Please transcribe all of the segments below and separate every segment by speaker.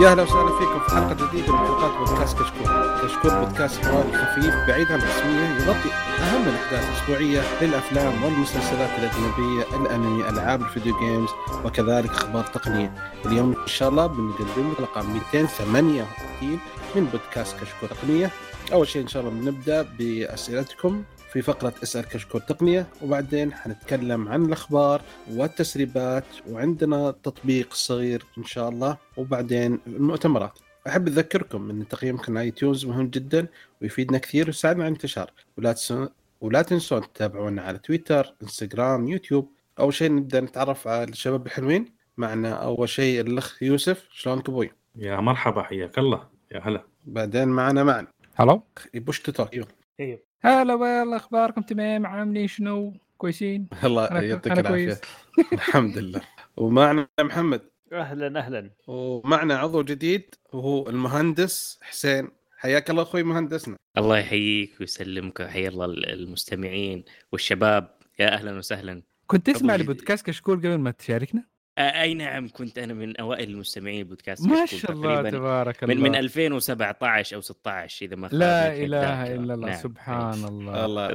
Speaker 1: يا أهلا وسهلا فيكم في حلقة جديدة من حلقات بودكاست كشكول. كشكول بودكاست حواري خفيف بعيد عن الرسمية يغطي أهم الأحداث الأسبوعية للأفلام والمسلسلات الأجنبية، الأنمي، ألعاب ال video games وكذلك أخبار تقنية. اليوم إن شاء الله بنقدم حلقه 238 من بودكاست كشكول تقنية. أول شيء إن شاء الله بنبدأ بأسئلتكم في فقرة اسأل كشكول تقنية وبعدين حنتكلم عن الأخبار والتسريبات وعندنا تطبيق صغير إن شاء الله وبعدين المؤتمرات. أحب أذكركم أن تقييمكم على ايتونز مهم جدا ويفيدنا كثير ويساعدنا على الانتشار. ولا تنسون ولا تنسون تتابعونا على تويتر إنستغرام يوتيوب. أول شيء نبدأ نتعرف على الشباب الحلوين. معنا أول شيء الأخ يوسف. شلونك أبوي؟
Speaker 2: يا مرحبا حياك الله. يا هلا.
Speaker 1: بعدين معنا معنا
Speaker 3: هلو
Speaker 1: يبوش توك أيوه
Speaker 4: أيوه
Speaker 3: هلا والله أخباركم؟ تمام؟ عاملين شنو؟ كويسين؟
Speaker 1: الله يعطيك
Speaker 3: كويس.
Speaker 1: الحمد لله. ومعنا محمد.
Speaker 4: أهلا أهلا.
Speaker 1: ومعنا عضو جديد وهو المهندس حسين. حياك الله أخوي مهندسنا.
Speaker 5: الله يحييك ويسلمك حيا الله المستمعين والشباب. يا أهلا وسهلا.
Speaker 3: كنت تسمع
Speaker 5: أبو جديد.
Speaker 3: لبودكاست كشكول قبل ما تشاركنا؟
Speaker 5: أي نعم كنت أنا من أوائل المستمعين البودكاست
Speaker 3: ما شاء الله تبارك الله
Speaker 5: من من 2017 أو 16 إذا ما
Speaker 3: لا
Speaker 5: إله.
Speaker 3: إلا الله
Speaker 5: نعم.
Speaker 3: سبحان الله
Speaker 1: الله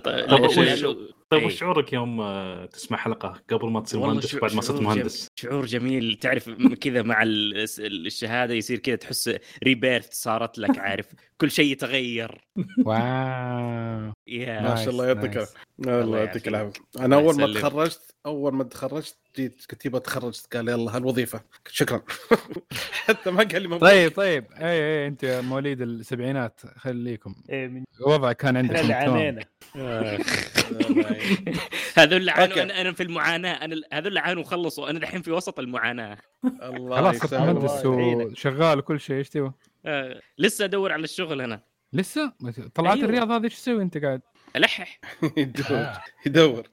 Speaker 5: طيب وش- إيه.
Speaker 2: وش شعورك يوم آه، تسمع حلقة قبل ما تصير مهندس
Speaker 5: شعور-
Speaker 2: بعد ما صرت مهندس؟
Speaker 5: شعور جميل. تعرف كذا مع ال- الشهادة يصير كذا تحس rebirth صارت لك عارف؟ كل شيء يتغير.
Speaker 3: wow.
Speaker 5: يا
Speaker 1: ما شاء الله يعطيك. الله يعطيك. العافية.
Speaker 5: أنا
Speaker 1: أول ما. تخرجت أول ما تخرجت جيت يبغى تخرجت. قال يلا هالوظيفة. شكرا. حتى ما قال لي مبروك
Speaker 3: طيب طيب. اي اي أنت مواليد السبعينات خليكم.
Speaker 4: إيه من
Speaker 3: وضعك كان عندك
Speaker 4: اللي. عانينا.
Speaker 5: هذول اللي عانوا
Speaker 1: أوكي.
Speaker 5: أنا في المعاناة. أنا هذول اللي عانوا وخلصوا. أنا دحين في وسط المعاناة.
Speaker 1: الله
Speaker 3: خلاص. مهندس. وشغال وكل شيء. إيش تبغى؟
Speaker 5: آه، لسه أدور على الشغل أنا
Speaker 3: لسه؟ طلعت
Speaker 5: أيوة.
Speaker 3: الرياض هذا إيش تسوي أنت قاعد؟
Speaker 5: ألحح.
Speaker 1: يدور. يدور.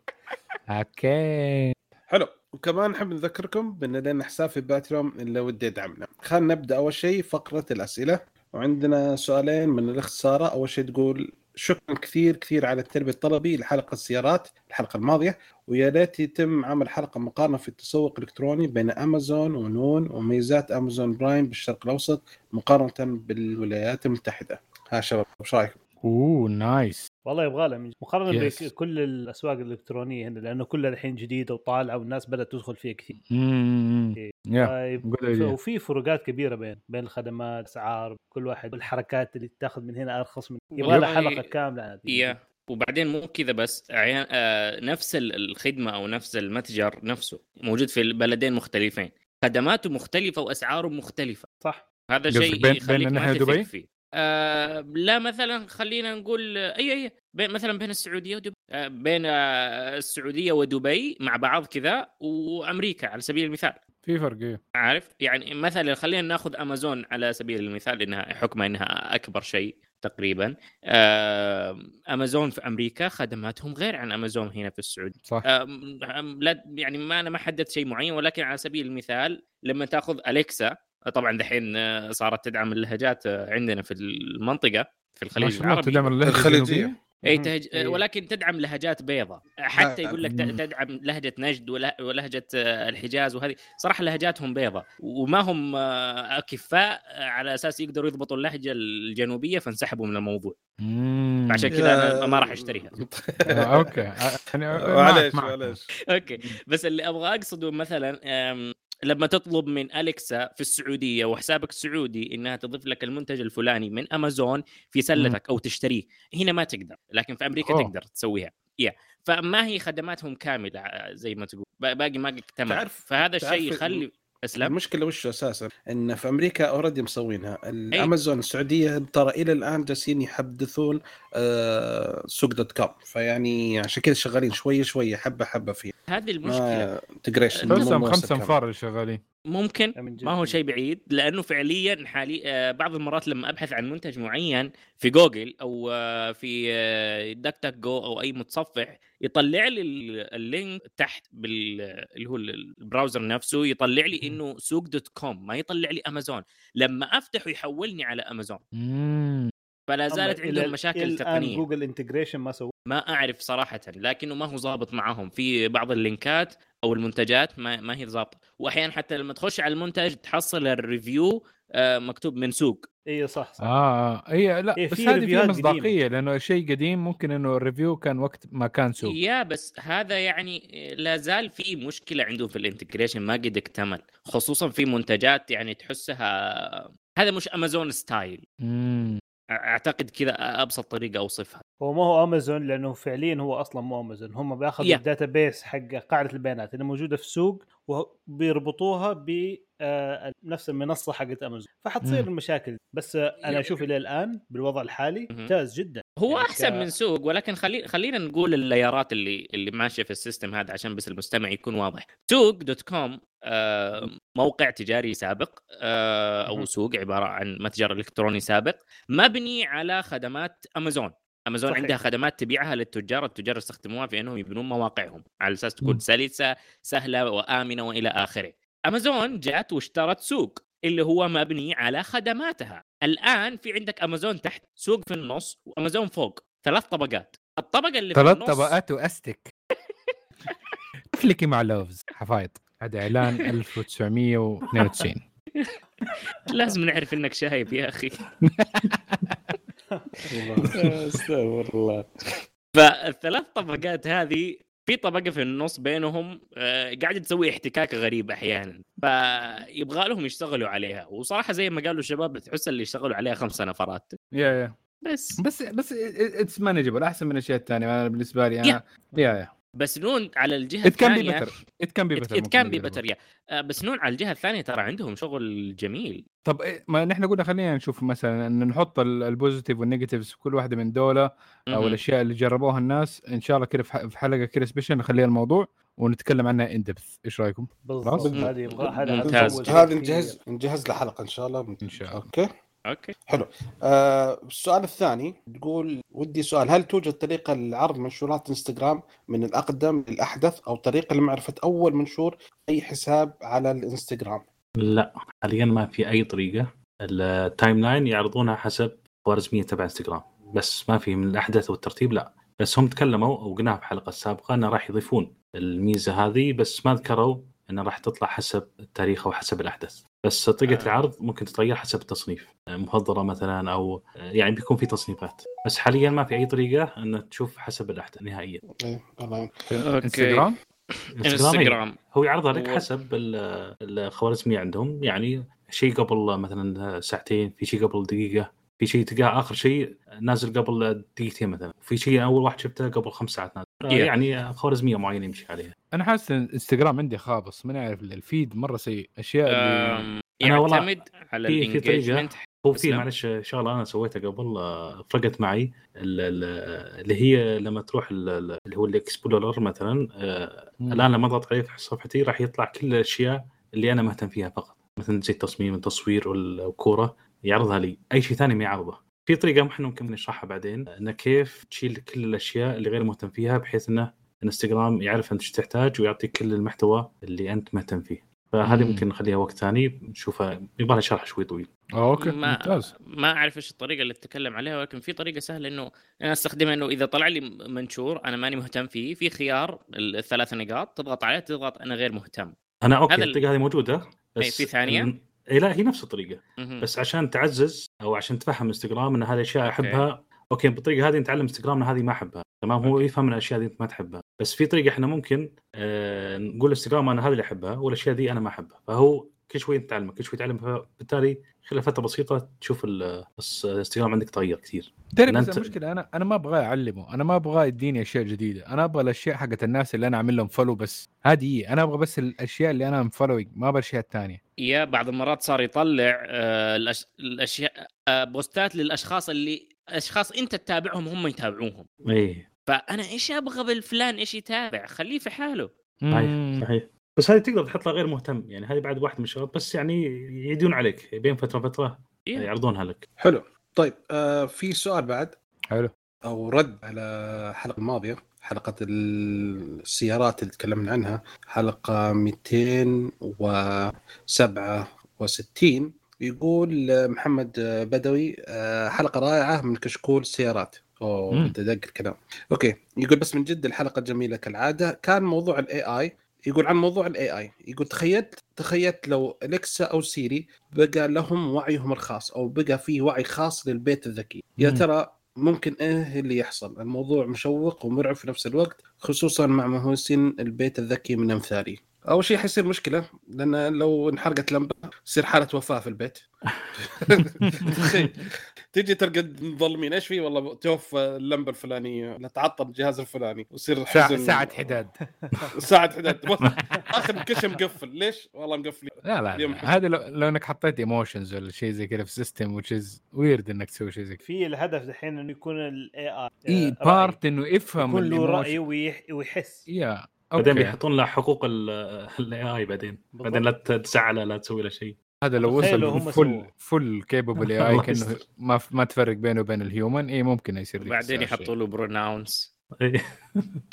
Speaker 3: أوكي.
Speaker 1: حلو. وكمان نحب نذكركم بأن لنا حساب في باتريون اللي ودي يدعمنا خلينا نبدأ أول شيء فقرة الأسئلة. وعندنا سؤالين من الأخت سارة. أول شيء تقول شكرا كثير كثير على التلبية لطلبي لحلقة السيارات الحلقة الماضية ويا ريت يتم عمل حلقة مقارنة في التسوق الإلكتروني بين أمازون ونون وميزات أمازون برايم بالشرق الأوسط مقارنة بالولايات المتحدة ها شباب وش رأيكم؟
Speaker 3: oh nice
Speaker 4: والله يبغى لها من- مقارنة
Speaker 3: Yes.
Speaker 4: بكل الأسواق الإلكترونية هنا لأنه كلها الحين جديدة وطالعة والناس بدأت تدخل فيها كثير.
Speaker 3: امم yeah
Speaker 4: طيب
Speaker 3: good idea.
Speaker 4: وفي فروقات كبيرة بين بين الخدمات اسعار كل واحد والحركات اللي تاخذ من هنا أرخص من يبغى لها حلقة كاملة هذه.
Speaker 5: يا وبعدين مو كذا بس عيان آه نفس ال- الخدمة أو نفس المتجر نفسه موجود في البلدين مختلفين. خدماته مختلفة وأسعاره مختلفة.
Speaker 4: صح.
Speaker 5: هذا شيء
Speaker 3: بين- بين
Speaker 5: تثق
Speaker 3: دبي؟
Speaker 5: فيه. آه لا مثلا خلينا نقول أي أي بين مثلا بين السعودية ودبي آه بين آه السعودية ودبي مع بعض كذا وأمريكا على سبيل المثال.
Speaker 3: في فرق إيه.
Speaker 5: عارف؟ يعني مثلا خلينا ناخذ أمازون على سبيل المثال انها حكمها إنها أكبر شيء تقريبا. آه، أمازون في أمريكا خدماتهم غير عن أمازون هنا في السعودية.
Speaker 3: صح.
Speaker 5: آم، لا يعني ما أنا ما حددت شيء معين ولكن على سبيل المثال لما تأخذ أليكسا طبعا دحين صارت تدعم اللهجات عندنا في المنطقة في الخليج العربي.
Speaker 3: تدعم اللهجة
Speaker 1: الخليجية.
Speaker 3: الجنوبيه
Speaker 5: اي. تهج... ولكن تدعم لهجات بيضاء حتى يقول لك. تدعم لهجة نجد وله... ولهجة الحجاز وهذه. صراحة لهجاتهم بيضاء وما هم اكفاء على أساس يقدروا يضبطوا اللهجة الجنوبية فانسحبوا من الموضوع.
Speaker 3: مم.
Speaker 5: عشان كذا أنا ما راح
Speaker 3: أشتريها. okay.
Speaker 1: معليش
Speaker 5: okay. بس اللي أبغى أقصده مثلا لما تطلب من أليكسا في السعودية وحسابك السعودي إنها تضيف لك المنتج الفلاني من أمازون في سلتك أو تشتريه هنا ما تقدر لكن في أمريكا
Speaker 3: أوه.
Speaker 5: تقدر تسويها. yeah فما هي خدماتهم كاملة آه، زي ما تقول. با- باقي ما اكتمل
Speaker 1: تعرف-
Speaker 5: فهذا الشيء يخلي أسلم.
Speaker 1: المشكلة وش أساسا؟ إن في أمريكا already مسوينها. الأمازون السعودية ترى إلى الآن جالسين يحدثون سوق دوت كوم فيعني عشان كذا شغالين شوية شوية حبة حبة فيه
Speaker 5: هذه
Speaker 1: المشكلة.
Speaker 3: بس خمسة أنفار اللي شغالين.
Speaker 5: ممكن. ما هو شيء بعيد لأنه فعليا حالي آه، بعض المرات لما أبحث عن منتج معين في جوجل أو آه، في آه، DuckDuckGo أو أي متصفح يطلع لي ال- ال link تحت بال اللي هو ال browser نفسه يطلع لي إنه سوق دوت كوم ما يطلع لي أمازون. لما أفتحه يحولني على أمازون.
Speaker 3: مم.
Speaker 5: فلا زالت عندهم مشاكل تقنية.
Speaker 4: جوجل integration ما سوى.
Speaker 5: ما أعرف صراحة لكنه ما هو ضابط معاهم. في بعض اللينكات أو المنتجات ما, ما هي ظابطه واحيانا حتى لما تخش على المنتج تحصل ال review آه، مكتوب من سوق.
Speaker 4: أيوه صح صح.
Speaker 3: آه هي لا
Speaker 4: إيه،
Speaker 3: بس هذه فيها مصداقية لأنه شيء قديم ممكن إنه ال review كان وقت ما كان سوق.
Speaker 5: yeah بس هذا يعني لا زال في مشكلة عندهم في ال integration ما قد اكتمل. خصوصا في منتجات يعني تحسها هذا مش امازون style
Speaker 3: مم.
Speaker 5: أعتقد كذا أبسط طريقة أوصفها.
Speaker 4: هو ما هو امازون لأنه فعليا هو أصلا مو امازون هم بياخذوا
Speaker 5: Yeah.
Speaker 4: ال database حق قاعدة البيانات. اللي موجودة في السوق وبيربطوها بنفس المنصة حقت امازون فحتصير. المشاكل بس آه، أنا أشوف إلى الآن بالوضع الحالي. ممتاز جدا
Speaker 5: هو
Speaker 4: يعني
Speaker 5: أحسن
Speaker 4: ك-
Speaker 5: من سوق ولكن خلي خلينا نقول الليارات اللي اللي ماشية في ال system هذا عشان بس المستمع يكون واضح سوق dot com آه، موقع تجاري سابق آه،
Speaker 4: أو.
Speaker 5: سوق عبارة عن متجر إلكتروني سابق مبني على خدمات امازون أمازون
Speaker 4: صحيح.
Speaker 5: عندها خدمات تبيعها للتجار التجار يستخدموها في إنهم يبنون مواقعهم على
Speaker 3: أساس.
Speaker 5: تكون سلسة سهلة وآمنة وإلى آخره. أمازون جات واشترت سوق اللي هو مبني على خدماتها. الآن في عندك أمازون تحت سوق في النص وأمازون فوق. ثلاث طبقات. الطبقة اللي في
Speaker 3: ثلاث
Speaker 5: النص
Speaker 3: طبقات وأستك. افلكي مع لوفز. حفايض هذا إعلان 1992
Speaker 5: لازم نعرف إنك شايب يا أخي.
Speaker 1: استغفر الله.
Speaker 5: فالثلاث طبقات هذه في طبقة في النص بينهم آه، قاعدة تسوي احتكاك غريب أحيانا فيبغى لهم يشتغلوا عليها. وصراحة زي ما قالوا الشباب تحس اللي يشتغلوا عليها خمس نفرات
Speaker 3: يا يا.
Speaker 5: بس.
Speaker 3: بس بس اتس مانجبل أحسن من الاشياء الثانية. بالنسبة لي أنا yeah yeah.
Speaker 5: بس نون على
Speaker 3: الجهة it can
Speaker 5: be
Speaker 3: الثانية better it can be
Speaker 5: better it can be better yeah بس نون على الجهة الثانية ترى عندهم شغل جميل
Speaker 3: طب إيه، ما نحن قلنا خلينا نشوف مثلا إن نحط ال- ال positive وال negatives في كل واحدة من دولة
Speaker 5: أو.
Speaker 3: الأشياء اللي جربوها الناس إن شاء الله كده في حلقة كده special نخليها الموضوع ونتكلم عنها in depth إيش رأيكم؟
Speaker 4: بالضبط. هذه يبغى هذا
Speaker 5: ممتاز.
Speaker 6: هذه. نجهز نجهز له حلقه إن شاء الله
Speaker 3: إن شاء الله.
Speaker 6: okay
Speaker 5: okay.
Speaker 6: آه السؤال الثاني تقول ودي سؤال هل توجد طريقة لعرض منشورات إنستغرام من الأقدم للأحدث أو طريقة لمعرفة أول منشور أي حساب على الإنستغرام؟
Speaker 2: لا حاليا ما في أي طريقة. ال timeline يعرضونها حسب خوارزمية تبع إنستغرام. بس ما في من الأحدث والترتيب لا. بس هم تكلموا وقلناها في الحلقة السابقة إنه راح يضيفون الميزة هذه بس ما ذكروا إنه راح تطلع حسب التاريخ أو حسب الأحدث. بس طريقه
Speaker 5: آه.
Speaker 2: العرض ممكن تتغير حسب التصنيف. مفضله مثلا أو يعني بيكون في تصنيفات. بس حاليا ما في أي طريقة إن تشوف حسب الاحدث نهائيا.
Speaker 6: الله
Speaker 3: إنستغرام؟
Speaker 2: إنستغرام هي-
Speaker 5: إنستغرام.
Speaker 2: هو يعرضها لك حسب ال- الخوارزمية عندهم. يعني شيء قبل مثلا ساعتين في شيء قبل دقيقة. في شيء تلقاه آخر شيء نازل قبل دقيقتين مثلا. في شيء أول واحد شفته قبل خمس ساعات نازل.
Speaker 5: Yeah.
Speaker 2: يعني خوارزمية معينة يمشي عليها.
Speaker 3: أنا حاسس إن إنستغرام عندي خابص ماني عارف ال feed مرة سيء. أشياء اللي
Speaker 5: آم،
Speaker 2: أنا والله
Speaker 5: يعتمد على
Speaker 2: في- في طريقة.
Speaker 5: ال engagement
Speaker 2: هو في. معلش شغلة أنا سويتها قبل آه، فرقت معي. ال- ال- اللي هي لما تروح ال- ال- اللي هو ال explorer مثلا آه،
Speaker 3: مم.
Speaker 2: الآن لما أضغط عليه في صفحتي راح يطلع كل الأشياء اللي أنا مهتم فيها فقط. مثلا زي التصميم التصوير والكوره يعرضها لي. أي شيء ثاني ما يعرضه. في طريقة إحنا ممكن نشرحها بعدين إن كيف تشيل كل الأشياء اللي غير مهتم فيها بحيث إنه إنستغرام يعرف أنت إيش تحتاج ويعطيك كل المحتوى اللي أنت مهتم فيه. فهذه
Speaker 3: مم.
Speaker 2: ممكن نخليها وقت ثاني نشوفها يبغى لها شرح شوي طويل.
Speaker 3: آه، أوكي
Speaker 5: ما
Speaker 3: ممتاز.
Speaker 5: ما أعرف إيش الطريقة اللي تتكلم عليها ولكن في طريقة سهلة إنه أنا أستخدمها إنه إذا طلع لي منشور أنا ماني مهتم فيه في خيار الثلاث نقاط تضغط عليه تضغط أنا غير مهتم. أنا okay
Speaker 2: الطريقة هذه موجودة بس
Speaker 5: إيه، في ثانية؟
Speaker 2: اي لا هي نفس
Speaker 5: الطريقة.
Speaker 2: بس عشان تعزز أو عشان تفهم إنستغرام إن هذه الاشياء
Speaker 5: okay.
Speaker 2: أحبها okay بالطريقة هذه نتعلم إنستغرام إن هذه ما أحبها تمام هو. يفهم إن الأشياء دي أنت ما تحبها بس في طريقة إحنا ممكن آه نقول إنستغرام أنا هذه اللي أحبها والأشياء دي أنا ما أحبها فهو كل شوي تتعلم كل شوي تتعلم فبالتالي خلال فترة بسيطة تشوف الانستغرام عندك تغير كثير.
Speaker 3: تدري بس
Speaker 2: أنت-
Speaker 3: المشكلة أنا أنا ما ابغاه أعلمه. أنا ما ابغاه يديني أشياء جديدة. أنا أبغى الأشياء حقت الناس اللي أنا أعمل لهم follow بس. هذه هي. أنا أبغى بس الأشياء اللي أنا م following ما أبغى الأشياء الثانية.
Speaker 5: يا بعض المرات صار يطلع آه، الأش... الأشياء آه، بوستات للأشخاص اللي أشخاص أنت تتابعهم هم يتابعوهم.
Speaker 2: اي
Speaker 5: فأنا إيش أبغى بالفلان؟ إيش يتابع؟ خليه في حاله.
Speaker 2: صحيح. صحيح. بس هذه تقدر تحط لها غير مهتم يعني هذه بعد واحدة من الشغلات بس يعني يدون عليك بين فترة وفترة
Speaker 5: إيه.
Speaker 2: يعرضونها لك.
Speaker 6: حلو. طيب آه في سؤال بعد.
Speaker 3: حلو.
Speaker 6: أو رد على الحلقة الماضية حلقة السيارات اللي تكلمنا عنها حلقة 267 يقول محمد بدوي آه، حلقة رائعة من كشكول السيارات
Speaker 3: أوه.
Speaker 6: انت دق الكلام okay يقول بس من جد الحلقة جميلة كالعادة. كان موضوع ال AI
Speaker 1: يقول عن موضوع ال AI يقول تخيلت تخيلت لو الكسا أو سيري بقى لهم وعيهم الخاص أو بقى في وعي خاص للبيت الذكي.
Speaker 3: yeah.
Speaker 1: ترى ممكن إيه اللي يحصل؟ الموضوع مشوق ومرعب في نفس الوقت خصوصا مع مهوسين البيت الذكي من أمثالي. أول شيء حيصير مشكله لأن لو انحرقت لمبة يصير حالة وفاة في البيت. تخيل. تجي تلقى مظلمين. إيش في؟ والله توفى اللمبة الفلانية لا تعطل الجهاز الفلاني ويصير
Speaker 3: ساعة ساعة حداد.
Speaker 1: ساعة حداد. آخر الكشة مقفل ليش؟ والله مقفل.
Speaker 3: لا لا. هذا لو, لو إنك حطيت emotions ولا شيء زي كذا في system is weird إنك تسوي شيء زي كذا.
Speaker 4: في الهدف دحين إنه يكون ال AI
Speaker 3: a part إنه يفهم
Speaker 4: يكون له
Speaker 3: رأي
Speaker 4: ويح... ويحس.
Speaker 3: يا
Speaker 2: بعدين بيحطون له حقوق الاي اي بعدين. بعدين لا تزعله لا تسوي له شيء.
Speaker 3: هذا لو وصل فل. فل كيبل اي اي
Speaker 2: كأنه.
Speaker 3: ما ما تفرق بينه وبين الهيومن اي ممكن يصير
Speaker 5: بعدين يحطوا له بروناونس
Speaker 2: إيه.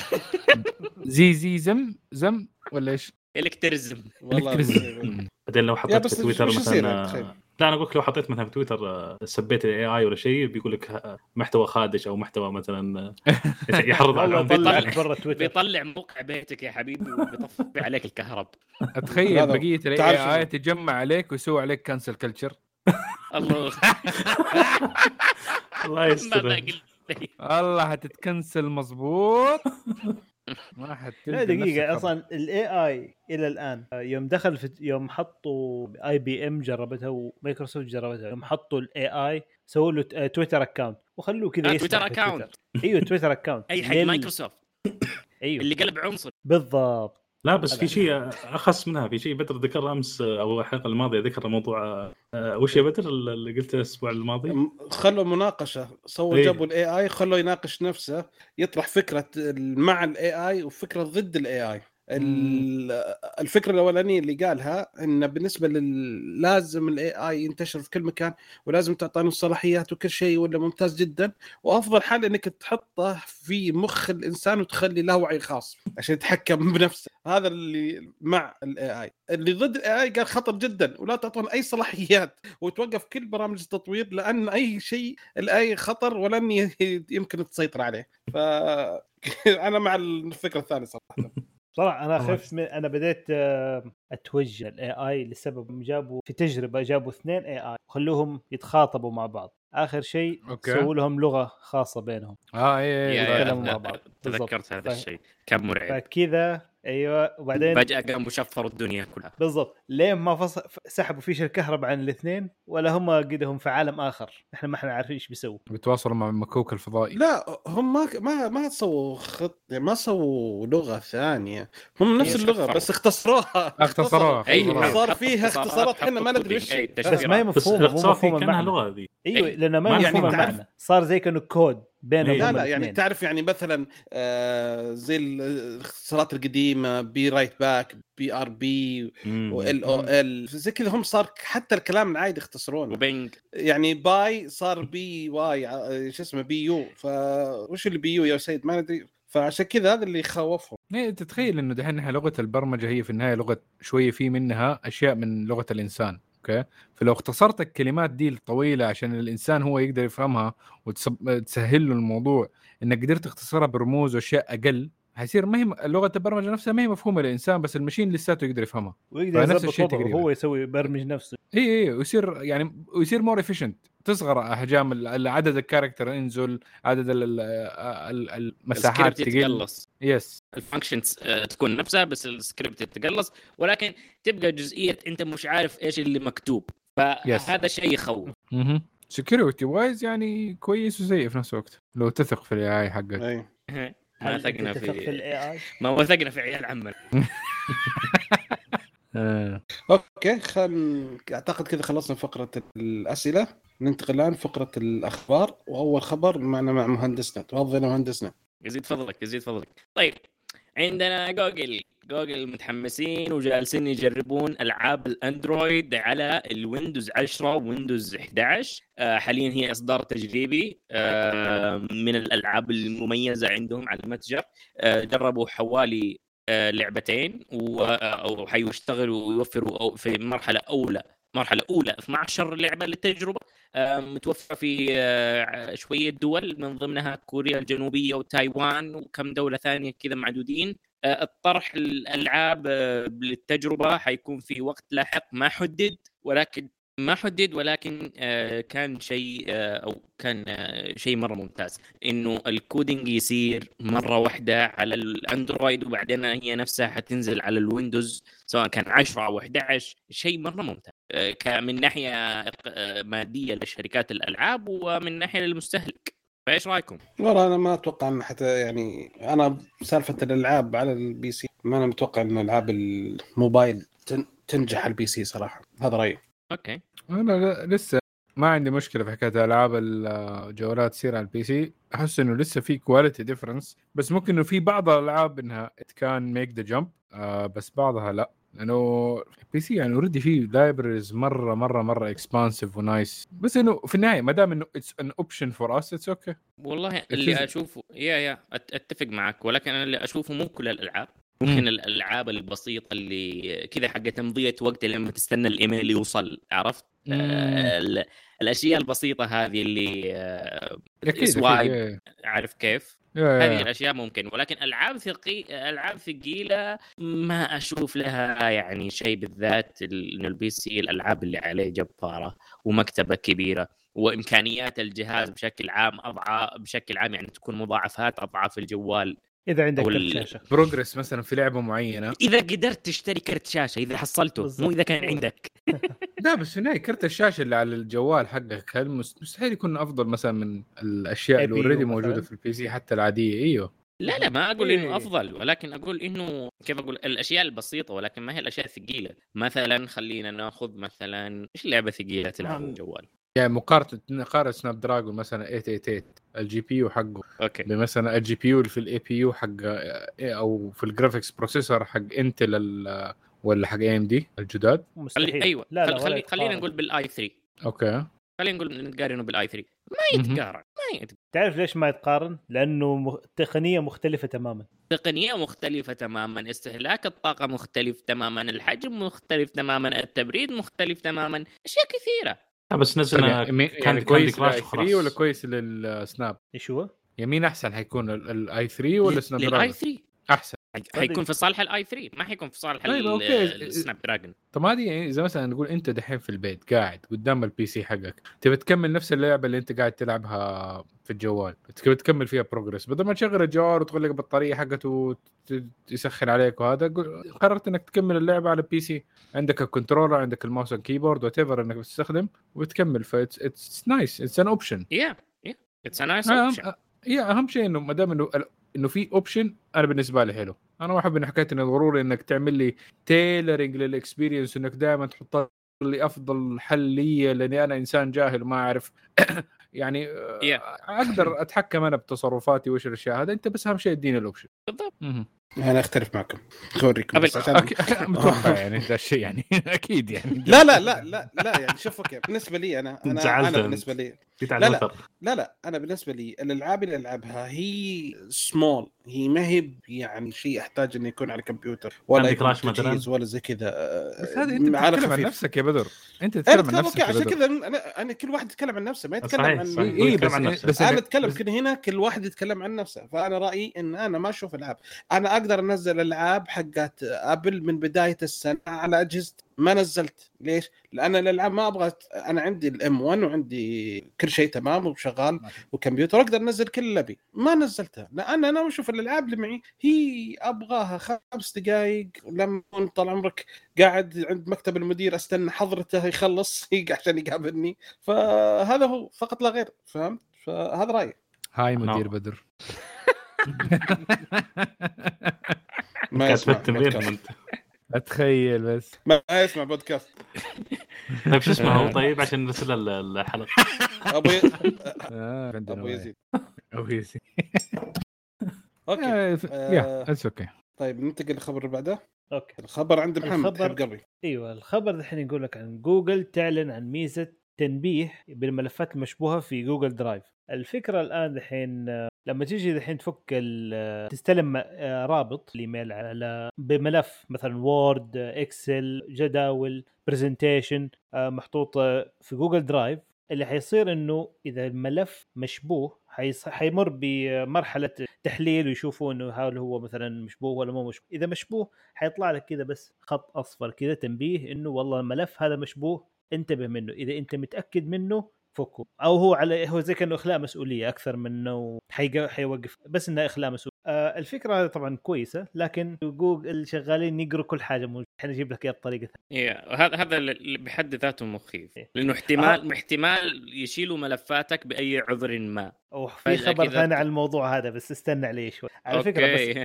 Speaker 3: زي زي زم زم ولا إيش؟
Speaker 5: الكترزم
Speaker 1: والله
Speaker 3: الكتريزم
Speaker 2: بعدين لو حطيت في تويتر مثلا؟ لا أنا أقول لك لو حطيت مثلا في تويتر آه، سبيت الاي اي ولا شيء بيقول لك آه، محتوى خادش أو محتوى مثلا آه، يحرض على.
Speaker 4: طلعك برا تويتر.
Speaker 5: بيطلع موقع بيتك يا حبيبي وبيطفي عليك الكهرب.
Speaker 3: أتخيل
Speaker 1: بقية
Speaker 3: ال
Speaker 1: AI؟
Speaker 3: تجمع عليك ويسوي عليك cancel culture
Speaker 5: الله.
Speaker 2: الله يستر.
Speaker 3: الله هتتكنسل مظبوط. ما
Speaker 4: لا
Speaker 3: حتلقى
Speaker 4: دقيقة أصلا ال AI إلى الآن يوم دخل في يوم حطوا IBM جربتها ومايكروسوفت جربتها يوم حطوا ال AI سووا له تويتر account وخلوه كذا
Speaker 5: آه، تويتر.
Speaker 4: تويتر. أيوه تويتر account
Speaker 5: أي حق مايكروسوفت.
Speaker 4: أيوه.
Speaker 5: اللي قلب عنصر
Speaker 4: بالضبط.
Speaker 2: لا بس في شيء أخص منها في شيء بدر ذكر أمس أو الحلقة الماضية ذكر موضوع آه، وش يا بدر اللي قلته الأسبوع الماضي؟
Speaker 1: خلوا مناقشة سووا
Speaker 2: إيه.
Speaker 1: جابوا ال AI خلوا يناقش نفسه يطرح فكرة مع ال AI وفكرة ضد ال AI الفكرة الأولانية اللي قالها إن بالنسبة لل لازم ال AI ينتشر في كل مكان ولازم تعطينه الصلاحيات وكل شيء ولا ممتاز جدا. وأفضل حل إنك تحطه في مخ الإنسان وتخلي له وعي خاص عشان يتحكم بنفسه. هذا اللي مع ال AI اللي ضد ال AI قال خطر جدا ولا تعطون أي صلاحيات وتوقف كل برامج التطوير لأن أي شيء ال AI خطر ولن يمكن تسيطر عليه. ف أنا مع الفكرة الثانية
Speaker 4: صراحة. صراحة
Speaker 2: أنا
Speaker 4: خفت من أنا بديت آه، أتوجه ال AI لسبب جابوا في تجربة جابوا اثنين AI وخلوهم يتخاطبوا مع بعض آخر شيء. سووا لهم لغة خاصة بينهم
Speaker 3: آه
Speaker 5: AI
Speaker 4: يتكلموا مع بعض.
Speaker 5: تذكرت. هذا
Speaker 4: ف-
Speaker 5: الشيء كان مرعب
Speaker 4: فكذا أيوه وبعدين
Speaker 5: فجأة قاموا شفروا الدنيا كلها.
Speaker 4: بالضبط. لين ما فصل سحبوا فيش الكهرباء عن الاثنين ولا هم قدهم في عالم آخر. إحنا ما إحنا عارفين إيش بيسووا.
Speaker 3: بيتواصلوا مع مكوك الفضائي.
Speaker 1: لا هم ما ما ما سووا خط يعني ما سووا لغة ثانية. هم نفس اللغة
Speaker 5: شفروا.
Speaker 1: بس اختصروها.
Speaker 3: اختصروها. اختصروها.
Speaker 1: صار فيها اختصارات إحنا ما ندري
Speaker 5: أي
Speaker 4: بس ما هي مفهومة مو
Speaker 2: الاختصار فيه
Speaker 4: مفهوم كأنها
Speaker 2: لغة ذي
Speaker 5: أيوه.
Speaker 4: لأنه ما
Speaker 1: يعني
Speaker 4: صار زي كأنه كود. بينهم
Speaker 2: إيه.
Speaker 1: لا لا يعني. تعرف يعني مثلا آه زي الاختصارات القديمة بي رايت باك بي ار بي. وال أو ال زي كذا هم صار حتى الكلام العادي اختصرونه
Speaker 5: وبينج.
Speaker 1: يعني باي صار بي واي آه، شو اسمه بي يو فوش اللي بي يو يا سيد؟ ما ندري. فعشان كذا هذا اللي يخوفهم
Speaker 3: إيه، تتخيل إنه دحين لغة البرمجة هي في النهاية لغة شوية في منها أشياء من لغة الإنسان. أوكي. فلو اختصرت الكلمات دي الطويلة عشان الإنسان هو يقدر يفهمها وتسهل له الموضوع إنك قدرت تختصرها برموز وأشياء أقل حيصير ما هي لغة البرمجة نفسها ما هي مفهومة للإنسان بس ال machine لساته يقدر يفهمها.
Speaker 4: ويقدر يظبط
Speaker 3: الشيء تقريباً.
Speaker 4: هو يسوي يبرمج نفسه.
Speaker 3: إي إي ويصير يعني ويصير more efficient تصغر أحجام عدد ال character ينزل عدد ال- ال- ال- المساحات تقل.
Speaker 5: yes
Speaker 3: ال
Speaker 5: functions تكون نفسها بس السكريبت يتقلص. ولكن تبقى جزئية أنت مش عارف إيش اللي مكتوب. فهذا شيء يخوف.
Speaker 3: أها security wise يعني كويس وسيء في نفس الوقت. لو تثق في ال AI حقك.
Speaker 1: أي.
Speaker 5: ما وثقنا
Speaker 4: في
Speaker 5: في ما وثقنا في عيال عمنا.
Speaker 3: آه.
Speaker 1: okay خل أعتقد كذا خلصنا فقرة الأسئلة. ننتقل الآن فقرة الأخبار. وأول خبر معنا مع مهندسنا. تفضل يا مهندسنا.
Speaker 5: يزيد فضلك يزيد فضلك. طيب عندنا جوجل جوجل متحمسين وجالسين يجربون ألعاب الأندرويد على الويندوز 10 ويندوز 11 آه، حاليا هي إصدار تجريبي آه، من الألعاب المميزة عندهم على المتجر. آه، جربوا حوالي لعبتين و- أو حيشتغلوا ويوفروا في مرحلة أولى مرحلة أولى 12 لعبه للتجربة. متوفرة في آه، شوية دول من ضمنها كوريا الجنوبية وتايوان وكم دولة ثانية كذا معدودين. آه، الطرح الألعاب آه، للتجربة حيكون في وقت لاحق ما حدد ولكن ما حدد ولكن آه، كان شيء آه، أو كان آه، شيء مرة ممتاز. إنه ال coding يصير مرة واحدة على الأندرويد وبعدين هي نفسها حتنزل على الويندوز سواء كان 10 أو 11 شيء مرة ممتاز. من ناحية مادية لشركات الألعاب ومن ناحية للمستهلك. فإيش رأيكم؟
Speaker 1: والله أنا ما أتوقع إن حتى يعني أنا سالفة الألعاب على ال PC ما أنا متوقع إن ألعاب الموبايل تن- تنجح ال PC صراحة. هذا
Speaker 5: رأيي.
Speaker 3: okay. أنا لسه ما عندي مشكلة في حكاية ألعاب الجوالات تصير على ال PC. أحس إنه لسه في quality difference بس ممكن إنه في بعض الالعاب إنها كان make the jump بس بعضها لأ. لأنه ال PC يعني already فيه libraries مرة مرة مرة expansive و nice بس إنه في النهاية ما دام إنه it's an option for us it's okay
Speaker 5: والله. اللي أشوفه يا يا أتفق معك ولكن أنا اللي أشوفه مو كل الألعاب. ممكن الألعاب البسيطة اللي كذا حق تمضية وقت لما تستنى الإيميل يوصل عرفت؟ آه، ال- الأشياء البسيطة هذه اللي آه،
Speaker 3: swipe.
Speaker 5: عارف كيف؟ هذه
Speaker 3: يا.
Speaker 5: الأشياء ممكن ولكن ألعاب ثقي ألعاب ثقيلة ما أشوف لها يعني شيء بالذات ال- انه ال PC الألعاب اللي عليه جباره ومكتبة كبيرة وإمكانيات الجهاز بشكل عام أضعاف بشكل عام يعني تكون مضاعفات أضعاف الجوال
Speaker 4: إذا عندك كرت شاشه
Speaker 3: بروجرس مثلا في لعبة معينة
Speaker 5: إذا قدرت تشتري كرت شاشه إذا حصلته مو
Speaker 4: بالضبط.
Speaker 5: إذا كان عندك
Speaker 3: لا بس في النهايه كرت الشاشة اللي على الجوال حقك مستحيل يكون أفضل مثلا من الأشياء اللي
Speaker 4: already.
Speaker 3: موجودة في ال PC حتى العادية إيوه
Speaker 5: لا لا ما أقول
Speaker 4: إيه.
Speaker 5: انه أفضل ولكن أقول إنه كيف أقول الأشياء البسيطة ولكن ما هي الأشياء الثقيلة مثلا خلينا نأخذ مثلا إيش لعبة ثقيلة تلعب على
Speaker 3: نعم.
Speaker 5: الجوال
Speaker 3: يعني مقارنة نقارن سناب دراجون مثلا 888 ال GPU حقه.
Speaker 5: okay.
Speaker 3: بمثلا ال GPU اللي في ال APU حق أو في ال graphics processor حق انتل ولا حق AMD الجداد.
Speaker 4: مستحيل.
Speaker 5: خلي أيوه.
Speaker 4: لا لا
Speaker 5: خل... خلي...
Speaker 4: ولا
Speaker 5: خلينا. نقول بال i3
Speaker 3: okay.
Speaker 5: خلينا نقول نقارنه بال i3 ما. يتقارن ما يتقارن
Speaker 4: تعرف ليش ما يتقارن؟ لأنه مخ... تقنية مختلفة تماما.
Speaker 5: تقنية مختلفة تماما استهلاك الطاقة مختلف تماما الحجم مختلف تماما التبريد مختلف تماما أشياء كثيرة.
Speaker 2: لا بس نزلنا
Speaker 3: يعني, مي- يعني
Speaker 2: كان
Speaker 3: كويس لل i3
Speaker 2: وخلاص.
Speaker 3: ولا كويس لل
Speaker 4: Snap إيش هو؟
Speaker 3: يمين أحسن حيكون ال i3 ولا
Speaker 5: Snapdragon
Speaker 3: لل
Speaker 5: i3
Speaker 3: أحسن
Speaker 5: حيكون في صالح ال i3 ما حيكون في صالح
Speaker 3: طيب، okay.
Speaker 5: ال Snapdragon
Speaker 3: طب هذه يعني إذا مثلا نقول أنت دحين في البيت قاعد قدام ال PC حقك تبي تكمل نفس اللعبة اللي أنت قاعد تلعبها في الجوال تبي تكمل فيها progress بدل ما تشغل الجوال وتغلق البطارية حقته ويسخن عليك وهذا قررت إنك تكمل اللعبة على ال PC عندك ال controller عندك ال mouse وال keyboard whatever إنك بتستخدم وتكمل ف that's nice it's an
Speaker 5: option yeah it's nice
Speaker 3: اهم yeah أهم شيء إنه ما دام إنه إنه في option أنا بالنسبة لي حلو. أنا ما أحب ان حكاية انه ضروري إنك تعمل لي tailoring لل experience إنك دائما تحط لي أفضل حل لي لأني أنا إنسان جاهل وما أعرف. يعني آه،
Speaker 5: Yeah.
Speaker 3: أقدر أتحكم أنا بتصرفاتي وإيش الأشياء هذا أنت بس أهم شيء اديني ال option
Speaker 5: بالضبط.
Speaker 1: أنا أختلف معكم أوريكم بس عشان
Speaker 3: متوقع يعني ذا الشيء يعني أكيد يعني
Speaker 1: لا لا لا لا لا يعني شوف okay بالنسبة لي
Speaker 2: أنا
Speaker 1: أنا
Speaker 2: أنا.
Speaker 1: بالنسبة لي لا، لا. لا لا أنا بالنسبة لي الألعاب اللي ألعبها هي سمول هي ما هي يعني شيء أحتاج إنه يكون على كمبيوتر ولا
Speaker 2: crash مثلاً؟
Speaker 1: ولا زي كذا
Speaker 3: بس هذه أنت
Speaker 1: على
Speaker 3: بتتكلم عن. نفسك يا بدر أنت
Speaker 1: أنا
Speaker 3: تتكلم عن نفسك
Speaker 1: عشان
Speaker 3: بدر
Speaker 1: كذا أنا أنا كل واحد يتكلم عن نفسه ما يتكلم عن
Speaker 2: صحيح.
Speaker 3: اي بس. بس أنا
Speaker 1: اتكلم هنا كل واحد يتكلم عن نفسه فأنا رأيي إن أنا ما أشوف ألعاب أنا أقدر أنزل العاب حقت أبل من بداية السنة على اجهزتي ما نزلت. ليش؟ لأن الالعاب ما أبغى أنا عندي الام 1 وعندي كل شيء تمام وشغال وكمبيوتر أقدر أنزل كل اللي أبي. ما نزلتها. لأن أنا أشوف الالعاب اللي معي هي أبغاها خمس دقائق لما طال عمرك قاعد عند مكتب المدير أستنى حضرته يخلص عشان يقابلني. فهذا هو فقط لا غير فهمت؟ فهذا رأيي.
Speaker 3: hi مدير
Speaker 2: نعم.
Speaker 3: بدر.
Speaker 1: ما يسمع بودكاست.
Speaker 3: أتخيل بس.
Speaker 1: ما يسمع بودكاست.
Speaker 2: طيب شو اسمه؟ هو طيب عشان نرسل له
Speaker 1: الحلقة. أبو.
Speaker 3: آه
Speaker 1: أبو يزيد.
Speaker 3: أبو يزيد.
Speaker 1: okay.
Speaker 3: yeah
Speaker 1: آه.
Speaker 3: it's okay
Speaker 1: طيب ننتقل للخبر اللي بعده.
Speaker 4: okay.
Speaker 1: الخبر عند محمد
Speaker 4: الخبر-
Speaker 1: قلبي
Speaker 4: أيوه الخبر الحين يقول لك عن جوجل تعلن عن ميزة تنبيه بالملفات المشبوهة في Google Drive الفكرة الآن آه، لما تيجي الحين تفك تستلم آه، رابط الإيميل على بملف مثلا Word Excel جداول presentation محطوط آه، في Google Drive اللي حيصير إنه إذا الملف مشبوه. حيمر بمرحلة تحليل ويشوفوا إنه هل هو مثلا مشبوه ولا مو مشبوه إذا مشبوه حيطلع لك كذا بس خط أصفر كذا تنبيه إنه والله الملف هذا مشبوه انتبه منه إذا أنت متأكد منه فكه. أو هو على هو زي كأنه إخلاء مسؤولية أكثر من انه حيق- حيوقف بس انه إخلاء مسؤولية. آه الفكرة طبعا كويسة لكن جوجل شغالين يقروا كل حاجة موجودة. الحين أجيب لك إياها بطريقة ثانية.
Speaker 5: إيه، هذا هذا اللي بحد ذاته مخيف.
Speaker 4: إيه.
Speaker 5: لأنه احتمال احتمال يشيلوا ملفاتك بأي عذر ما.
Speaker 4: أوه في خبر ثاني عن الموضوع هذا بس استنى عليه شوي. على فكرة بس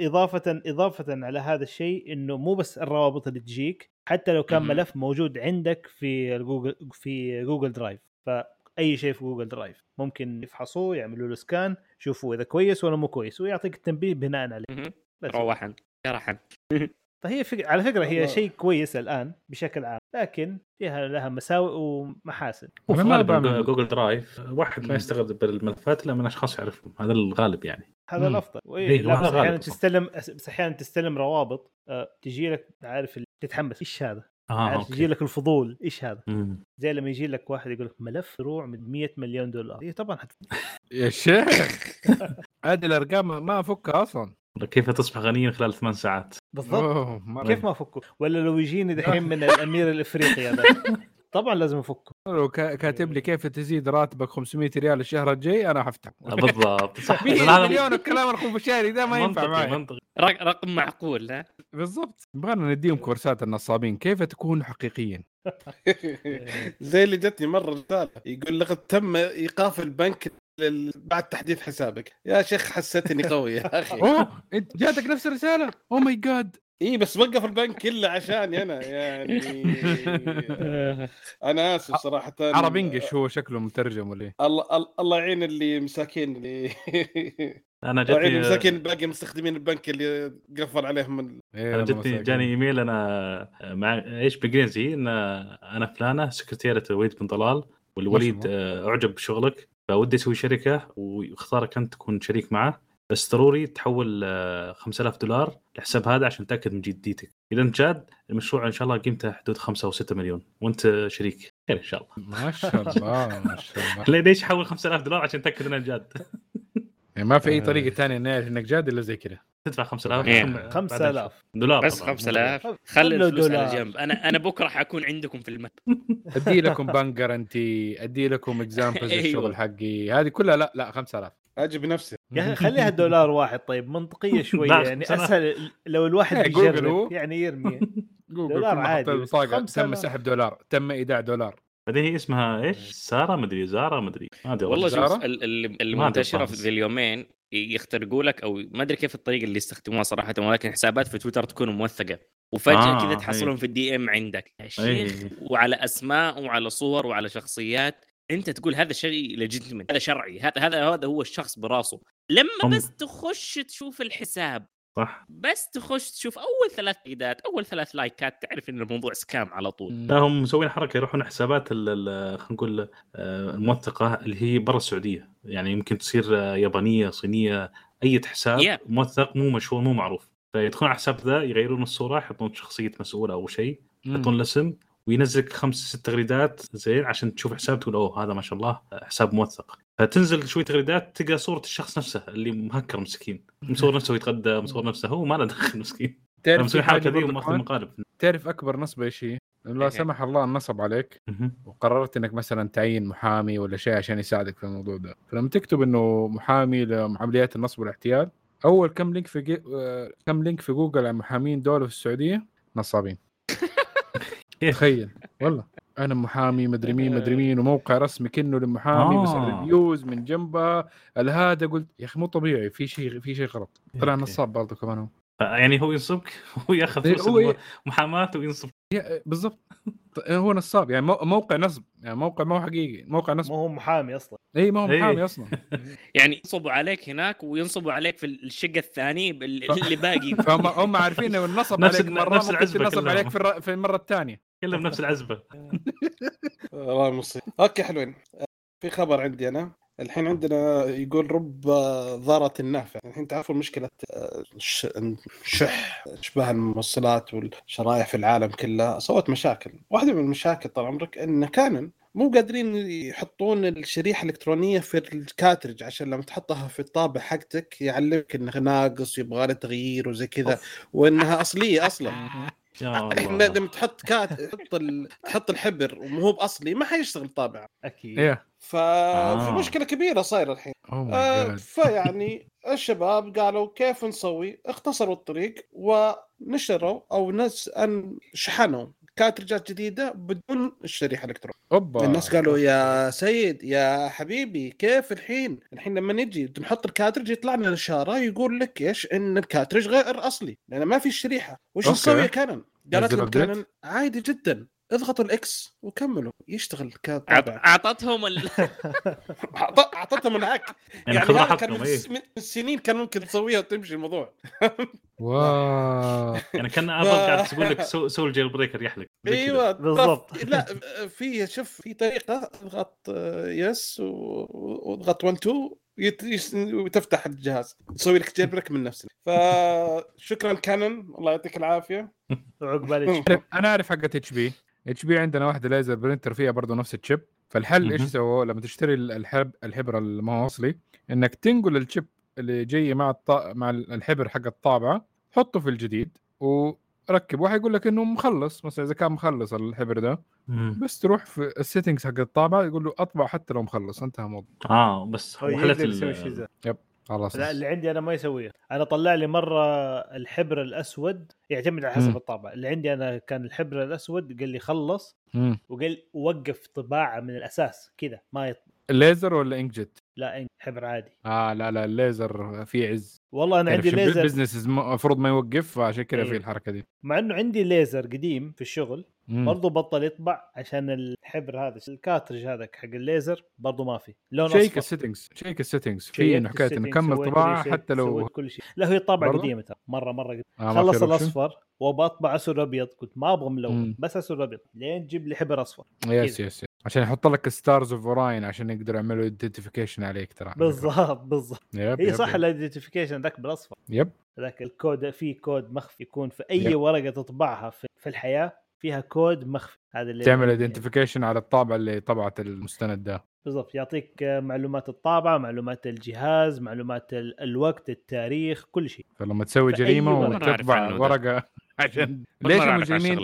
Speaker 4: إضافة إضافة على هذا الشيء إنه مو بس الروابط اللي تجيك حتى لو كان. ملف موجود عندك في جوجل في Google Drive فأي شيء في Google Drive ممكن يفحصوه يعملوا له scan يشوفوا إذا كويس ولا مو كويس ويعطيك التنبيه بناء عليه. بس
Speaker 5: روحا شرحا
Speaker 4: فهي فك... على فكرة هي. شيء كويس الآن بشكل عام لكن فيها لها مساوئ ومحاسن
Speaker 2: وفي
Speaker 3: ما
Speaker 2: غالب
Speaker 3: بعمل-
Speaker 2: جوجل درايف واحد ما. يستخدم بالملفات إلا من أشخاص يعرفهم هذا الغالب يعني
Speaker 4: هذا. الأفضل
Speaker 2: إيه، أحيانا.
Speaker 4: تستلم بس أحيانا تستلم روابط آه، تجي لك عارف تتحمس إيش هذا؟
Speaker 2: آه
Speaker 4: عارف يجي لك الفضول إيش هذا؟
Speaker 2: مم.
Speaker 4: زي لما يجي لك واحد يقول لك ملف فروع من 100 مليون دولار إيه طبعا حت...
Speaker 3: يا شيخ هذه الأرقام ما أفكها أصلا
Speaker 2: كيف تصبح غنيا خلال ثمان ساعات
Speaker 4: بالضبط. كيف ما أفكه؟ ولا لو يجيني دحين من الأمير الإفريقي هذا طبعا لازم أفكه.
Speaker 3: لو كا- كاتب لي كيف تزيد راتبك 500 ريال الشهر الجاي أنا حفتح
Speaker 2: بالضبط صح.
Speaker 3: 100
Speaker 2: هذا
Speaker 3: مليون الكلام الخنفشاري ده ما ينفع معي.
Speaker 2: منطقي.
Speaker 5: رق- رقم معقول ها؟
Speaker 3: بالضبط. يبغانا نديهم كورسات النصابين. كيف تكون حقيقيا؟
Speaker 6: زي اللي جتني مرة رسالة يقول لقد تم إيقاف البنك لل- بعد تحديث حسابك. يا شيخ حسيتني قوي يا أخي.
Speaker 3: أوه إنت جاتك نفس الرسالة؟ اوه ماي جاد
Speaker 6: اي بس وقف البنك الا عشاني أنا يعني. أنا آسف صراحة.
Speaker 3: عرب انجلش هو شكله مترجم ولا إيه؟
Speaker 6: الله الله- الله يعين اللي مساكين اللي.
Speaker 2: أنا
Speaker 6: الله يعين
Speaker 2: جتني
Speaker 6: مساكين باقي مستخدمين البنك اللي قفل عليهم ال-
Speaker 3: إيه أنا
Speaker 2: جتني. جاني إيميل أنا مع إيش بالانجليزي إن أنا فلانة سكرتيرة وليد بن طلال والوليد آه، أعجب بشغلك فودي أسوي شركة واختارك أنت تكون شريك معه. بس ضروري تحول آه، 5000 دولار الحساب هذا عشان تأكد من جديتك. إذا انت جاد المشروع إن شاء الله قيمته حدود 5 أو 6 مليون وأنت شريك. خير إن شاء الله.
Speaker 3: ما شاء الله ما شاء الله.
Speaker 2: ليه- ليش حول 5000 دولار عشان تأكد إنه جاد؟
Speaker 3: يعني ما في أي طريقة ثانية نعرف إنك جاد إلا زي كذا.
Speaker 2: تدفع 5000
Speaker 5: إيه.
Speaker 2: ثم بعدين
Speaker 4: 5000
Speaker 2: دولار
Speaker 5: بس
Speaker 2: طبعاً.
Speaker 5: 5000
Speaker 4: خل-
Speaker 5: خلي الفلوس
Speaker 4: دولار.
Speaker 5: على جنب. أنا أنا بكرة حكون عندكم في المكتب
Speaker 3: أدي لكم بنك جارنتي أدي لكم examples
Speaker 5: أيوة.
Speaker 3: الشغل حقي. هذه كلها لا لا 5000
Speaker 6: أجي بنفسي
Speaker 4: يا أخي خليها دولار واحد طيب منطقية شوية
Speaker 2: لا،
Speaker 4: يعني. أسهل لو الواحد
Speaker 3: إيه،
Speaker 4: بيجرب
Speaker 3: هو.
Speaker 4: يعني يرمي
Speaker 3: جوجل
Speaker 4: دولار عادي،
Speaker 3: حطيت
Speaker 4: بس
Speaker 3: بطاقة
Speaker 4: 5000.
Speaker 3: تم سحب دولار تم إيداع دولار
Speaker 2: بعدين هي اسمها إيش؟ سارة مدري زارا مدري ما أدري
Speaker 5: والله شوف المنتشرة في اليومين يخترقوا لك أو ما أدري كيف الطريقة اللي يستخدموها صراحة ولكن حسابات في تويتر تكون موثقة وفجأة
Speaker 2: آه،
Speaker 5: كذا تحصلهم
Speaker 2: أي.
Speaker 5: في ال DM عندك يا. شيخ وعلى أسماء وعلى صور وعلى شخصيات انت تقول هذا شيء legitimate هذا شرعي هذا هذا هذا هو الشخص براسه. لما بس تخش تشوف الحساب
Speaker 2: صح.
Speaker 5: بس تخش تشوف أول ثلاث إيدات أول ثلاث لايكات تعرف إن الموضوع scam على طول.
Speaker 2: لا هم مسوين حركة يروحون حسابات ال- ال- خلينا نقول آه، الموثقة اللي هي برا السعودية. يعني يمكن تصير آه، يابانية صينية أي حساب
Speaker 5: Yeah.
Speaker 2: موثق مو مشهور مو معروف. فيدخلون على الحساب ذا يغيرون الصورة يحطون شخصية مسؤول أو شيء يحطون الاسم وينزلك خمس ست تغريدات زين عشان تشوف حساب تقول أوه هذا ما شاء الله حساب موثق فتنزل شوي تغريدات تلقى صورة الشخص نفسه اللي مهكر مسكين مصور نفسه يتغدى مصور نفسه هو ما له دخل مسكين
Speaker 3: تعرف
Speaker 2: مسوي الحركه ذي
Speaker 3: ومأخذ؟
Speaker 2: مقالب
Speaker 3: تعرف أكبر نصب إيش هي؟ لا
Speaker 5: إيه.
Speaker 3: سمح الله النصب عليك. وقررت إنك مثلا تعين محامي ولا شيء عشان يساعدك في الموضوع ده فلما تكتب إنه محامي لعمليات النصب والاحتيال أول كم link في جي... آه، كم link في جوجل عن محامين دول في السعودية نصابين تخيل. والله. أنا محامي مدري مين مدري مين وموقع رسمي كنه للمحامي بس
Speaker 2: آه.
Speaker 3: ال reviews من جنبها هذا قلت يا أخي مو طبيعي في شيء في شيء غلط. طلع. نصاب برضه كمان هو
Speaker 2: يعني هو ينصبك؟ هو ياخذ فلوس
Speaker 3: هو
Speaker 2: محاماة وينصب.
Speaker 3: بالضبط. ط- هو نصاب يعني مو- موقع نصب يعني موقع ما هو حقيقي موقع نصب.
Speaker 4: ما هو محامي أصلا.
Speaker 3: اي ما هو
Speaker 2: إيه.
Speaker 3: محامي أصلا.
Speaker 5: يعني ينصبوا عليك هناك وينصبوا عليك في الشقة الثاني بال- اللي باقي.
Speaker 3: فهم هم عارفين إنه النصب
Speaker 2: نفس
Speaker 3: عليك مرة
Speaker 2: نفس
Speaker 3: تنصب
Speaker 2: كلهم.
Speaker 3: عليك في, الر... في المرة الثانية.
Speaker 2: كلهم نفس العزبة.
Speaker 6: الله المصيب أوكي حلوين. في خبر عندي أنا. الحين عندنا يقول رب ضارة النافع. الحين تعرفوا مشكلة آه، الشح أشباه الموصلات والشرائح في العالم كله صوت مشاكل. واحدة من المشاكل طال عمرك إن Canon
Speaker 1: مو قادرين يحطون الشريحة الإلكترونية في ال cartridge عشان لما تحطها في الطابع حقتك يعلمك انه ناقص يبغى له تغيير وزي كذا وإنها أصلية أصلا.
Speaker 2: يا
Speaker 1: الحين
Speaker 2: الله.
Speaker 1: لما تحط cart تحط ال... تحط الحبر ومو بأصلي ما حيشتغل طابع.
Speaker 4: أكيد.
Speaker 3: إيه.
Speaker 1: ففي
Speaker 2: آه.
Speaker 1: مشكله كبيرة صايرة الحين.
Speaker 3: ماي
Speaker 1: آه فيعني الشباب قالوا كيف نسوي؟ اختصروا الطريق ونشروا أو ناس أن شحنوا cartridge ات جديدة بدون الشريحة الإلكترونية.
Speaker 3: أوبا.
Speaker 1: الناس قالوا يا سيد يا حبيبي كيف الحين؟ الحين لما نجي نحط ال cartridge يطلع لنا الإشارة يقول لك إيش؟ إن ال cartridge غير أصلي لأن ما في الشريحه وش. نسوي يا Canon قالت لهم عادي جدا. اضغطوا ال X وكملوا يشتغل الطابع.
Speaker 5: أعطتهم ال...
Speaker 1: أعطتهم ال hack
Speaker 2: يعني
Speaker 1: يعني
Speaker 2: خذ
Speaker 1: هذا كان
Speaker 2: راحتكم
Speaker 1: من س- من سنين كان ممكن تسويها وتمشي الموضوع.
Speaker 3: واو.
Speaker 2: يعني كان Apple قاعد تقول لك سو سو ال jailbreaker كذا.
Speaker 1: أيوه
Speaker 4: بالضبط.
Speaker 1: لا في شوف في طريقة اضغط آه، yes واضغط 1 2 يت- yes- وتفتح الجهاز. تسوي لك jailbreak من نفسك. فشكرا Canon الله يعطيك العافية.
Speaker 4: عقبال
Speaker 3: عارف- أنا أعرف حقت HP HP عندنا واحدة laser printer فيها برضه نفس ال chip. فالحل
Speaker 2: إيش.
Speaker 3: سووا لما تشتري الحب الحبر المو أصلي إنك تنقل ال chip اللي جاي مع الط... مع الحبر حق الطابعة حطه في الجديد وركب وحيقول لك إنه مخلص مثلا إذا كان مخلص الحبر ده
Speaker 2: مم.
Speaker 3: بس تروح في ال settings حق الطابعة يقول له أطبع حتى لو مخلص. انتهى الموضوع.
Speaker 2: آه بس
Speaker 4: هو
Speaker 2: وحلت
Speaker 4: يقدر يسوي
Speaker 2: ال-
Speaker 4: شيء زي
Speaker 3: خلاص
Speaker 4: لا اللي عندي أنا ما يسويها أنا طلع لي مرة الحبر الأسود يعتمد على. حسب الطابع اللي عندي أنا كان الحبر الأسود قال لي خلص. وقال وقف طباعة من الأساس كذا ما يط...
Speaker 3: الليزر ولا inkjet؟
Speaker 4: لا ink حبر عادي
Speaker 3: آه لا لا الليزر فيه عز
Speaker 4: والله أنا عندي ليزر
Speaker 3: business المفروض ما يوقف فعشان كذا. في الحركة دي
Speaker 4: مع إنه عندي ليزر قديم في الشغل
Speaker 3: مم.
Speaker 4: برضو بطل يطبع عشان الحبر هذا ال cartridge هذاك حق الليزر برضو ما في لون
Speaker 3: شيك السيتنجز شيك السيتنجز في إنه حكايه
Speaker 4: إنه
Speaker 3: كمل
Speaker 4: طباعة
Speaker 3: حتى لو
Speaker 4: كل شيء لا هي طابعه؟ قديمة ترى مرة مرة قديمة.
Speaker 3: آه
Speaker 4: خلص. الأصفر وبطبع أسود ابيض قلت ما
Speaker 3: أبغى.
Speaker 4: ملون بس أسود ابيض لين تجيب لي حبر
Speaker 3: أصفر yes yes عشان يحط لك stars of Orion عشان يقدروا يعملوا identification عليك ترى.
Speaker 4: بالضبط بالضبط
Speaker 3: yep
Speaker 4: صح.
Speaker 3: ال
Speaker 4: identification ذاك بالأصفر
Speaker 3: yep
Speaker 4: ذاك الكود في كود مخفي يكون في أي
Speaker 3: yep.
Speaker 4: ورقة تطبعها في, في الحياة فيها كود مخفي. هذا اللي
Speaker 3: تعمل identification على الطابعة اللي طبعت المستند ده.
Speaker 4: بالضبط. يعطيك معلومات الطابعة معلومات الجهاز معلومات ال- الوقت التاريخ كل شيء.
Speaker 3: فلما تسوي
Speaker 5: جريمة
Speaker 3: وتطبع. ورقة عشان ليش المجرمين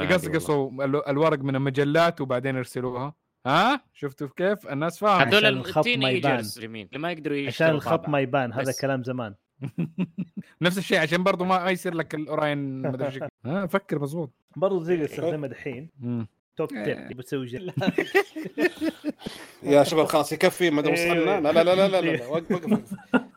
Speaker 3: ال- الورق من المجلات وبعدين يرسلوها؟ ها؟ شفتوا كيف؟ الناس فاهمة.
Speaker 5: هذول
Speaker 4: الخط ما يبان.
Speaker 5: اللي ما يقدروا
Speaker 4: عشان الخط. ما يبان. هذا. كلام زمان.
Speaker 3: نفس الشيء عشان برضو ما يصير لك الأوراين مدري إيش ها فكر مزبوط
Speaker 4: برضو تقدر تستخدمها دحين.
Speaker 3: مم.
Speaker 4: توب
Speaker 3: إيه.
Speaker 4: تيب بتسوي
Speaker 1: يا شباب خلاص يكفي ما دام
Speaker 4: إيه.
Speaker 1: وصلنا لا لا لا لا لا. وقف وقف.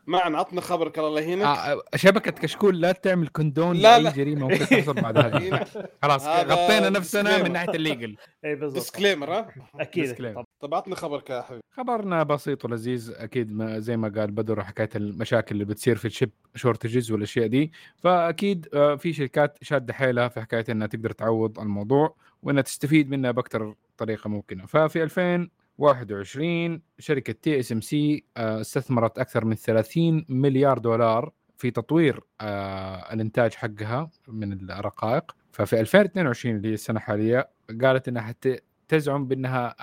Speaker 1: معنا عطنا خبرك الله يهينك
Speaker 3: آه شبكة كشكول لا تعمل كوندون
Speaker 1: لا،
Speaker 3: لأي
Speaker 1: لا.
Speaker 3: جريمة ممكن تحصل بعد هذا خلاص غطينا نفسنا. من ناحية ال legal
Speaker 4: اي بالضبط.
Speaker 1: disclaimer ها؟
Speaker 3: أكيد.
Speaker 4: طب.
Speaker 1: عطنا خبرك يا حبيبي.
Speaker 3: خبرنا بسيط ولذيذ. أكيد ما زي ما قال بدر حكاية المشاكل اللي بتصير في ال chip shortages والأشياء دي. فأكيد آه، في شركات شادة حيلها في حكاية إنها تقدر تعوض الموضوع. وإنها تستفيد منها باكثر طريقة ممكنة. ففي 2021 شركة TSMC استثمرت أكثر من 30 مليار دولار في تطوير آه، الإنتاج حقها من الرقائق. ففي 2022 اللي هي السنة الحالية قالت إنها حت تزعم بأنها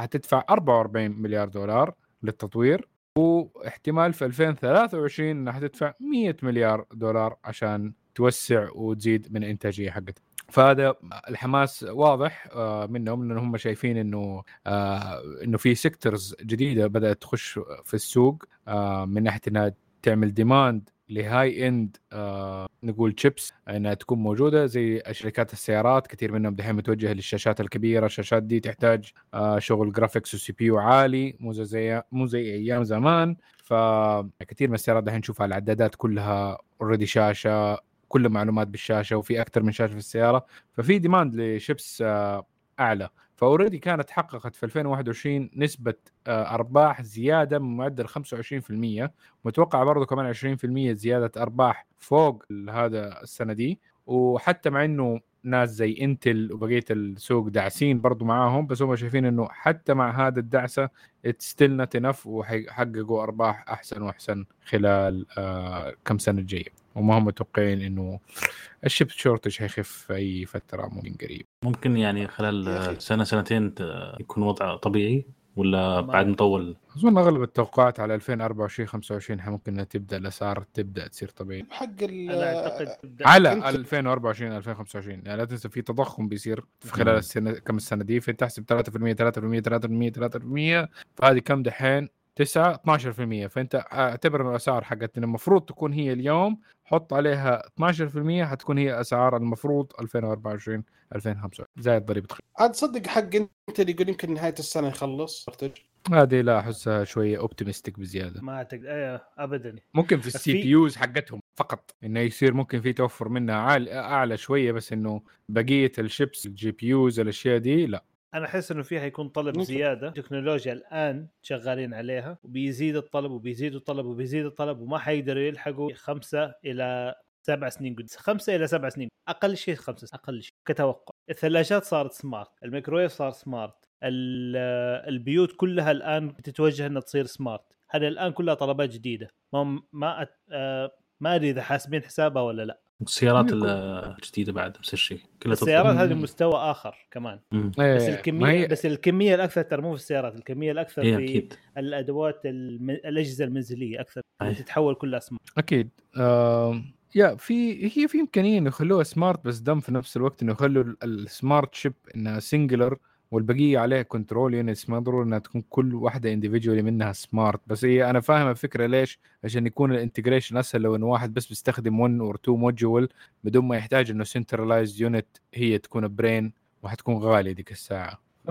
Speaker 3: حتدفع 44 مليار دولار للتطوير. واحتمال في 2023 إنها حتدفع 100 مليار دولار عشان توسع وتزيد من الانتاجيه حقتها. فهذا الحماس واضح آه، منهم لأن هم شايفين إنه آه، إنه في sectors جديدة بدأت تخش في السوق آه، من ناحية إنها تعمل demand ل high end نقول شيبس إنها تكون موجودة زي شركات السيارات كثير منهم دحين متوجه للشاشات الكبيرة الشاشات دي تحتاج شغل graphics و CPU عالي مو زي مو زي أيام زمان. فكثير من السيارات دحين نشوفها العدادات كلها already شاشة كل معلومات بالشاشة وفي أكثر من شاشة في السيارة ففي demand ل chips آه أعلى. ف already كانت حققت في 2021 نسبة آه، أرباح زيادة من معدل 25% متوقع برضه كمان 20% زيادة أرباح فوق هذا السنة دي. وحتى مع إنه ناس زي Intel وبقية السوق داعسين برضو معاهم بس هم شايفين إنه حتى مع هذا الدعسة still not enough وحيحققوا أرباح أحسن وأحسن خلال آه كم سنة الجاية. وما هم متوقعين إنه ال chip shortage حيخف في أي فترة ممكن قريب.
Speaker 2: ممكن يعني. خلال سنة سنتين يكون وضع طبيعي ولا بعد مطول
Speaker 3: أظن أغلب التوقعات على 2024 25 ممكن إنها تبدأ الأسعار تبدأ تصير طبيعية.
Speaker 6: حق
Speaker 3: على
Speaker 6: أنت-
Speaker 3: 2024 2025 يعني لا تنسى في تضخم بيصير في خلال السنة كم السنة دي فانت تحسب 3% 3% 3% 3% فهذه كم دحين؟ 9 12% فأنت أعتبر إن الأسعار حقت إن المفروض تكون هي اليوم حط عليها 12% حتكون هي أسعار المفروض 2024 2025 زائد ضريبة خ-
Speaker 6: عاد تصدق حق Intel يقول يمكن نهاية السنة يخلص
Speaker 3: هذه لا أحسها شوية optimistic بزيادة.
Speaker 4: ما أعتقد إيه ابدا.
Speaker 3: ممكن في السي بي يوز حقتهم فقط إنه يصير ممكن في توفر منها عال أعلى شوية بس إنه بقية ال chips ال GPUs الأشياء دي لا.
Speaker 4: أنا أحس إنه فيها يكون طلب
Speaker 6: ممكن.
Speaker 4: زيادة. تكنولوجيا الآن شغالين عليها وبيزيد الطلب وبيزيد الطلب وبيزيد الطلب وما حيقدروا يلحقوا خمسة إلى سبع سنين قد خمسة إلى سبع سنين. أقل شيء خمسة أقل شيء. كتوقع. الثلاجات صارت smart الميكرويف صار smart ال- البيوت كلها الآن بتتوجه إنها تصير smart هذا الآن كلها طلبات جديدة. ما ما أت... آه، ما أدري إذا حاسبين حسابها ولا لا.
Speaker 2: السيارات الجديدة بعد نفس الشيء كلها
Speaker 4: السيارات. هذه مستوى آخر كمان.
Speaker 2: مم.
Speaker 3: إيه،
Speaker 4: بس الكميه
Speaker 3: هي
Speaker 4: بس الكمية الأكثر ترى مو في السيارات الكمية الأكثر
Speaker 2: هي
Speaker 4: في
Speaker 2: أكيد.
Speaker 4: الأدوات الم... الأجهزة المنزلية أكثر.
Speaker 2: أي.
Speaker 4: تتحول كلها smart
Speaker 3: أكيد. آه yeah في هي في إمكانية إنه يخلوها smart بس then في نفس الوقت إنه يخلوا ال- ال smart chip إنها singular والبقية عليها control units ما ضروري إنها تكون كل واحدة individually منها smart بس هي أنا فاهم الفكرة ليش؟ عشان يكون ال integration أسهل لو انه واحد بس بيستخدم 1 or 2 module بدون ما يحتاج إنه centralized unit هي تكون brain وحتكون غالية ديك الساعة. ف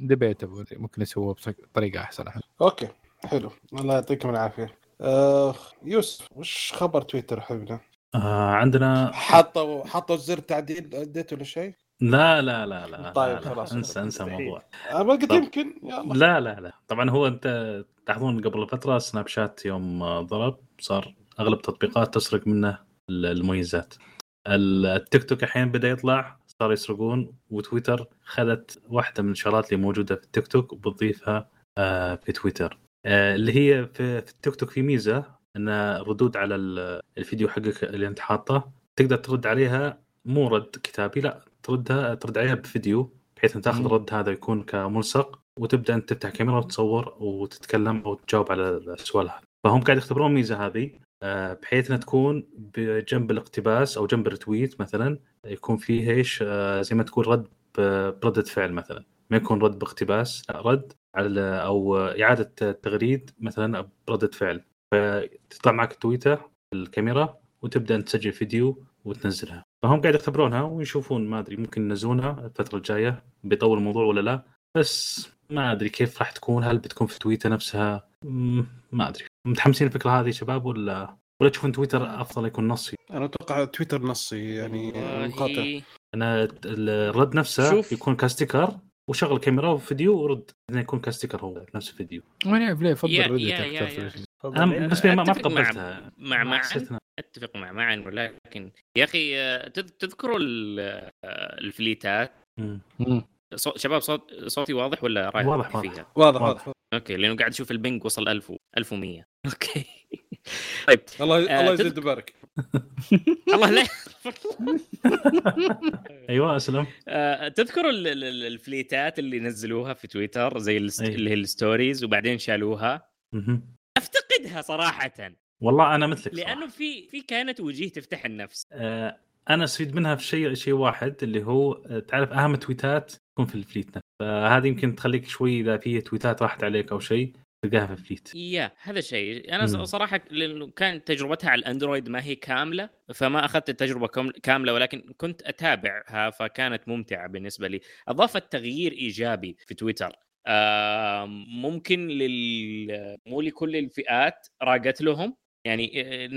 Speaker 3: debatable ممكن يسووها بطريقة أحسن.
Speaker 6: أوكي حلو. الله يعطيكم العافية. آه يوسف وش خبر تويتر حبنا
Speaker 2: آه عندنا
Speaker 6: حطوا حطوا زر تعديل edit ولا شيء؟
Speaker 2: لا لا لا لا
Speaker 6: طيب،
Speaker 2: لا لا.
Speaker 6: خلاص.
Speaker 2: انسى انسى. الموضوع
Speaker 6: ما قلت
Speaker 2: طب.
Speaker 6: يمكن يلا
Speaker 2: لا لا لا طبعا هو أنت تلاحظون قبل فترة سناب شات يوم آه، ضرب صار أغلب التطبيقات تسرق منه ال- المميزات التيك توك الحين بدأ يطلع صار يسرقون وتويتر خذت واحدة من الشغلات اللي موجودة في التيك توك وبتضيفها آه، في تويتر آه، اللي هي في التيك توك في ميزة إن ردود على ال- الفيديو حقك اللي أنت حاطه تقدر ترد عليها مو رد كتابي لا تردها ترد عليها بفيديو بحيث إن تاخذ. الرد هذا يكون كملصق وتبدأ أنت تفتح كاميرا وتصور وتتكلم أو تجاوب على السؤال هذا. فهم قاعد يختبرون الميزة هذه آه، بحيث إنها تكون بجنب الاقتباس أو جنب الريتويت مثلا يكون فيه إيش آه، زي ما تقول رد بردة فعل مثلا. ما يكون رد باقتباس لا رد على أو إعادة تغريد مثلا بردة فعل. فتطلع معك التويته الكاميرا وتبدأ تسجل فيديو وتنزلها. فهم قاعد يختبرونها ويشوفون ما أدري ممكن ينزلونها الفترة الجاية بيطول الموضوع ولا لا. بس ما أدري كيف راح تكون هل بتكون في تويتر نفسها؟ ما أدري. متحمسين الفكرة هذه شباب ولا ولا تشوفون تويتر أفضل يكون نصي؟
Speaker 6: أنا أتوقع تويتر نصي يعني مقاطع.
Speaker 2: أنا الرد نفسه
Speaker 5: شوف.
Speaker 2: يكون كاستيكر وشغل كاميرا وفيديو ورد إنه يكون كاستيكر هو نفس الفيديو.
Speaker 3: ما نعرف ليه افضل
Speaker 5: يا-
Speaker 3: ريدت
Speaker 5: يا- يا-
Speaker 2: أكثر لي ما ما
Speaker 5: مع- مع
Speaker 2: حسيتها
Speaker 5: أتفق مع معا ولكن يا أخي آه، تذ- تذكروا آه، الفليتات. صوت شباب صوت صوتي واضح ولا رايح
Speaker 2: واضح، واضح.
Speaker 5: فيها؟
Speaker 6: واضح
Speaker 2: واضح.
Speaker 6: واضح
Speaker 5: أوكي لأنه قاعد أشوف البنج وصل 1000 و- 1100 أوكي طيب
Speaker 6: الله
Speaker 5: آه،
Speaker 6: الله يزيد ويبارك
Speaker 5: الله لا
Speaker 2: أيوه
Speaker 5: أسلم تذكروا ال- ال- ال- ال fleetات اللي نزلوها في تويتر زي. اللي هي ال stories وبعدين شالوها. أفتقدها صراحة
Speaker 2: والله أنا مثلك صراحة.
Speaker 5: لأنه في في كانت وجيه تفتح النفس.
Speaker 2: آه، أنا أستفيد منها في شيء شيء واحد اللي هو آه، تعرف أهم تويتات تكون في ال fleet نفسه. فهذه يمكن تخليك شوي إذا في تويتات راحت عليك أو شيء تلقاها في الفليت.
Speaker 5: يا هذا شيء. أنا
Speaker 2: مم.
Speaker 5: صراحة لأنه كانت تجربتها على الأندرويد ما هي كاملة فما أخذت التجربة كاملة ولكن كنت أتابعها فكانت ممتعة بالنسبة لي. اضافت تغيير إيجابي في تويتر. آه، ممكن لل مو لكل الفئات راقت لهم يعني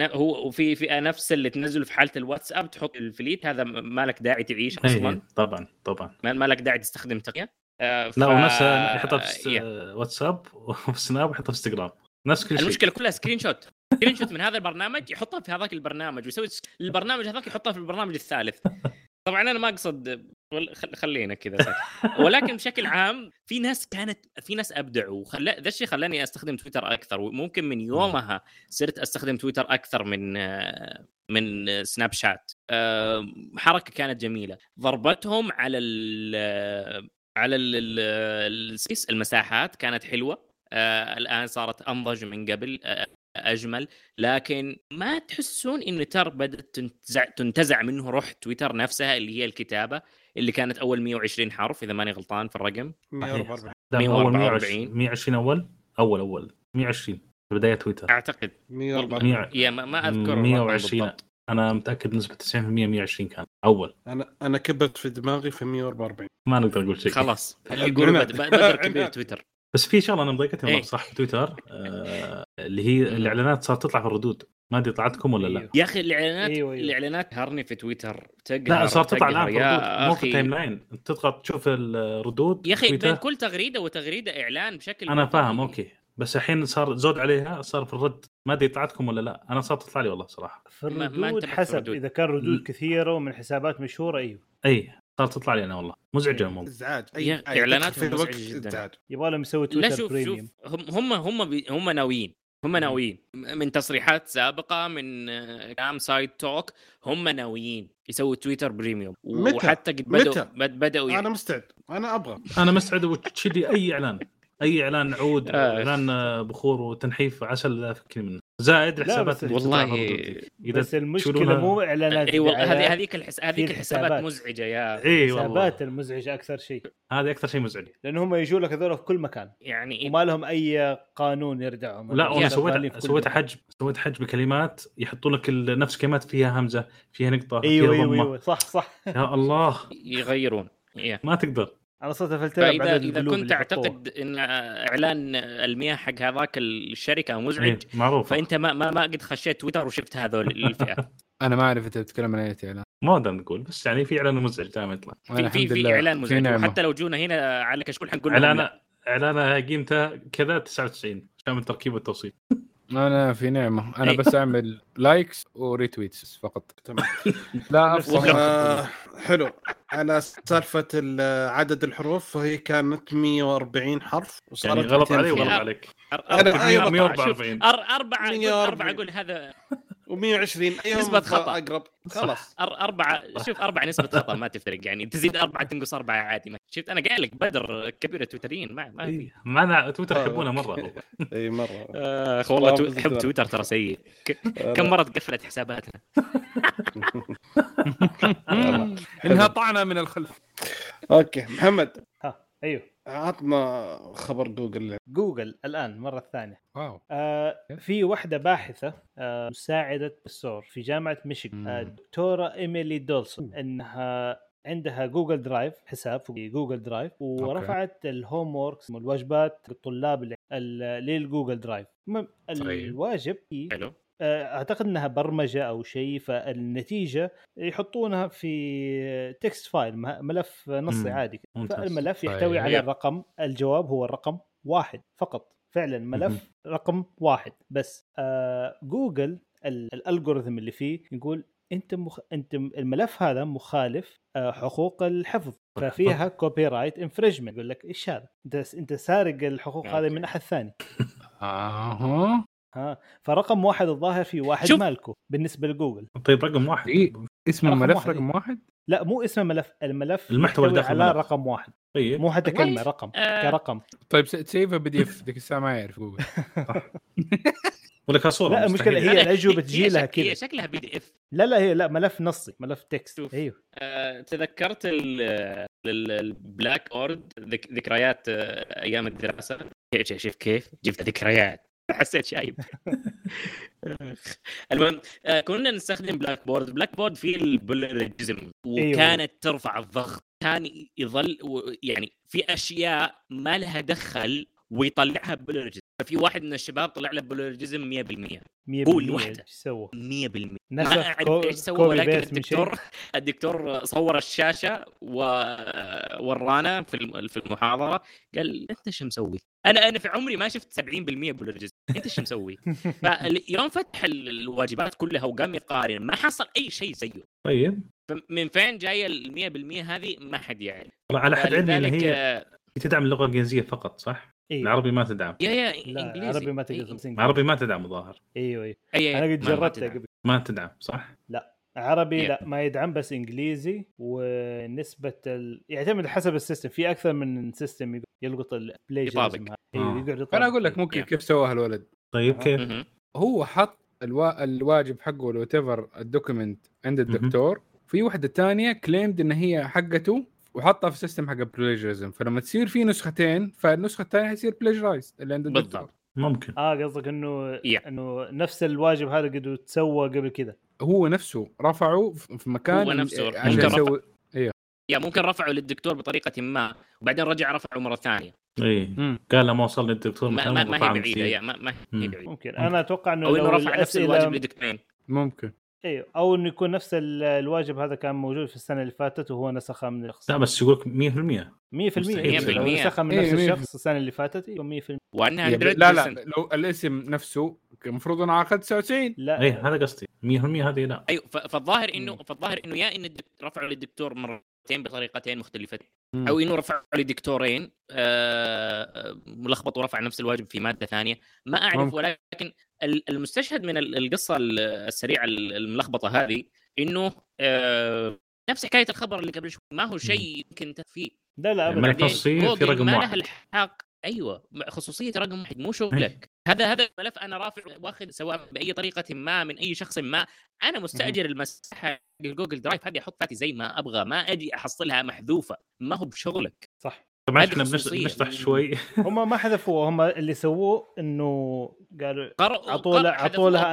Speaker 5: آه، هو وفي فئه نفس اللي تنزل في حالة الواتساب تحط الفليت هذا ما لك داعي تعيش
Speaker 2: اي أصلا. طبعا طبعا.
Speaker 5: ما لك داعي تستخدم تقنية؟ آه،
Speaker 2: لا
Speaker 5: ف-
Speaker 2: ونفسها يحطها في
Speaker 5: yeah.
Speaker 2: واتساب وفي سناب ويحطها في إنستغرام. نفس كل شيء.
Speaker 5: المشكلة كلها screenshot. screenshot من هذا البرنامج يحطها في هذاك البرنامج ويسوي البرنامج هذاك يحطها في البرنامج الثالث. طبعا أنا ما أقصد خلينا كذا ساكت. ولكن بشكل عام في ناس كانت في ناس أبدعوا. وخلا ذا الشيء خلاني أستخدم تويتر أكثر وممكن من يومها صرت أستخدم تويتر أكثر من من سناب شات. حركة كانت جميلة. ضربتهم على ال على ال- ال- السيس المساحات كانت حلوة. آه، الآن صارت أنضج من قبل. آه، أجمل لكن ما تحسون إن تويتر بدأت تنتزع تنتزع منه روح تويتر نفسها اللي هي الكتابة اللي كانت أول 120 حرف إذا ماني غلطان في الرقم؟
Speaker 6: 144
Speaker 2: لا أول.
Speaker 5: 144.
Speaker 2: 120 120 أول؟ أول أول. 120 في بداية تويتر.
Speaker 5: أعتقد.
Speaker 6: 144
Speaker 2: 100
Speaker 5: يا ما, ما أذكر الرقم
Speaker 2: 120
Speaker 5: بالضبط.
Speaker 2: أنا متأكد بنسبة 90% 120 كان. أول.
Speaker 6: أنا أنا كبت في دماغي في 144
Speaker 2: ما نقدر نقول شيء.
Speaker 5: خلاص. بدر كبير تويتر.
Speaker 2: بس في شغلة أنا مضايقتني
Speaker 5: إيه.
Speaker 2: والله صح في تويتر آه اللي هي الإعلانات صارت تطلع في الردود ما أدري طلعتكم ولا لا.
Speaker 5: يا أخي الاعلانات
Speaker 4: أيوه، أيوه.
Speaker 5: الإعلانات هرني في تويتر تقهر
Speaker 2: لا صارت تطلع. الآن في الردود مو في التايم لاين تضغط تشوف الردود
Speaker 5: يا
Speaker 2: أخي.
Speaker 5: بين كل تغريدة وتغريدة إعلان بشكل أنا
Speaker 2: فاهم. أوكي بس الحين صار زود عليها صار في الرد ما أدري طلعتكم ولا لا أنا صارت تطلع لي والله صراحة
Speaker 4: في
Speaker 5: ما- ما
Speaker 4: الردود
Speaker 5: انتبهت في
Speaker 4: حسب
Speaker 5: الردود.
Speaker 4: إذا كان ردود كثيرة ومن حسابات مشهورة أيوه
Speaker 2: أي صارت تطلع لي أنا والله. مزعجه
Speaker 4: إيه.
Speaker 2: الموضوع.
Speaker 5: إزعاج.
Speaker 6: اي
Speaker 5: إعلاناتهم
Speaker 6: في الوقت. إزعاج.
Speaker 4: يبغى لهم يسوي
Speaker 5: لا
Speaker 4: تويتر
Speaker 5: شوف
Speaker 4: بريميوم
Speaker 5: شوف هم هم هم, بي هم ناويين. هم ناويين. من تصريحات سابقة من آه، كلام side talk هم ناويين يسووا تويتر premium
Speaker 6: متى؟
Speaker 5: وحتى قد بدأوا
Speaker 6: متى؟
Speaker 5: بد- بدأوا
Speaker 6: أنا مستعد. أنا أبغى.
Speaker 2: أنا مستعد وتشيلي أي إعلان. أي إعلان عود
Speaker 5: آه.
Speaker 2: إعلان آه، بخور وتنحيف عسل لا فكني منه. زائد الحسابات اللي
Speaker 5: والله-
Speaker 2: دي. إذا
Speaker 4: بس
Speaker 2: المشكلة
Speaker 4: مو إعلانات
Speaker 5: اي والله هذه هذيك الحس... هذيك الحسابات. مزعجة يا
Speaker 2: اي والله.
Speaker 4: الحسابات المزعجة أكثر شيء.
Speaker 2: هذه أكثر شيء مزعج.
Speaker 4: لأن هم يجوا لك هذول في كل مكان.
Speaker 5: يعني
Speaker 4: وما لهم أي قانون يردعهم
Speaker 2: لا
Speaker 4: في
Speaker 2: سويت سويت. حجب سويت حجب بكلمات يحطوا لك نفس كلمات فيها همزة فيها نقطة
Speaker 4: أيوه
Speaker 2: فيها
Speaker 4: أيوه
Speaker 2: ضمة.
Speaker 4: أيوه. صح صح.
Speaker 2: يا الله.
Speaker 5: يغيرون.
Speaker 2: ما تقدر.
Speaker 4: أنا صرت افلتر
Speaker 5: فإذا
Speaker 4: إذا
Speaker 5: كنت. تعتقد إن إعلان المياه حق هذاك الشركة مزعج
Speaker 2: إيه، معروف
Speaker 5: فأنت ما ما, ما قد خشيت تويتر وشفت هذول الفئة
Speaker 3: أنا ما أعرف انت بتتكلم عن أي إعلان
Speaker 2: ما نقدر نقول بس يعني في إعلان مزعج دائما يطلع
Speaker 5: في في, في إعلان
Speaker 3: في
Speaker 5: مزعج. وحتى لو جونا هنا على كشكول حنقول
Speaker 2: اعلان
Speaker 5: لا.
Speaker 2: إعلانها قيمته كذا 99 عشان من تركيب والتوصيل
Speaker 3: أنا في نعمة
Speaker 5: أنا.
Speaker 3: بس أعمل likes و retweets فقط
Speaker 6: تمام
Speaker 3: لا أفضل
Speaker 6: آه حلو على سالفة ال- عدد الحروف فهي كانت 140 حرف وصارت
Speaker 2: يعني غلط علي
Speaker 6: 200
Speaker 2: وغلط. عليك
Speaker 5: أر-
Speaker 6: أنا-
Speaker 5: أربعة-
Speaker 6: أيوة،
Speaker 5: أربعة.
Speaker 2: 144.
Speaker 5: شوف، أر- أربعة أقول
Speaker 6: 140.
Speaker 5: أربعة أقول هذا
Speaker 6: و120 ايهم
Speaker 5: نسبة خطأ.
Speaker 6: اقرب خلاص.
Speaker 5: أر- أربعة شوف أربعة نسبة خطأ ما تفرق يعني. تزيد أربعة تنقص أربعة عادي. ما شفت؟ أنا قايل لك بدر كبير التويتريين ما ما في.
Speaker 2: إيه، معنا تويتر
Speaker 6: آه.
Speaker 2: يحبونه مرة.
Speaker 6: اي مرة.
Speaker 5: آخ والله تو-
Speaker 6: والله
Speaker 5: حب. تويتر ترى سيء. ك- كم مرة تقفلت حساباتنا؟
Speaker 3: إنها طعنة من الخلف.
Speaker 6: أوكي. محمد.
Speaker 4: ها أيوه.
Speaker 6: عطنا خبر جوجل
Speaker 4: جوجل الآن مرة الثانية
Speaker 3: wow.
Speaker 4: آه في واحدة باحثة آه مساعدة بروفيسور في جامعة ميشيغان. آه. دكتورة إيميلي دولسون. إنها عندها جوجل درايف حساب في جوجل درايف ورفعت ال homeworks الواجبات للطلاب اللي- ال- للجوجل درايف. المهم. الواجب
Speaker 5: حلو.
Speaker 4: أعتقد إنها برمجة أو شيء فالنتيجة يحطونها في text file ملف نصي. عادي. فالملف
Speaker 3: طيب.
Speaker 4: يحتوي على
Speaker 5: هي-
Speaker 4: الرقم الجواب هو الرقم واحد فقط. فعلا ملف رقم واحد بس. آه جوجل ال- ال algorithm اللي فيه يقول أنت مخ... أنت الملف هذا مخالف آه حقوق الحفظ ففيها copyright infringement يقول لك إيش هذا؟ أنت أنت سارق الحقوق هذه من أحد ثاني.
Speaker 3: أها.
Speaker 4: ها. فرقم واحد الظاهر في واحد
Speaker 5: شوف.
Speaker 4: مالكو بالنسبة لجوجل.
Speaker 2: طيب رقم واحد.
Speaker 3: إيه. اسم
Speaker 4: رقم
Speaker 3: الملف
Speaker 4: واحد.
Speaker 3: رقم واحد؟
Speaker 4: لا مو اسم الملف. الملف
Speaker 2: المحتوى اللي داخل
Speaker 4: على
Speaker 2: الملف.
Speaker 4: رقم واحد.
Speaker 2: طيب.
Speaker 4: مو حتى كلمة رقم.
Speaker 5: آه.
Speaker 4: كرقم.
Speaker 3: طيب س- تسيفها PDF ذيك الساعة ما يعرف جوجل.
Speaker 2: ولا كصوره
Speaker 4: لا
Speaker 2: المشكلة.
Speaker 4: هي
Speaker 5: لا،
Speaker 4: الاجوبه تجي لها
Speaker 5: شك- هي
Speaker 4: كذا
Speaker 5: شكلها PDF.
Speaker 4: لا لا هي لا ملف نصي ملف
Speaker 5: text.
Speaker 4: أيوه.
Speaker 5: آه، تذكرت ال- ال- ال Blackboard ذك- ذكريات آه، أيام الدراسة. كيف شوف كيف؟ جبت ذكريات. حسيت شايب. المهم آه، كنا نستخدم Blackboard Blackboard فيه ال plagiarism وكانت ترفع الضغط. كان يظل يعني في أشياء ما لها دخل ويطلعها plagiarism ففي واحد من الشباب طلع له plagiarism 100%
Speaker 4: 100%
Speaker 5: قول لوحده.
Speaker 4: سوى؟
Speaker 5: 100%
Speaker 4: نسخ
Speaker 5: ما
Speaker 4: أعرف
Speaker 5: إيش سوى ولكن. الدكتور الدكتور صور الشاشة وورانا في الم- في المحاضرة. قال أنت شو مسوي؟ أنا أنا في عمري ما شفت 70% plagiarism أنت إيش مسوي؟ فيوم فتح ال- الواجبات كلها وقام يقارن. ما حصل أي شيء زيه.
Speaker 2: طيب.
Speaker 5: فمن فين جاية ال 100% هذه؟ ما حد يعرف.
Speaker 2: على حد علمي
Speaker 5: إن
Speaker 2: هي
Speaker 5: آه،
Speaker 2: تدعم اللغة الانجليزيه فقط صح؟
Speaker 4: أيوه
Speaker 2: العربي ما تدعم.
Speaker 5: يا يا
Speaker 4: لا عربي ما تقدر
Speaker 5: أي-
Speaker 4: تمسك
Speaker 2: العربي ما تدعم الظاهر
Speaker 4: أيوه أيوه
Speaker 5: أي
Speaker 4: أنا قد جربتها. قبل.
Speaker 2: ما تدعم صح؟
Speaker 4: عربي
Speaker 5: Yeah.
Speaker 4: لا ما يدعم بس إنجليزي ونسبة ال... يعتمد حسب ال system في أكثر من system يلقط ال plagiarism
Speaker 5: يطابق.
Speaker 4: أيوه
Speaker 2: آه.
Speaker 4: يقعد
Speaker 3: أنا أقول لك ممكن
Speaker 5: Yeah.
Speaker 3: كيف سواها الولد
Speaker 2: طيب كيف؟
Speaker 5: مهم.
Speaker 3: هو حط الوا... الواجب حقه whatever ال document عند. الدكتور في واحدة تانية claimed إن هي حقته وحطها في ال system حق ال plagiarism فلما تصير في نسختين فالنسخة الثانية حيصير plagiarized اللي عند الدكتور
Speaker 5: بالضبط
Speaker 2: ممكن.
Speaker 4: آه قصدك إنه
Speaker 5: Yeah.
Speaker 4: إنه نفس الواجب هذا قد تسوى قبل كذا.
Speaker 3: هو نفسه رفعه في مكان
Speaker 5: هو نفسه
Speaker 3: عشان
Speaker 5: ممكن
Speaker 3: يسوي
Speaker 5: يا ممكن رفعوا للدكتور بطريقة ما وبعدين رجع رفعه مرة ثانية.
Speaker 2: اي
Speaker 3: مم.
Speaker 2: قال لما وصل للدكتور
Speaker 5: ما, ما, ما هي بعيدة ما, ما هي. بعيدة.
Speaker 4: ممكن. أنا أتوقع إنه
Speaker 5: أو إنه
Speaker 4: لو
Speaker 5: رفع نفس الواجب لدكتورين.
Speaker 3: ممكن.
Speaker 4: أيوه أو إنه يكون نفس ال- الواجب هذا كان موجود في السنة اللي فاتت وهو نسخه من الشخص
Speaker 2: لا بس يقول لك 100%
Speaker 4: 100%
Speaker 2: مستحيل.
Speaker 4: إيه، لو
Speaker 5: 100%.
Speaker 4: نسخه من
Speaker 3: إيه،
Speaker 4: نفس
Speaker 3: 100%.
Speaker 4: الشخص السنة اللي فاتت أيوه 100%
Speaker 5: وأنها 100%
Speaker 3: لا لا لو الاسم نفسه المفروض إنه آخذ 99
Speaker 4: لا
Speaker 2: اي هذا قصدي 100% هذه لا
Speaker 5: أيوه فالظاهر
Speaker 4: إنه.
Speaker 5: فالظاهر إنه يا إن رفعوا للدكتور مرتين بطريقتين مختلفتين. أو إنه رفعوا لدكتورين آه، ملخبط ورفع نفس الواجب في مادة ثانية. ما
Speaker 3: أعرف.
Speaker 5: ولكن ال- المستشهد من ال- القصة ال- السريعة ال- الملخبطة هذه إنه آه، نفس حكاية الخبر اللي قبل شوي ما هو شيء يمكن تخفيه
Speaker 4: لا لا ابدا.
Speaker 2: في رقم
Speaker 5: ما لها
Speaker 2: واحد.
Speaker 5: الحق. أيوه خصوصية رقم واحد مو شغلك. هذا هذا الملف أنا رافع وأخذ سواء بأي طريقة ما من أي شخص ما. أنا مستأجر المساحة حق ال Google Drive هذه أحط ملفاتي زي ما أبغى. ما أجي أحصلها محذوفة. ما هو بشغلك.
Speaker 4: صح.
Speaker 2: طب معلش
Speaker 5: هذه إحنا.
Speaker 2: بنشطح شوي.
Speaker 4: هم ما حذفوها. هم اللي سووه إنه قالوا
Speaker 5: قرأوا
Speaker 4: عطوا لها عطوا لها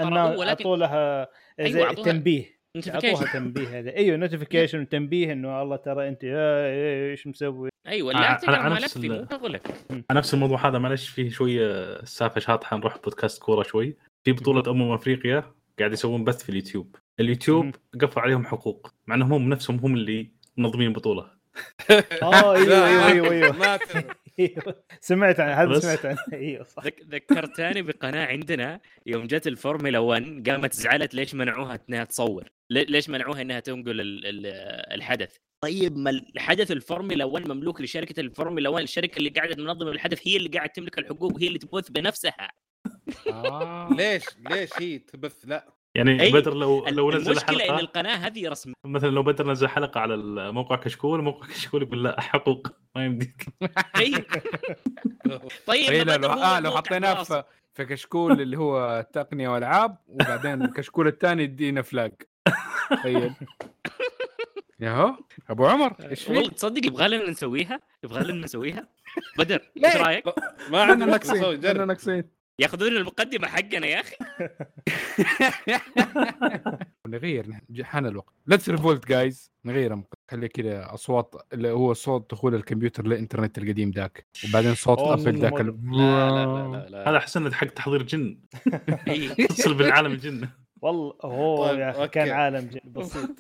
Speaker 4: عطوا لها
Speaker 5: أيوة،
Speaker 4: زي
Speaker 5: عطوها
Speaker 4: تنبيه. اعطوها تنبيه هذا. أيوه notification وتنبيه إنه الله ترى أنت آه، إيه، إيش مسوي؟
Speaker 2: أيوه
Speaker 5: لا تقرا
Speaker 2: نفس
Speaker 5: ملفي مو شغلك
Speaker 2: على نفس الموضوع هذا معلش فيه شوية السالفه شاطحة نروح بودكاست كورة شوي. في بطولة أمم أفريقيا قاعد يسوون بث في اليوتيوب. اليوتيوب. قفل عليهم حقوق مع إنهم هم نفسهم هم اللي منظمين
Speaker 4: البطولة. آه أيوه أيوه
Speaker 1: أيوه إيوه.
Speaker 4: أيوه سمعت عن هذا. سمعت عنه. إيوه صح.
Speaker 5: ذك- ذكرتني بقناة عندنا يوم جت الفورمولا 1 قامت زعلت ليش منعوها إنها تصور؟ لي- ليش منعوها إنها تنقل ال- ال- الحدث؟ طيب ما الحدث الفورمولا 1 مملوك لشركة الفورمولا 1 الشركة اللي قاعدة تنظم الحدث هي اللي قاعدة تملك الحقوق وهي اللي تبث بنفسها.
Speaker 3: آه.
Speaker 1: ليش؟ ليش هي تبث؟ لا.
Speaker 2: يعني
Speaker 5: أي،
Speaker 2: بدر لو لو نزل
Speaker 5: المشكلة إن
Speaker 2: حلقه
Speaker 5: القناة هذه رسمية.
Speaker 2: مثلا لو بدر نزل حلقة على الموقع كشكول موقع كشكول يقول لا حقوق. ما يمديك.
Speaker 5: طيب طيب
Speaker 3: إيه، لو آه لو
Speaker 5: موقع
Speaker 3: حطيناه. في في كشكول اللي هو تقنيه والعاب وبعدين الكشكول الثاني يدينا فلاج تخيل ياهو. أبو عمر إيش
Speaker 5: والله
Speaker 3: فيك؟
Speaker 5: تصدق يبغى لنا نسويها؟ يبغى لنا نسويها؟ بدر؟ إيش رأيك؟
Speaker 1: ما نسوي
Speaker 3: ناقصين
Speaker 1: جرب
Speaker 3: ناقصين
Speaker 5: ياخذون المقدمة حقنا يا أخي.
Speaker 3: نغير نحن- حان الوقت. let's revolt guys نغير خلي كذا أصوات اللي هو صوت دخول الكمبيوتر للإنترنت القديم ذاك. وبعدين صوت قفل ذاك ال-
Speaker 1: لا لا لا لا,
Speaker 2: هذا
Speaker 1: لا.
Speaker 2: احس انه حق تحضير جن.
Speaker 5: إيه.
Speaker 2: تتصل بالعالم الجن.
Speaker 4: والله أوه
Speaker 1: طيب،
Speaker 4: يا أخي
Speaker 1: okay.
Speaker 4: كان عالم بسيط.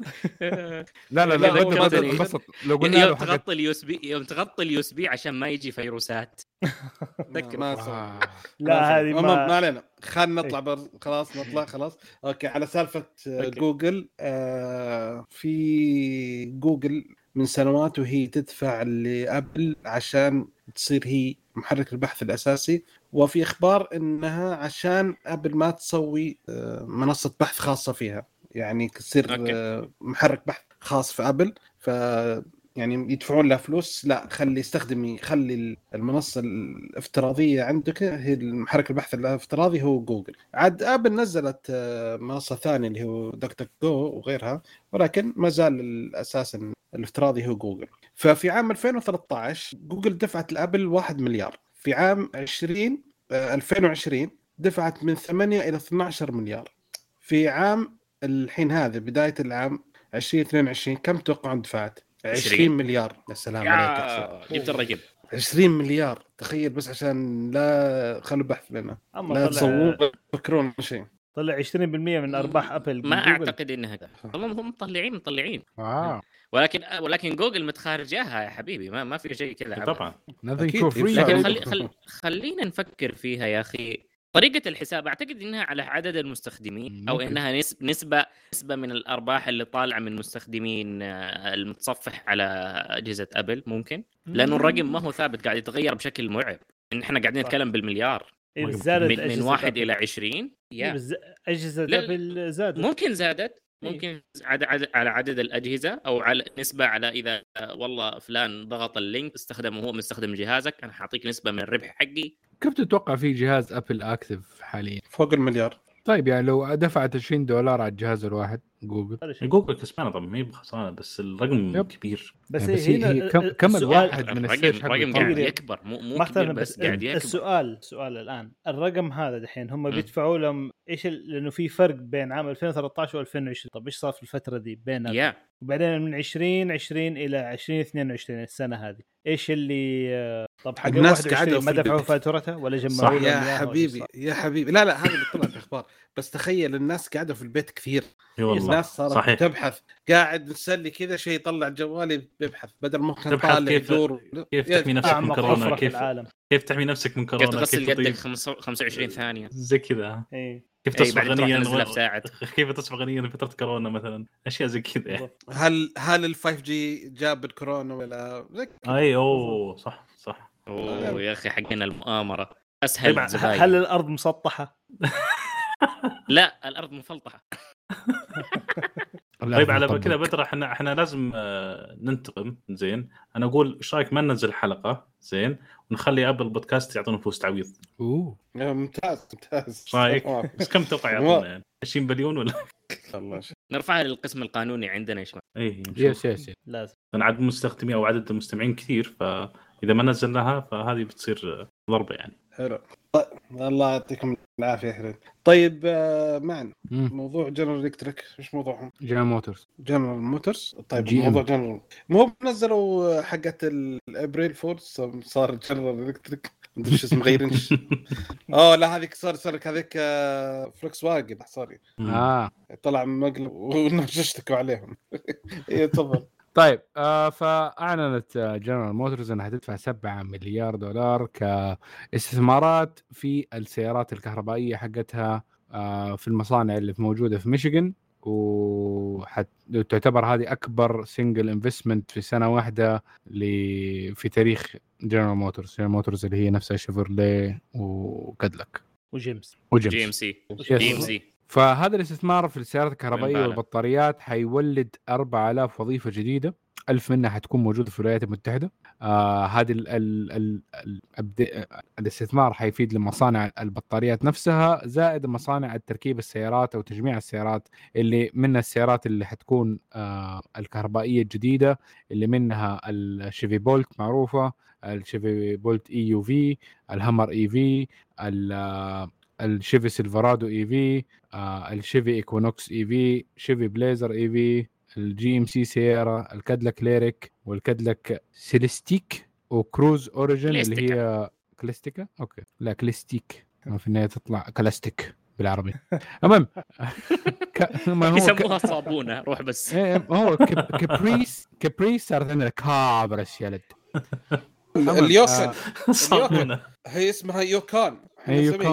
Speaker 3: لا لا لا بدر انبسط لو قلنا
Speaker 5: يوم تغطي اليو إس بي يوم تغطي ال USB عشان ما يجي فيروسات.
Speaker 1: ما.
Speaker 4: لا هذه
Speaker 1: ما, ما, علينا. خلينا نطلع بر... خلاص نطلع خلاص. okay على سالفة آه،
Speaker 5: okay.
Speaker 1: جوجل آه في جوجل من سنوات وهي تدفع لأبل عشان تصير هي محرك البحث الأساسي. وفي إخبار إنها عشان ابل ما تسوي آه، منصة بحث خاصة فيها. يعني تصير
Speaker 5: okay.
Speaker 1: آه، محرك بحث خاص في أبل. ف يعني يدفعون لها فلوس. لا خلي استخدمي خلي المنصة الافتراضية عندك. هي المحرك البحث الافتراضي هو جوجل. عاد أبل نزلت آه، منصة ثانية اللي هو DuckDuckGo وغيرها. ولكن ما زال الأساس الافتراضي هو جوجل. ففي عام 2013 جوجل دفعت لأبل 1 مليار. في عام 20 آه، 2020 دفعت من 8 إلى 12 مليار. في عام الحين هذا بداية العام 2022 كم تتوقعون دفعت؟ 20
Speaker 5: 20
Speaker 1: مليار. يا سلام عليك
Speaker 5: جبت الرقم.
Speaker 1: 20 مليار. تخيل بس عشان لا خلوا بحث لنا لا تصورون تفكرون شيء.
Speaker 4: طلع 20% من أرباح أبل
Speaker 5: ما
Speaker 4: جوجل.
Speaker 5: أعتقد إنها. والله هم مطلعين مطلعين
Speaker 3: آه
Speaker 5: ولكن ولكن جوجل متخارجاها يا حبيبي ما ما في شيء كذا.
Speaker 2: طبعا
Speaker 1: لكن.
Speaker 5: خلي خل... خلينا نفكر فيها يا أخي طريقة الحساب أعتقد إنها على عدد المستخدمين
Speaker 3: أو.
Speaker 5: إنها نسب... نسبة نسبة من الأرباح اللي طالعة من مستخدمين آه، المتصفح على أجهزة أبل ممكن لأنه الرقم ما هو ثابت قاعد يتغير بشكل مرعب إن إحنا قاعدين. نتكلم بالمليار
Speaker 4: إيه، زادت
Speaker 5: من, من واحد
Speaker 4: أبل.
Speaker 5: إلى 20
Speaker 4: إيه،
Speaker 5: يا أجهزة
Speaker 4: ابل زادت
Speaker 5: ممكن زادت
Speaker 4: إيه.
Speaker 5: ممكن عد عد على عدد الأجهزة أو على نسبة على إذا آه، والله فلان ضغط ال link استخدمه هو مستخدم جهازك أنا حأعطيك نسبة من الربح حقي
Speaker 3: كيف تتوقع في جهاز ابل active حاليا؟
Speaker 1: فوق المليار
Speaker 3: طيب يعني لو دفعت 20 دولار على الجهاز الواحد جوجل.
Speaker 2: جوجل كسبانة طبعا ما هي بخسرانه بس الرقم
Speaker 3: يب.
Speaker 2: كبير
Speaker 4: بس,
Speaker 3: يعني بس
Speaker 4: هنا
Speaker 3: هي- هي كم- الواحد من
Speaker 5: الرقم. قاعد. يكبر مو مو كبير بس
Speaker 4: بس
Speaker 5: قاعد يكبر
Speaker 4: السؤال السؤال الآن الرقم هذا دحين هم. بيدفعوا لهم إيش لأنه في فرق بين عام 2013 و2020 طب إيش صار في الفترة دي بين
Speaker 5: يا
Speaker 4: وبعدين من 2020 إلى 2022 السنة هذه إيش اللي آه، طب حق
Speaker 1: الناس
Speaker 4: 21
Speaker 1: قعدوا
Speaker 4: ما دفعوا. فاتورتها ولا
Speaker 2: صح،
Speaker 4: جمعوا لهم
Speaker 1: يا حبيبي؟ يا حبيبي لا لا هذا اللي طلع الأخبار. بس تخيل الناس قاعدة في البيت كثير.
Speaker 2: إي والله
Speaker 1: الناس صارت
Speaker 2: صحيح.
Speaker 1: تبحث. قاعد نسلي كذا شيء يطلع جوالي بيبحث بدل ما كان
Speaker 2: تبحث
Speaker 1: طالع
Speaker 2: كيف-
Speaker 1: يدور.
Speaker 2: كيف تحمي نفسك من كورونا؟ كيف
Speaker 4: العالم
Speaker 2: كيف تحمي نفسك من
Speaker 5: كيف
Speaker 2: كورونا
Speaker 5: تغسل
Speaker 2: كيف
Speaker 5: يدك
Speaker 2: تضيف
Speaker 5: 25 ثانية.
Speaker 2: زي كذا. كيف تصبح غنيا كيف تصبح غنيا في فترة كورونا مثلا؟ أشياء زي كذا. يعني.
Speaker 1: هل هل ال 5 جي جاب الكورونا ولا كذا.
Speaker 2: إي أوه صح صح.
Speaker 5: أوه يا أخي حقنا المؤامرة. أسهل
Speaker 2: طيب،
Speaker 4: هل الأرض مسطحة؟
Speaker 5: لا الأرض مفلطحة.
Speaker 2: طيب على. كذا بدر إحنا إحنا لازم آه، ننتقم. زين. أنا أقول إيش رأيك ما ننزل حلقه زين. ونخلي أبل بودكاست يعطونا فلوس تعويض.
Speaker 3: أوه.
Speaker 1: يا ممتاز ممتاز.
Speaker 2: إيش
Speaker 1: رأيك؟
Speaker 2: بس كم تتوقع يعطونا يعني 20 مليون ولا؟
Speaker 5: نرفعها للقسم القانوني عندنا إيش
Speaker 2: اي
Speaker 3: yes yes yes.
Speaker 4: لازم.
Speaker 2: لأن عدد المستخدمين أو عدد المستمعين كثير فإذا ما نزلناها فهذه بتصير ضربة يعني.
Speaker 1: حلو. طيب الله يعطيكم العافية حلو طيب آه، معن
Speaker 3: مم.
Speaker 1: موضوع جنرال الكتريك إيش موضوعهم؟
Speaker 3: جنرال موتورز
Speaker 1: جنرال موتورز طيب
Speaker 3: جي.
Speaker 1: موضوع جنرال مو نزلوا حقت ال April Fools صار جنرال الكتريك مدري إيش اسمه مغيرين أوه لا هذيك سوري سوري هذيك فلوكس واجن سوري.
Speaker 3: آه.
Speaker 1: طلع مقلب والناس اشتكوا عليهم. اي تفضل.
Speaker 3: طيب آه فأعلنت آه، جنرال موتورز إنها حتدفع 7 مليار دولار كاستثمارات في السيارات الكهربائية حقتها آه في المصانع اللي موجودة في ميشيغان. وتعتبر هذه أكبر single investment في سنة واحدة ل... في تاريخ جنرال موتورز جنرال موتورز اللي هي نفسها شيفرليه وكادلك
Speaker 4: وجيمس.
Speaker 3: وجيمس.
Speaker 5: جي إم سي.
Speaker 3: Yes.
Speaker 5: جي إم سي.
Speaker 3: فهذا الاستثمار في السيارات
Speaker 5: الكهربائية.
Speaker 3: والبطاريات حيولد 4000 وظيفة جديدة ألف منها حتكون موجودة في الولايات المتحدة آه هذه ال ال ال ال الأبد- الاستثمار حيفيد لمصانع البطاريات نفسها زائد مصانع التركيب السيارات أو تجميع السيارات اللي منها السيارات اللي حتكون آه الكهربائية الجديدة اللي منها الشيفي بولت معروفة الشيفي بولت EUV الهمر EV الشيفي سيلفرادو EV آه الشيفي إيكونوكس EV شيفي بليزر EV الجي إم سي سيارة الكادلك ليريك والكادلك سيلستيك وكروز أوريجن اللي. هي كليستيكا؟ أوكي. لا كليستيك. في النهاية تطلع كلاستيك بالعربي. المهم ك- ما هو ك-
Speaker 5: يسموها صابونة روح بس.
Speaker 3: إيه، هو كب- كبريس كبريس صارت عندنا كابرس يا ولد.
Speaker 1: اليوكن
Speaker 3: آه،
Speaker 2: صابونة.
Speaker 1: هي اسمها يوكان.
Speaker 2: يوكن.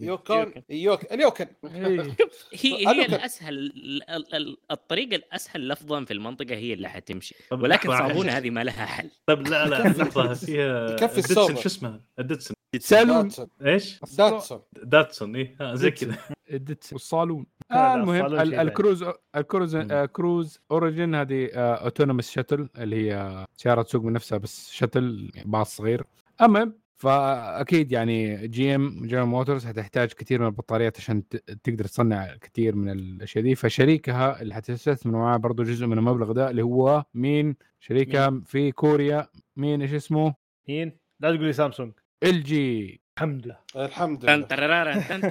Speaker 1: يوكان يوك اليوكن
Speaker 3: إيه.
Speaker 5: هي هي الأسهل ال- ال- ال- الطريقة الأسهل لفظا في المنطقة هي اللي حتمشي. ولكن صابونه هذه ما لها حل.
Speaker 2: طب لا لا لحظة. فيها
Speaker 1: يكفي الصوبة.
Speaker 2: شو اسمها؟ الديتسون
Speaker 3: سالون.
Speaker 2: إيش؟
Speaker 1: داتسون.
Speaker 2: داتسون اي آه، زي كذا.
Speaker 3: الدتس والصالون. آه المهم. الكروز الكروز. آه كروز اوريجن هذه autonomous shuttle اللي هي سيارة تسوق من نفسها بس shuttle bus صغير. المهم فأكيد يعني جي ام جنرال موتورز حتحتاج كثير من البطاريات عشان ت- تقدر تصنع كثير من الأشياء دي. فشريكها اللي حتستثمر معاه برضه جزء من المبلغ ده اللي هو مين؟ شريكها في كوريا. مين؟ إيش اسمه؟
Speaker 4: مين؟ لا تقول لي سامسونج.
Speaker 3: إل جي.
Speaker 4: الحمد لله.
Speaker 1: الحمد لله.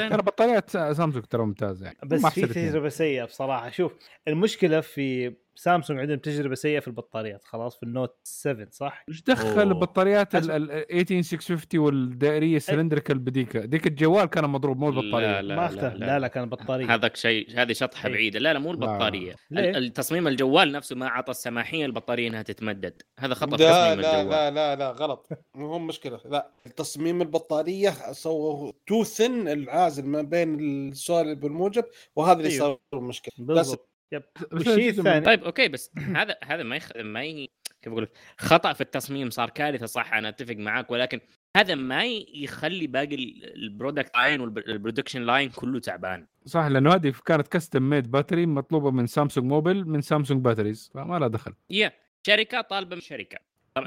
Speaker 3: ترى بطاريات سامسونج ترى ممتازه يعني.
Speaker 4: بس
Speaker 3: ما
Speaker 4: في. تجربة سيئة بصراحة. شوف المشكلة في سامسونج عندهم تجربة سيئة في البطاريات خلاص في النوت 7 صح؟
Speaker 3: إيش دخل
Speaker 2: أوه.
Speaker 3: بطاريات
Speaker 4: أسمع.
Speaker 3: ال 18650 والدائرية ال cylindrical بديك ديك الجوال كان مضروب مو
Speaker 5: لا،
Speaker 3: البطارية
Speaker 5: لا،
Speaker 4: ما اختلف لا لا كان بطارية
Speaker 5: هذاك شيء هذه شطحة
Speaker 4: إيه.
Speaker 5: بعيدة لا لا مو
Speaker 3: لا.
Speaker 5: البطارية
Speaker 4: ليه؟
Speaker 5: ال- التصميم الجوال نفسه ما أعطى السماحية للبطاريه إنها تتمدد هذا خطأ في
Speaker 1: لا
Speaker 5: تصميم
Speaker 1: لا
Speaker 5: الجوال
Speaker 1: لا لا لا غلط مو هو مشكلة لا تصميم البطارية سووا too thin العازل ما بين السالب والموجب وهذا اللي. صار المشكلة بس
Speaker 4: بالضبط yep.
Speaker 3: بس
Speaker 4: والشيء الثاني
Speaker 5: طيب أوكي بس هذا هذا ما يخ... ما ي... كيف أقول لك؟ خطأ في التصميم صار كارثة صح أنا أتفق معاك ولكن هذا ما يخلي باقي ال- ال product line وال production line كله تعبان.
Speaker 3: صح لأنه هذه كانت custom made battery مطلوبة من سامسونج موبيل من سامسونج batteries فما لها دخل.
Speaker 5: يا شركة طالبة من
Speaker 3: شركة.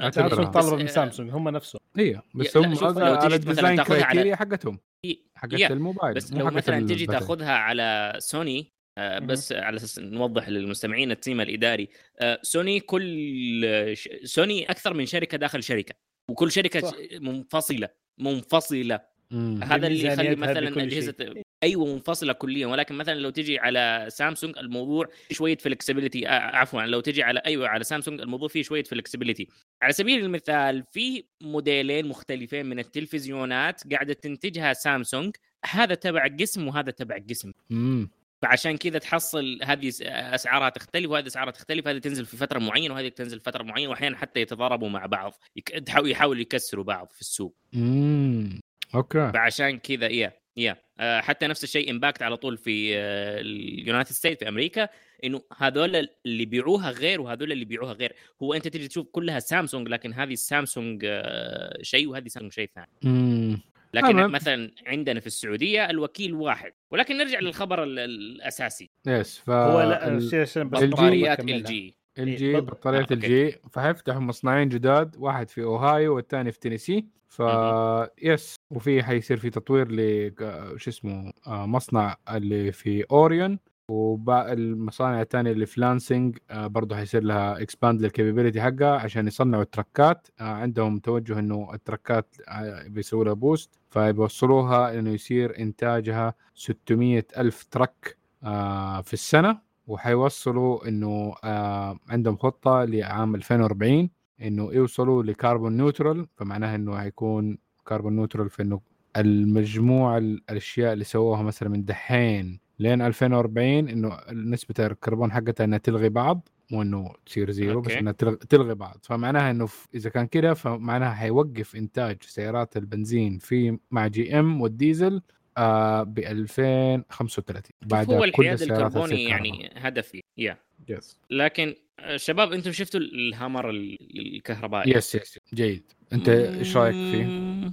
Speaker 4: سامسونج
Speaker 5: بس-
Speaker 4: طالبة من
Speaker 5: آه،
Speaker 4: سامسونج هم نفسهم.
Speaker 3: هي بس
Speaker 5: لا،
Speaker 3: هم على
Speaker 5: ال
Speaker 3: design
Speaker 5: تاخذها على-
Speaker 3: criteria حقتهم حقت الموبايل
Speaker 5: بس لو مثلا تجي. تاخذها على سوني آه، بس على أساس نوضح للمستمعين ال team الإداري آه، سوني كل ش- سوني أكثر من شركة داخل شركة وكل شركة
Speaker 4: صح.
Speaker 5: منفصلة منفصلة
Speaker 3: مم.
Speaker 5: هذا اللي يخلي مثلا
Speaker 4: أجهزة.
Speaker 5: أيوه منفصلة كليا ولكن مثلا لو تجي على سامسونج الموضوع شوية flexibility عفوا لو تجي على أيوه على سامسونج الموضوع فيه شوية flexibility على سبيل المثال في موديلين مختلفين من التلفزيونات قاعدة تنتجها سامسونج هذا تبع قسم وهذا قسم قسم
Speaker 3: مم.
Speaker 5: فعشان كذا تحصل هذه أسعارها تختلف وهذه أسعارها تختلف هذه تنزل في فترة معينة وهذه تنزل في فترة معينة واحيانا حتى يتضاربوا مع بعض يحاولوا يكسروا بعض في السوق.
Speaker 3: مم. أوكي.
Speaker 5: فعشان كذا يا يا. آه، حتى نفس الشيء impact على طول في ال United States في أمريكا إنه هذول اللي بيعوها غير وهذول اللي بيعوها غير. هو أنت تجي تشوف كلها سامسونج لكن هذه سامسونج آه، شيء وهذه سامسونج شيء ثاني.
Speaker 3: مم.
Speaker 5: لكن
Speaker 3: تمام.
Speaker 5: مثلا عندنا في السعودية الوكيل واحد. ولكن نرجع للخبر ال- الأساسي.
Speaker 3: يس ف
Speaker 4: هو لا
Speaker 5: بطاريات. ال جي
Speaker 3: ال جي
Speaker 4: بط-
Speaker 3: بطاريات ال. جي فحيفتحوا مصنعين جداد واحد في أوهايو والثاني في تينيسي. ف yes وفي حيصير في تطوير ل شو اسمه آه، مصنع اللي في أوريون. وباقي المصانع الثانية اللي في لانسينج آه، برضه حيصير لها expand لل capability حقها عشان يصنعوا التركات. آه، عندهم توجه إنه التركات آه، بيسووا لها boost فيوصلوها إنه يصير إنتاجها 600 ألف truck في السنة. وحيوصلوا إنه عندهم خطة لعام 2040 إنه يوصلوا ل carbon neutral فمعناها إنه حيكون carbon neutral في إنه المجموع ال- الأشياء اللي سووها مثلا من دحين لين 2040 إنه نسبة الكربون حقتها إنها تلغي بعض مو انه تصير زيرو بس. إنها تلغي, بعض. فمعناها إنه إذا كان كده فمعناها حيوقف إنتاج سيارات البنزين في مع GM والديزل آه ب 2035 بعد
Speaker 5: هو
Speaker 3: كل السيارات
Speaker 5: الكربوني يعني هدفي؟ Yeah.
Speaker 3: Yes
Speaker 5: لكن شباب أنتم شفتوا الهامر ال- الكهربائي؟
Speaker 3: يس Yes جيد. أنت إيش رأيك فيه؟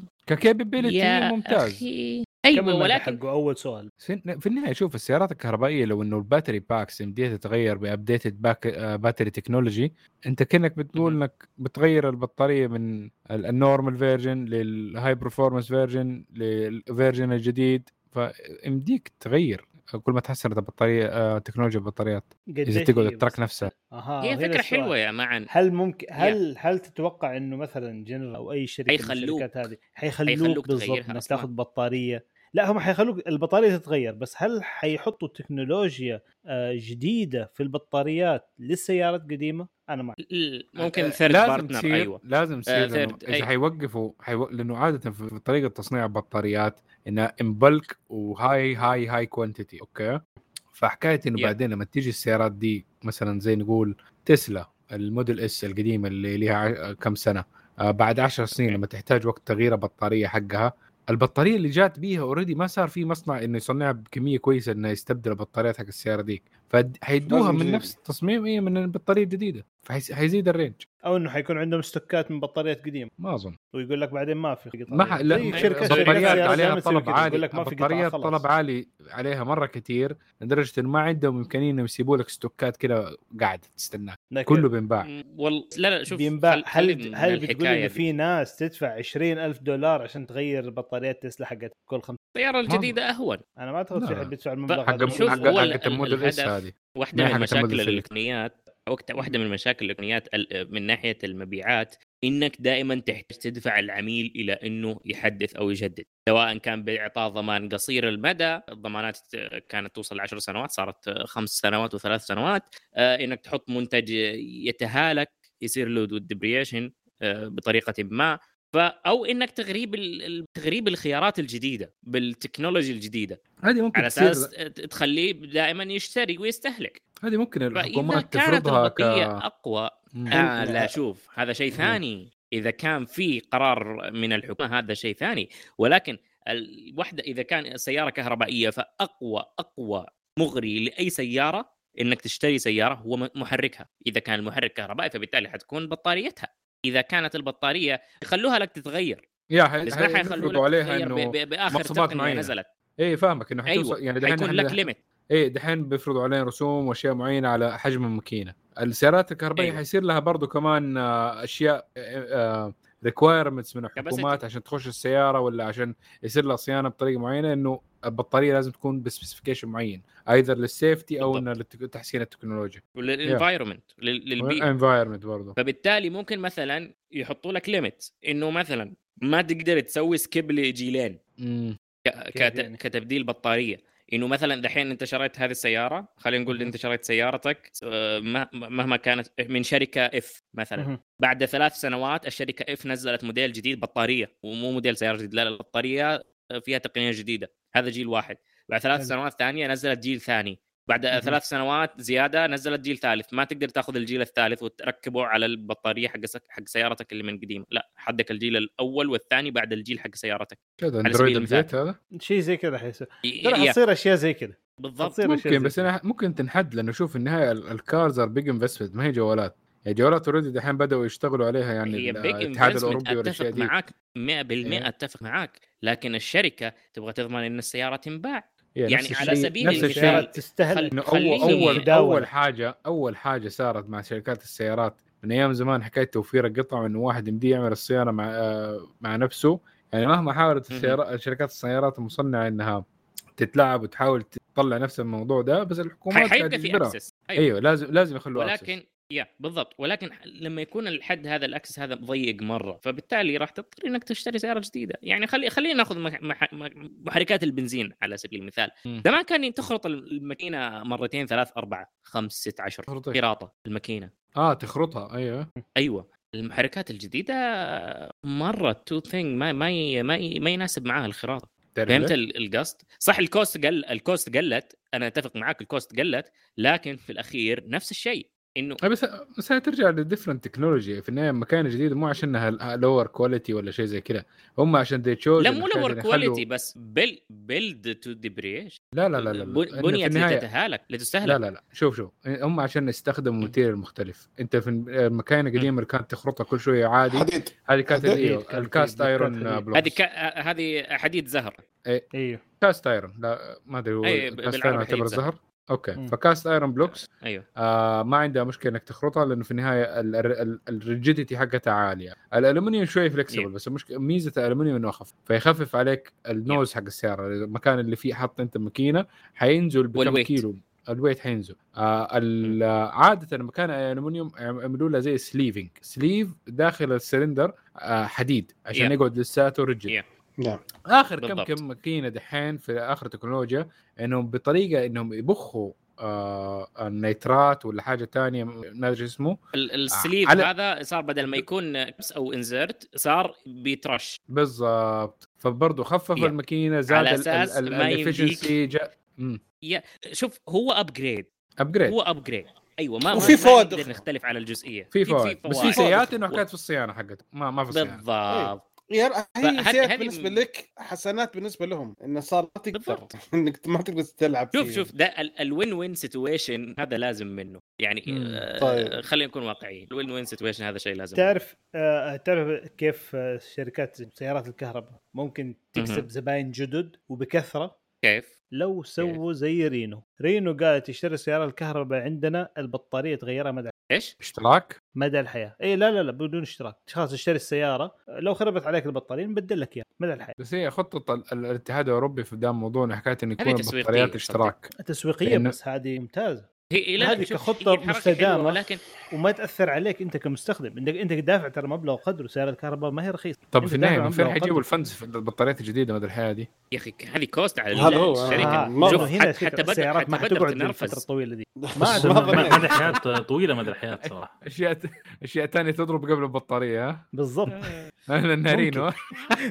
Speaker 5: يا
Speaker 3: ممتاز.
Speaker 5: أخي.
Speaker 4: أيوه
Speaker 5: ولكن
Speaker 4: حقه أول سؤال
Speaker 3: في النهاية شوف السيارات الكهربائية لو إنه ال battery packs يمديها تتغير ب updated pack battery technology أنت كأنك
Speaker 5: بتقول.
Speaker 3: إنك بتغير البطارية من ال normal version لل high performance version لل version الجديد فيمديك تغير كل ما تحسنت البطارية آه، تكنولوجيا البطاريات
Speaker 4: إذا
Speaker 3: تقعد
Speaker 4: بس؟
Speaker 3: نفسها
Speaker 4: أها
Speaker 5: هي
Speaker 4: فكرة.
Speaker 5: حلوة يا معن
Speaker 4: هل ممكن هل هل تتوقع إنه مثلا جنرال أو أي شركة من
Speaker 5: حيخلوك-
Speaker 4: الشركات هذه حيخلوك,
Speaker 5: حيخلوك
Speaker 4: بالضبط
Speaker 5: إنك.
Speaker 4: تاخذ بطارية لا هم حيخلوك البطارية تتغير بس هل حيحطوا تكنولوجيا آه، جديدة في البطاريات للسيارات قديمة؟ أنا ما
Speaker 5: ال- ممكن third
Speaker 3: لازم partner
Speaker 5: أيوه
Speaker 3: لازم
Speaker 5: أي.
Speaker 3: إذا حيوقفوا حيو... لأنه عادة في في طريقة تصنيع البطاريات إنها in bulk و high high high quantity okay فحكاية إنه
Speaker 5: Yeah.
Speaker 3: بعدين لما تيجي السيارات دي مثلا زي نقول تسلا ال Model S القديمه اللي لها كم سنة آه بعد عشر سنين
Speaker 5: Okay.
Speaker 3: لما تحتاج وقت تغيير البطارية حقها البطارية اللي جات بيها already ما صار في مصنع إنه يصنعها بكمية كويسة إنه يستبدل البطاريات حق السيارة ديك. فحيدوها من. نفس التصميم إيه من البطارية الجديدة. فحيزيد ال
Speaker 4: range. أو إنه حيكون عندهم stockات من بطاريات قديمة.
Speaker 3: ما أظن.
Speaker 4: ويقول لك بعدين ما في قطع.
Speaker 3: ما ح... لا
Speaker 4: شركه
Speaker 5: بطاريات
Speaker 3: عليها طلب عالي.
Speaker 4: يقول لك ما في
Speaker 3: بطاريات
Speaker 4: خلاص.
Speaker 3: طلب عالي عليها مرة كتير لدرجة انه ما عندهم إمكانية إنهم يسيبوا لك stockات كده قاعدة تستناك كله بينباع.
Speaker 5: والله لا لا شوف
Speaker 4: بينباع. هل هل بتقول انه. في ناس تدفع 20 ألف دولار عشان تغير بطاريات تسلا حقت كل خمس
Speaker 5: السيارة الجديدة أهون.
Speaker 4: أنا ما أعتقد في. حد بيدفع المبلغ
Speaker 3: حق
Speaker 4: هذا.
Speaker 3: حق
Speaker 5: ال
Speaker 3: Model S
Speaker 5: الهدف-
Speaker 3: هذه. واحدة
Speaker 5: من مشاكل. الالكترونيات وقت واحدة من مشاكل الالكترونيات ال- من ناحية المبيعات إنك دائما تحتاج تدفع العميل إلى إنه يحدث أو يجدد. سواء كان باعطاء ضمان قصير المدى الضمانات كانت توصل لعشر سنوات صارت خمس سنوات وثلاث سنوات آه، إنك تحط منتج يتهالك يصير له ديبريشن بطريقة ما. أو إنك تغريب ال- تغريب الخيارات الجديدة بالتكنولوجيا الجديدة.
Speaker 3: هذه ممكن
Speaker 5: على
Speaker 3: تصير
Speaker 5: أساس تخليه دائما يشتري ويستهلك.
Speaker 3: هذه ممكن الحكومات تفرضها ك أقوى.
Speaker 5: آه لا شوف هذا شيء ثاني. إذا كان في قرار من الحكومة هذا شيء ثاني. ولكن الوحده إذا كان سيارة كهربائية فأقوى أقوى مغري لأي سيارة إنك تشتري سيارة هو محركها. إذا كان المحرك كهربائي فبالتالي حتكون بطاريتها. إذا كانت البطارية يخلوها لك تتغير.
Speaker 3: يا حي...
Speaker 5: بس ما حيخلوا
Speaker 3: عليها إنه
Speaker 5: ب-
Speaker 3: بآخر
Speaker 5: تقنيه
Speaker 3: معينة.
Speaker 5: نزلت.
Speaker 3: اي فاهمك إنه حتوصل
Speaker 5: أيوه.
Speaker 3: يعني دحين
Speaker 5: حيكون لك ليميت
Speaker 3: إيه دحين بيفرضوا علينا رسوم وأشياء معينة على حجم الماكينة. السيارات الكهربائية
Speaker 5: أيوة.
Speaker 3: حيصير لها برضو كمان آه، أشياء requirements من. الحكومات عشان تخش السيارة ولا عشان يصير لها صيانة بطريقة معينة إنه البطارية لازم تكون ب specification معين either لل safety
Speaker 5: أو.
Speaker 3: إنه لتحسين التكنولوجيا
Speaker 5: لل environment
Speaker 3: للبيئة environment برضه
Speaker 5: فبالتالي ممكن مثلا يحطوا لك limit إنه مثلا ما تقدر تسوي skip لجيلين. ك- كت-؟ كتبديل بطارية إنه مثلا دحين أنت شريت هذه السيارة خلينا نقول. أنت شريت سيارتك آه، مه- مهما كانت من شركة F مثلا. بعد ثلاث سنوات الشركة F نزلت موديل جديد بطارية ومو موديل سيارة جديد لا البطارية فيها تقنية جديدة هذا جيل واحد بعد ثلاث. سنوات ثانية نزلت جيل ثاني بعد
Speaker 4: مهم.
Speaker 5: ثلاث سنوات زيادة نزلت جيل ثالث. ما تقدر تاخذ الجيل الثالث وتركبه على البطارية حق حق سيارتك اللي من قديم. لا حدك الجيل الأول والثاني بعد الجيل حق سيارتك.
Speaker 3: كذا
Speaker 5: Android.
Speaker 3: البيت هذا؟
Speaker 4: شيء زي كذا حيصير. حتصير أشياء زي كذا.
Speaker 5: بالضبط.
Speaker 3: ممكن بس. أنا ممكن تنحد لأنه شوف في النهايه ال- ال cars are big investment ما هي جوالات. يعني جوالات already دحين بدأوا يشتغلوا عليها يعني
Speaker 5: هي
Speaker 3: ال-
Speaker 5: big
Speaker 3: الاتحاد الأوروبي والأشياء
Speaker 5: أتفق
Speaker 3: دي.
Speaker 5: معاك 100%
Speaker 3: إيه.
Speaker 5: أتفق معاك. لكن الشركة تبغى تضمن إن السيارة تنباع.
Speaker 3: يعني,
Speaker 5: يعني على سبيل
Speaker 3: نفس
Speaker 5: المثال-
Speaker 3: الشيء
Speaker 4: تستهل
Speaker 5: خل-
Speaker 3: إنه اول
Speaker 4: أول.
Speaker 3: أول حاجة أول حاجة صارت مع شركات السيارات من أيام زمان حكايه توفير القطع انه واحد يمديه يعمل الصيانة مع آه، مع نفسه يعني مهما حاولت. السيارات شركات السيارات المصنعة إنها تتلاعب وتحاول تطلع نفس الموضوع ده بس الحكومات
Speaker 5: حيبقى في أكسس أيوة.
Speaker 3: أيوه لازم لازم يخلوا
Speaker 5: ولكن يا بالضبط. ولكن لما يكون الحد هذا الأكسس هذا ضيق مرة فبالتالي راح تضطر إنك تشتري سياره جديدة. يعني خلي خلينا ناخذ مح... مح... محركات البنزين على سبيل المثال. زمان كان تخرط الماكينة مرتين ثلاث أربع خمس ست عشر؟ خراطه الماكينة.
Speaker 3: آه تخرطها. أيوه.
Speaker 5: أيوه. المحركات الجديدة مرة too thin ما ما. ما, يناسب معاها
Speaker 3: الخراطة.
Speaker 5: فهمت القصد؟ صح ال cost قل ال cost قلت أنا أتفق معاك ال cost قلت لكن في الأخير نفس الشيء.
Speaker 3: إنه بس بس هي ترجع ل different technology في النهاية مكانه جديده مو عشانها lower quality ولا شيء زي كذا. هم عشان they choose
Speaker 5: لا مو لور كواليتي بس بيل بيلد تو ديبريش
Speaker 3: لا لا لا لا, لا.
Speaker 5: بنيت لتتهالك لتستهلك.
Speaker 3: لا لا لا. شوف شوف. هم عشان يستخدموا material مختلف. أنت في المكاين القديمه اللي كانت تخرطها كل شوية عادي.
Speaker 1: حديد.
Speaker 3: هذه كانت
Speaker 4: ال
Speaker 3: cast
Speaker 4: iron.
Speaker 3: blocks
Speaker 5: هذه. هذه حديد زهر.
Speaker 4: أيوه
Speaker 3: cast iron لا ما أدري هو
Speaker 5: cast
Speaker 3: iron يعتبر
Speaker 5: زهر.
Speaker 3: Okay.
Speaker 4: مم.
Speaker 3: ف cast iron
Speaker 5: blocks أيوه.
Speaker 3: آه ما عندها مشكلة إنك تخرطها لأنه في النهاية ال rigidity حقتها عالية. الالومنيوم شوي
Speaker 5: flexible.
Speaker 3: بس المشكلة ميزة الالومنيوم إنه أخف. فيخفف عليك ال nose حق السيارة. المكان اللي فيه حط أنت الماكينه حينزل بكم. كيلو. ال weight حينزل. آه عادة لما كان الالومنيوم يعملوا لها زي sleeving sleeve داخل السلندر آه حديد عشان
Speaker 5: Yeah.
Speaker 3: يقعد لساته rigid
Speaker 5: Yeah.
Speaker 1: نعم.
Speaker 3: آخر كم
Speaker 5: بالضبط.
Speaker 3: كم ماكينه دحين في آخر تكنولوجيا انهم بطريقة إنهم يبخوا آه النيترات ولا حاجة تانية ما أدري اسمه.
Speaker 5: ال- ال sleeve
Speaker 3: على-
Speaker 5: هذا صار بدل ما يكون كبس أو insert صار بيترش.
Speaker 3: بالضبط. فبرضه خفف
Speaker 5: Yeah.
Speaker 3: الماكينة زاد
Speaker 5: على أساس ما
Speaker 3: ال efficiency جاء
Speaker 5: شوف هو upgrade
Speaker 3: upgrade
Speaker 5: هو upgrade أيوه ما
Speaker 1: وفي فوائد.
Speaker 5: نختلف على الجزئية.
Speaker 3: في فوائد. بس في. سيئات إنه حكايه في الصيانة حقته ما ما في صيانة.
Speaker 5: بالضبط.
Speaker 1: يا هي سيئات
Speaker 5: هذه-
Speaker 1: بالنسبة لك حسنات بالنسبة لهم انه صار ما تقدر
Speaker 5: بالضبط.
Speaker 1: إنك ما تقدر تلعب
Speaker 5: شوف
Speaker 1: فيه.
Speaker 5: شوف ده ال win win situation هذا لازم منه يعني. آه
Speaker 1: طيب.
Speaker 5: خلينا نكون واقعيين ال win win situation هذا شيء لازم
Speaker 4: تعرف آه تعرف كيف آه، شركات سيارات الكهرباء ممكن تكسب. زباين جدد وبكثرة
Speaker 5: كيف
Speaker 4: لو سووا زي رينو رينو قالت اشتري السياره الكهرباء عندنا البطارية تغيرها مدى
Speaker 5: إيش؟
Speaker 3: اشتراك؟
Speaker 4: مدى الحياة. اي لا لا لا بدون اشتراك. خلاص اشتري السيارة. لو خربت عليك البطارية نبدل لك إياها. مدى الحياة.
Speaker 3: بس هي خطة ال- ال- الاتحاد الأوروبي في دام موضوع حكاية إنه
Speaker 5: هذه
Speaker 3: يكون
Speaker 5: صدق.
Speaker 3: اشتراك. تسويقية
Speaker 4: بس هذه ممتازة.
Speaker 5: هي لا
Speaker 4: هذه
Speaker 5: حلوة،
Speaker 4: مستدامة.
Speaker 5: ولكن
Speaker 4: وما تأثر عليك أنت كمستخدم إنك أنت دافع ترى مبلغ وقدره سياره الكهرباء ما هي رخيصة
Speaker 3: طب في
Speaker 4: النهاية
Speaker 3: من فين حيجيبوا.
Speaker 4: ال
Speaker 3: funds في البطاريات الجديدة مدى الحياة دي؟
Speaker 5: يا أخي هذه cost على
Speaker 1: هذا هو،
Speaker 5: الشركة
Speaker 1: آه، ما-
Speaker 5: شوف
Speaker 4: هنا
Speaker 5: حتى بدأ
Speaker 4: السيارات ما
Speaker 5: حتى
Speaker 4: حتقعد. الفترة الطويلة دي
Speaker 1: ما ما.
Speaker 2: مدى الحياة طويلة مدى الحياة صراحة
Speaker 3: أشياء أشياء ثانية تضرب قبل البطارية ها؟
Speaker 4: بالضبط
Speaker 3: إحنا نارين ها؟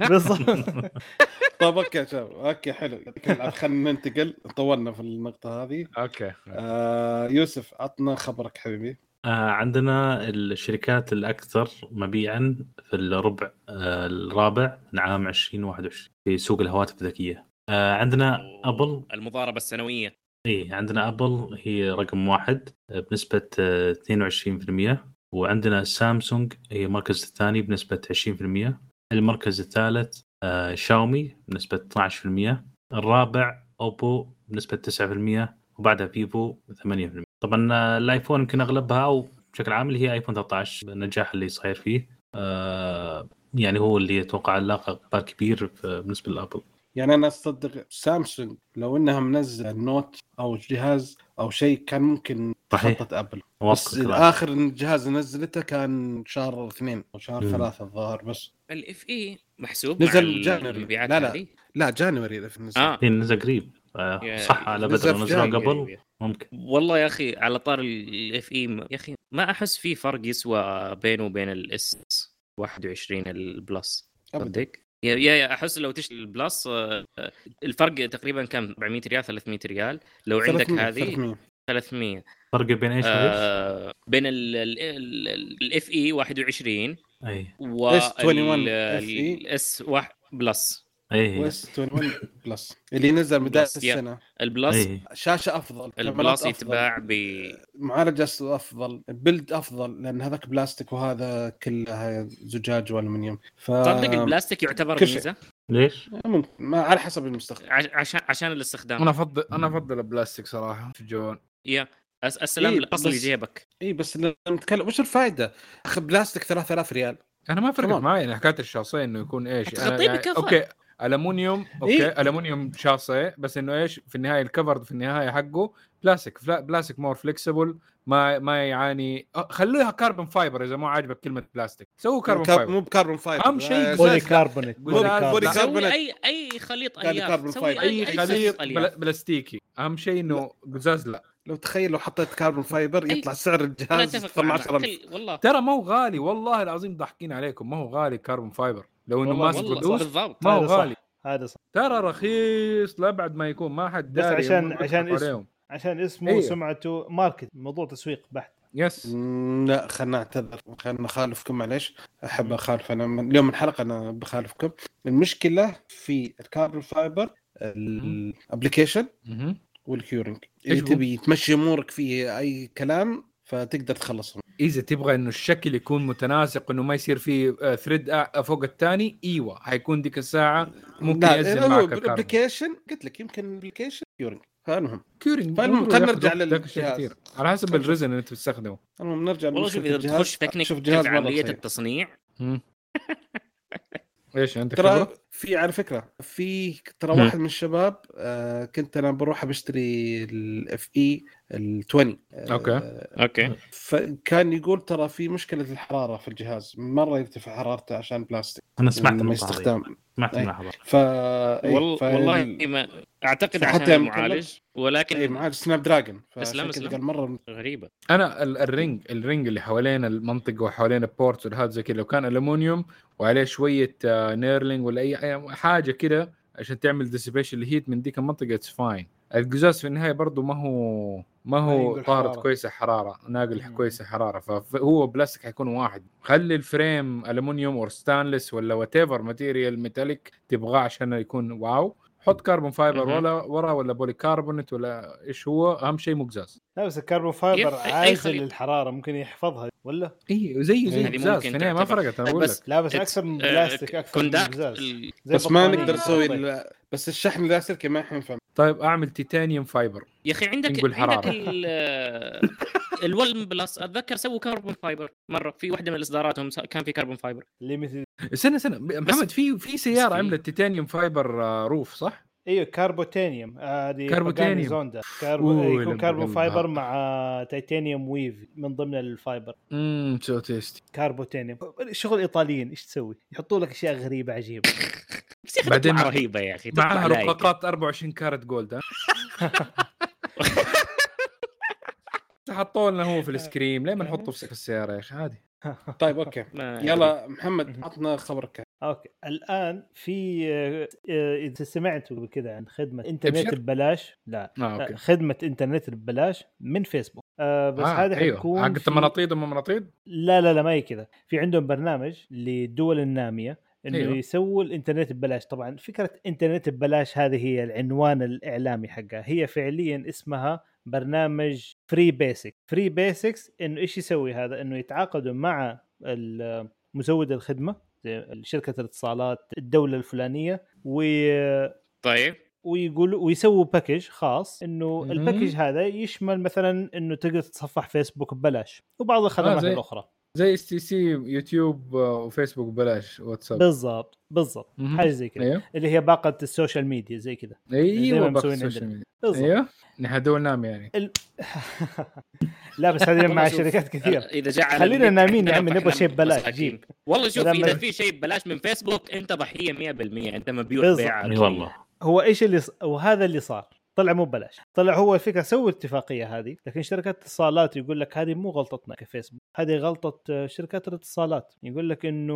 Speaker 4: بالضبط
Speaker 1: طيب أوكي يا شباب أوكي حلو. خلينا ننتقل. طولنا في النقطة هذه.
Speaker 3: أوكي.
Speaker 1: آه يوسف عطنا خبرك حبيبي.
Speaker 2: آه عندنا الشركات الأكثر مبيعا في الربع آه الرابع من عام 2021 في سوق الهواتف الذكية. آه عندنا ابل
Speaker 5: المضاربة السنوية.
Speaker 2: إي عندنا ابل هي رقم واحد آه، بنسبة آه، 22% وعندنا سامسونج هي المركز الثاني بنسبة 20% المركز الثالث آه، شاومي بنسبة 12% الرابع اوبو بنسبة 9% وبعدها فيفو 8% طبعا آه، الايفون يمكن أغلبها أو بشكل عام اللي هي ايفون 13 النجاح اللي صاير فيه. آه، يعني هو اللي أتوقع لاقى اقبال كبير بالنسبة لابل
Speaker 1: يعني أنا أصدق سامسونج لو إنها منزلة Note أو جهاز أو شيء كان ممكن
Speaker 2: صحيح.
Speaker 1: تخطط أبل بس. آخر الجهاز اللي نزلته كان شهر اثنين أو شهر
Speaker 2: مم.
Speaker 1: ثلاثة الظاهر بس
Speaker 5: ال FE محسوب
Speaker 1: نزل
Speaker 5: January.
Speaker 1: لا، لا.
Speaker 5: هذه؟
Speaker 1: لا January في نزل
Speaker 5: آه
Speaker 2: هي نزل قريب آه، صح على
Speaker 1: نزل
Speaker 2: بدر نزلوه
Speaker 1: January.
Speaker 2: قبل ممكن
Speaker 5: والله يا أخي على طار ال FE يا أخي ما أحس في فرق يسوى بينه وبين ال S 21 البلس
Speaker 1: أبداً.
Speaker 5: يا يا يا أحس لو تشتري البلس آه، الفرق تقريبا كم 400 ريال 300 ريال لو عندك
Speaker 1: 300
Speaker 5: هذه
Speaker 1: 300.
Speaker 5: 300
Speaker 2: فرق بين إيش؟
Speaker 5: آه بين الاف اي 21
Speaker 2: أي
Speaker 5: و
Speaker 1: S21 FE.
Speaker 5: الاس بلس
Speaker 2: اي
Speaker 1: ويست 21 بلس اللي نزل بدايه. السنة.
Speaker 5: البلس
Speaker 2: اي
Speaker 1: شاشة أفضل
Speaker 5: البلس
Speaker 1: أفضل،
Speaker 5: يتباع ب
Speaker 1: معالجة أفضل build أفضل لأن هذاك بلاستيك وهذا كله زجاج وألمنيوم. ف
Speaker 5: تصدق البلاستيك يعتبر. ميزة؟
Speaker 2: ليش؟
Speaker 1: ممكن. ما على حسب المستخدم.
Speaker 5: عش- عشان عشان الاستخدام.
Speaker 3: أنا افضل أنا أفضل البلاستيك صراحة في الجوال
Speaker 5: يا السلام
Speaker 1: إيه،
Speaker 5: الاصل
Speaker 1: بس-
Speaker 5: جيبك.
Speaker 1: اي بس لما نتكلم وش الفائده؟ أخي بلاستيك 3000 ريال.
Speaker 3: أنا ما فرقت. معي يعني حكايه الشاصيه إنه يكون إيش؟ أنا يعني
Speaker 5: بكفر.
Speaker 3: أوكي ألمونيوم أوكي
Speaker 1: إيه.
Speaker 3: ألمونيوم شاصيه بس إنه إيش في النهاية الكفر في النهاية حقه بلاستيك فلا- بلاستيك more flexible ما ما يعاني. خلوها carbon fiber إذا ما عاجبك كلمة بلاستيك سووا carbon
Speaker 1: car-
Speaker 3: fiber
Speaker 1: مو ب carbon fiber
Speaker 3: أهم شيء
Speaker 4: poly
Speaker 3: لا.
Speaker 5: carbonate
Speaker 1: polycarbonate.
Speaker 5: أي أي خليط
Speaker 1: كان
Speaker 5: ألياف.
Speaker 1: كاربون
Speaker 5: سوي
Speaker 3: fiber.
Speaker 5: أي
Speaker 3: خليط
Speaker 5: أي
Speaker 3: بلا- بلاستيكي. أهم شيء إنه قزاز لا
Speaker 1: لو تخيل لو حطيت carbon
Speaker 5: fiber.
Speaker 1: يطلع سعر الجهاز
Speaker 5: اتفق. معك
Speaker 1: 12000
Speaker 5: خل- والله.
Speaker 3: ترى ما هو غالي والله العظيم ضاحكين عليكم. ما هو غالي carbon fiber لو
Speaker 1: إنه
Speaker 3: ماسك فلوس
Speaker 5: بالضبط
Speaker 3: ما هو
Speaker 4: هذا صح.
Speaker 3: غالي
Speaker 4: هذا صح
Speaker 3: ترى رخيص لأبعد ما يكون ما حد
Speaker 4: بس
Speaker 3: داري
Speaker 4: عشان-
Speaker 3: يضحك
Speaker 4: عشان اسم. عشان اسمه
Speaker 3: أيوه.
Speaker 4: وسمعته market موضوع تسويق بحت
Speaker 1: yes لا خلنا نعتذر خلنا نخالفكم معليش أحب أخالف أنا من اليوم الحلقة أنا بخالفكم المشكلة في ال carbon fiber
Speaker 3: ال
Speaker 1: application.
Speaker 3: وال
Speaker 1: curing
Speaker 3: اللي؟
Speaker 1: تبي تمشي أمورك فيه أي كلام فتقدر تخلصهم
Speaker 3: إذا تبغى إنه الشكل يكون متناسق إنه ما يصير فيه thread فوق الثاني إيوه حيكون ديك الساعة ممكن ينزل معك ال
Speaker 1: application قلت لك يمكن ال application curing فالمهم
Speaker 3: curing
Speaker 1: فالمهم، خلينا نرجع للجهاز.
Speaker 3: على حسب
Speaker 1: خلينا
Speaker 3: ال resin اللي انت بتستخدمه
Speaker 1: المهم نرجع
Speaker 5: والله شوف
Speaker 1: إذا.
Speaker 5: تخش تكنيك
Speaker 1: شوف جهاز عملية.
Speaker 5: التصنيع.
Speaker 3: إيش عندك
Speaker 1: ترى؟ في على فكرة في ترى. واحد من الشباب آه كنت أنا بروح بشتري ال FE ال 20 آه
Speaker 3: أوكي.
Speaker 5: أوكي
Speaker 1: فكان يقول ترى في مشكلة الحرارة في الجهاز مرة يرتفع حرارته عشان بلاستيك.
Speaker 2: أنا سمعت هذه.
Speaker 1: يستخدم
Speaker 2: سمعت
Speaker 1: أي.
Speaker 2: الملاحظه
Speaker 1: ف إيه،
Speaker 5: وال...
Speaker 1: ف-
Speaker 5: والله ما
Speaker 1: أعتقد
Speaker 5: عشان
Speaker 1: يوم
Speaker 5: المعالج
Speaker 1: اي
Speaker 5: ولكن
Speaker 1: معالج
Speaker 5: Snapdragon.
Speaker 1: أسلم، كذا
Speaker 5: أسلم.
Speaker 1: مرة غريبة.
Speaker 5: أنا
Speaker 3: ال- ال ring ال ring اللي حوالين المنطقة وحوالين ال port والهذا زي كذا لو كان الومنيوم وعليه شوية آه، knurling ولا اي أي حاجة كده عشان تعمل dissipation ال heat من ديك المنطقة it's fine القزاز في النهاية برضه ما هو ما هو طارد
Speaker 4: حرارة.
Speaker 3: كويسة حرارة ناقل. كويسة حرارة فهو بلاستيك حيكون واحد خلي ال frame aluminum or stainless ولا whatever material metallic تبغاه عشان يكون wow حط carbon
Speaker 5: fiber.
Speaker 3: ولا ورا ولا polycarbonate ولا إيش هو أهم شيء مو قزاز
Speaker 4: لا بس ال
Speaker 5: carbon fiber
Speaker 4: عازل. للحرارة ممكن يحفظها ولا؟
Speaker 3: اي زيه زي
Speaker 5: هذه
Speaker 3: القزاز
Speaker 5: ممكن
Speaker 3: ما. فرقت أنا أقول
Speaker 5: بس
Speaker 3: لك.
Speaker 4: لا بس أكثر من
Speaker 5: آه،
Speaker 4: بلاستيك أكثر من زي
Speaker 1: بس ما. نقدر نسوي بس الشحن اللاسلكي ما حينفع
Speaker 3: طيب أعمل titanium fiber
Speaker 5: يا أخي عندك. عندك ال- ال OnePlus أتذكر سووا carbon fiber مرة. في واحدة من الإصداراتهم س- كان في carbon
Speaker 4: fiber
Speaker 3: استنى استنى. محمد في في
Speaker 5: سيارة
Speaker 3: عملت titanium fiber roof صح؟
Speaker 4: إيوه كاربوتينيوم. هذه
Speaker 3: كاربوتينيوم.
Speaker 4: زوندا كاربو
Speaker 3: أوه،
Speaker 4: يكون كاربون. فايبر مع تيتانيوم ويف من ضمن الفايبر.
Speaker 3: امم سو تيستي
Speaker 4: كاربوتينيوم. شغل إيطاليين إيش تسوي؟ يحطوا لك
Speaker 5: أشياء غريبة عجيبة.
Speaker 3: بعدين
Speaker 5: رهيبة يا أخي
Speaker 3: معها. رقاقات 24 كارت جولد ها؟ حطوا لنا هو في السكريم. ليه ما نحطه في السياره يا أخي؟ عادي.
Speaker 1: طيب
Speaker 5: أوكي.
Speaker 1: يلا محمد عطنا خبرك.
Speaker 4: أوكي. الآن في آه، آه، إذا سمعتوا كذا عن خدمة
Speaker 3: إنترنت.
Speaker 4: ببلاش لا آه، خدمة إنترنت ببلاش من فيسبوك. آه بس
Speaker 3: آه،
Speaker 4: هذه
Speaker 3: أيوه.
Speaker 4: حتكون
Speaker 3: حقت
Speaker 4: في-
Speaker 3: مناطيد ام مناطيد؟
Speaker 4: لا لا لا ما هي كذا. في عندهم برنامج للدول النامية إنه
Speaker 3: أيوه.
Speaker 4: أيوه. يسووا الإنترنت ببلاش. طبعا فكرة إنترنت ببلاش هذه هي العنوان الإعلامي حقها. هي فعليا اسمها برنامج Free Basic Free Basics إنه إيش يسوي هذا؟ إنه يتعاقدوا مع ال- مزود الخدمة شركة الاتصالات الدولة الفلانية و
Speaker 5: طيب.
Speaker 4: ويقولوا ويسووا package خاص إنه.
Speaker 3: ال
Speaker 4: package هذا يشمل مثلا إنه تقدر تتصفح فيسبوك ببلاش وبعض الخدمات
Speaker 3: زي-
Speaker 4: الأخرى.
Speaker 3: زي إس تي سي يوتيوب آه، وفيسبوك ببلاش واتساب.
Speaker 4: بالضبط بالضبط. حاجة زي كذا.
Speaker 3: أيوه.
Speaker 4: اللي هي باقة السوشيال ميديا زي كذا.
Speaker 3: أيوه
Speaker 4: مسوين
Speaker 3: ال
Speaker 4: social.
Speaker 3: media.
Speaker 4: بالضبط.
Speaker 3: أيوه. نحن دول نامية يعني
Speaker 4: لا بس هذه مع شركات كثير.
Speaker 5: إذا جاء
Speaker 4: خلينا
Speaker 5: النت
Speaker 4: نايمين يا عمي، نبغى شيء ببلاش،. جيب.
Speaker 5: والله شوف إذا في شيء ببلاش من فيسبوك أنت ضحية 100% أنت مبيوع. بيع
Speaker 2: أي والله.
Speaker 4: هو إيش اللي ص... وهذا اللي صار. طلع مو ببلاش. طلع هو الفكرة سووا الاتفاقيه هذه لكن شركات الاتصالات يقول لك هذه مو غلطتنا كفيسبوك هذه غلطة شركات الاتصالات. يقول لك إنه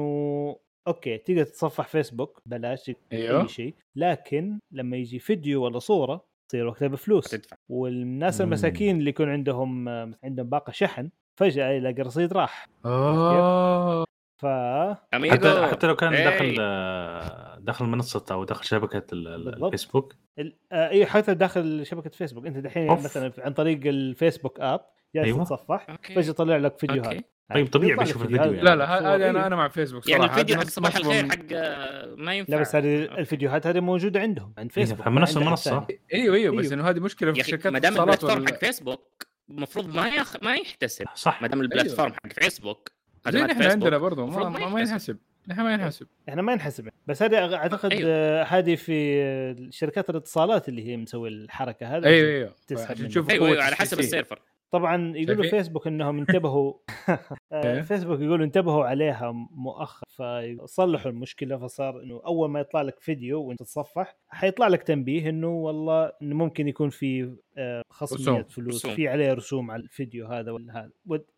Speaker 4: okay تقدر تتصفح فيسبوك بلاش
Speaker 3: أيوه.
Speaker 4: أي شيء لكن لما يجي فيديو ولا صورة تصير وقتها بفلوس.
Speaker 5: تدفع
Speaker 4: والناس. المساكين اللي يكون عندهم عندهم باقة شحن فجأة يلاقي الرصيد راح.
Speaker 3: آه.
Speaker 4: ف
Speaker 2: حتى حتى لو كان
Speaker 5: إيه.
Speaker 2: داخل آه، داخل منصة أو داخل
Speaker 4: شبكة.
Speaker 2: الفيسبوك
Speaker 4: ال- آه، اي حتى داخل شبكة فيسبوك أنت دحين. مثلا عن طريق الفيسبوك app جالس
Speaker 2: أيوة.
Speaker 4: تتصفح. فجأة طلع لك فيديوهات
Speaker 5: okay.
Speaker 2: طيب طبيعي
Speaker 4: لك
Speaker 2: بيشوف
Speaker 4: فيديوهات.
Speaker 2: الفيديو يعني.
Speaker 3: لا لا هذه أنا
Speaker 4: أيوه.
Speaker 3: أنا مع فيسبوك
Speaker 5: يعني
Speaker 3: صراحة
Speaker 5: الفيديو
Speaker 3: هذه
Speaker 5: حق صباح الخير
Speaker 3: من-
Speaker 5: حق آه، ما ينفع
Speaker 4: لا بس هذه. الفيديوهات هذه موجودة عندهم عند فيسبوك
Speaker 2: فمن نفس المنصة.
Speaker 4: ثاني.
Speaker 3: أيوه أيوه بس
Speaker 4: أيوه.
Speaker 3: إنه هذه
Speaker 5: مشكلة
Speaker 3: في شركات
Speaker 5: ما دام ال
Speaker 3: platform
Speaker 5: حق فيسبوك المفروض ما يخ... ما يحتسب
Speaker 2: صح
Speaker 5: ما دام ال platform حق فيسبوك
Speaker 3: زي
Speaker 5: فيسبوك،
Speaker 3: عندنا برضو ما. ينحسب نحن ما ينحسب
Speaker 4: إحنا ما نحسب بس هذه أعتقد
Speaker 5: أيوه.
Speaker 4: آه، هذه في آه، شركات الاتصالات اللي هي مسوي الحركة هذه.
Speaker 3: أيوه أيوه.
Speaker 4: تسحب
Speaker 5: أيوه
Speaker 3: قوة
Speaker 5: أيوه على حسب.
Speaker 3: ال
Speaker 5: server.
Speaker 4: طبعا يقولوا؟ فيسبوك إنهم انتبهوا
Speaker 3: إيه.
Speaker 4: آه، فيسبوك يقولوا انتبهوا عليها مؤخرا فصلحوا المشكلة فصار إنه أول ما يطلع لك فيديو وأنت تتصفح حيطلع لك تنبيه إنه والله إنه ممكن يكون في آه، خصمية
Speaker 3: رسوم.
Speaker 4: فلوس
Speaker 5: رسوم.
Speaker 4: في عليه رسوم على الفيديو هذا ولا هذا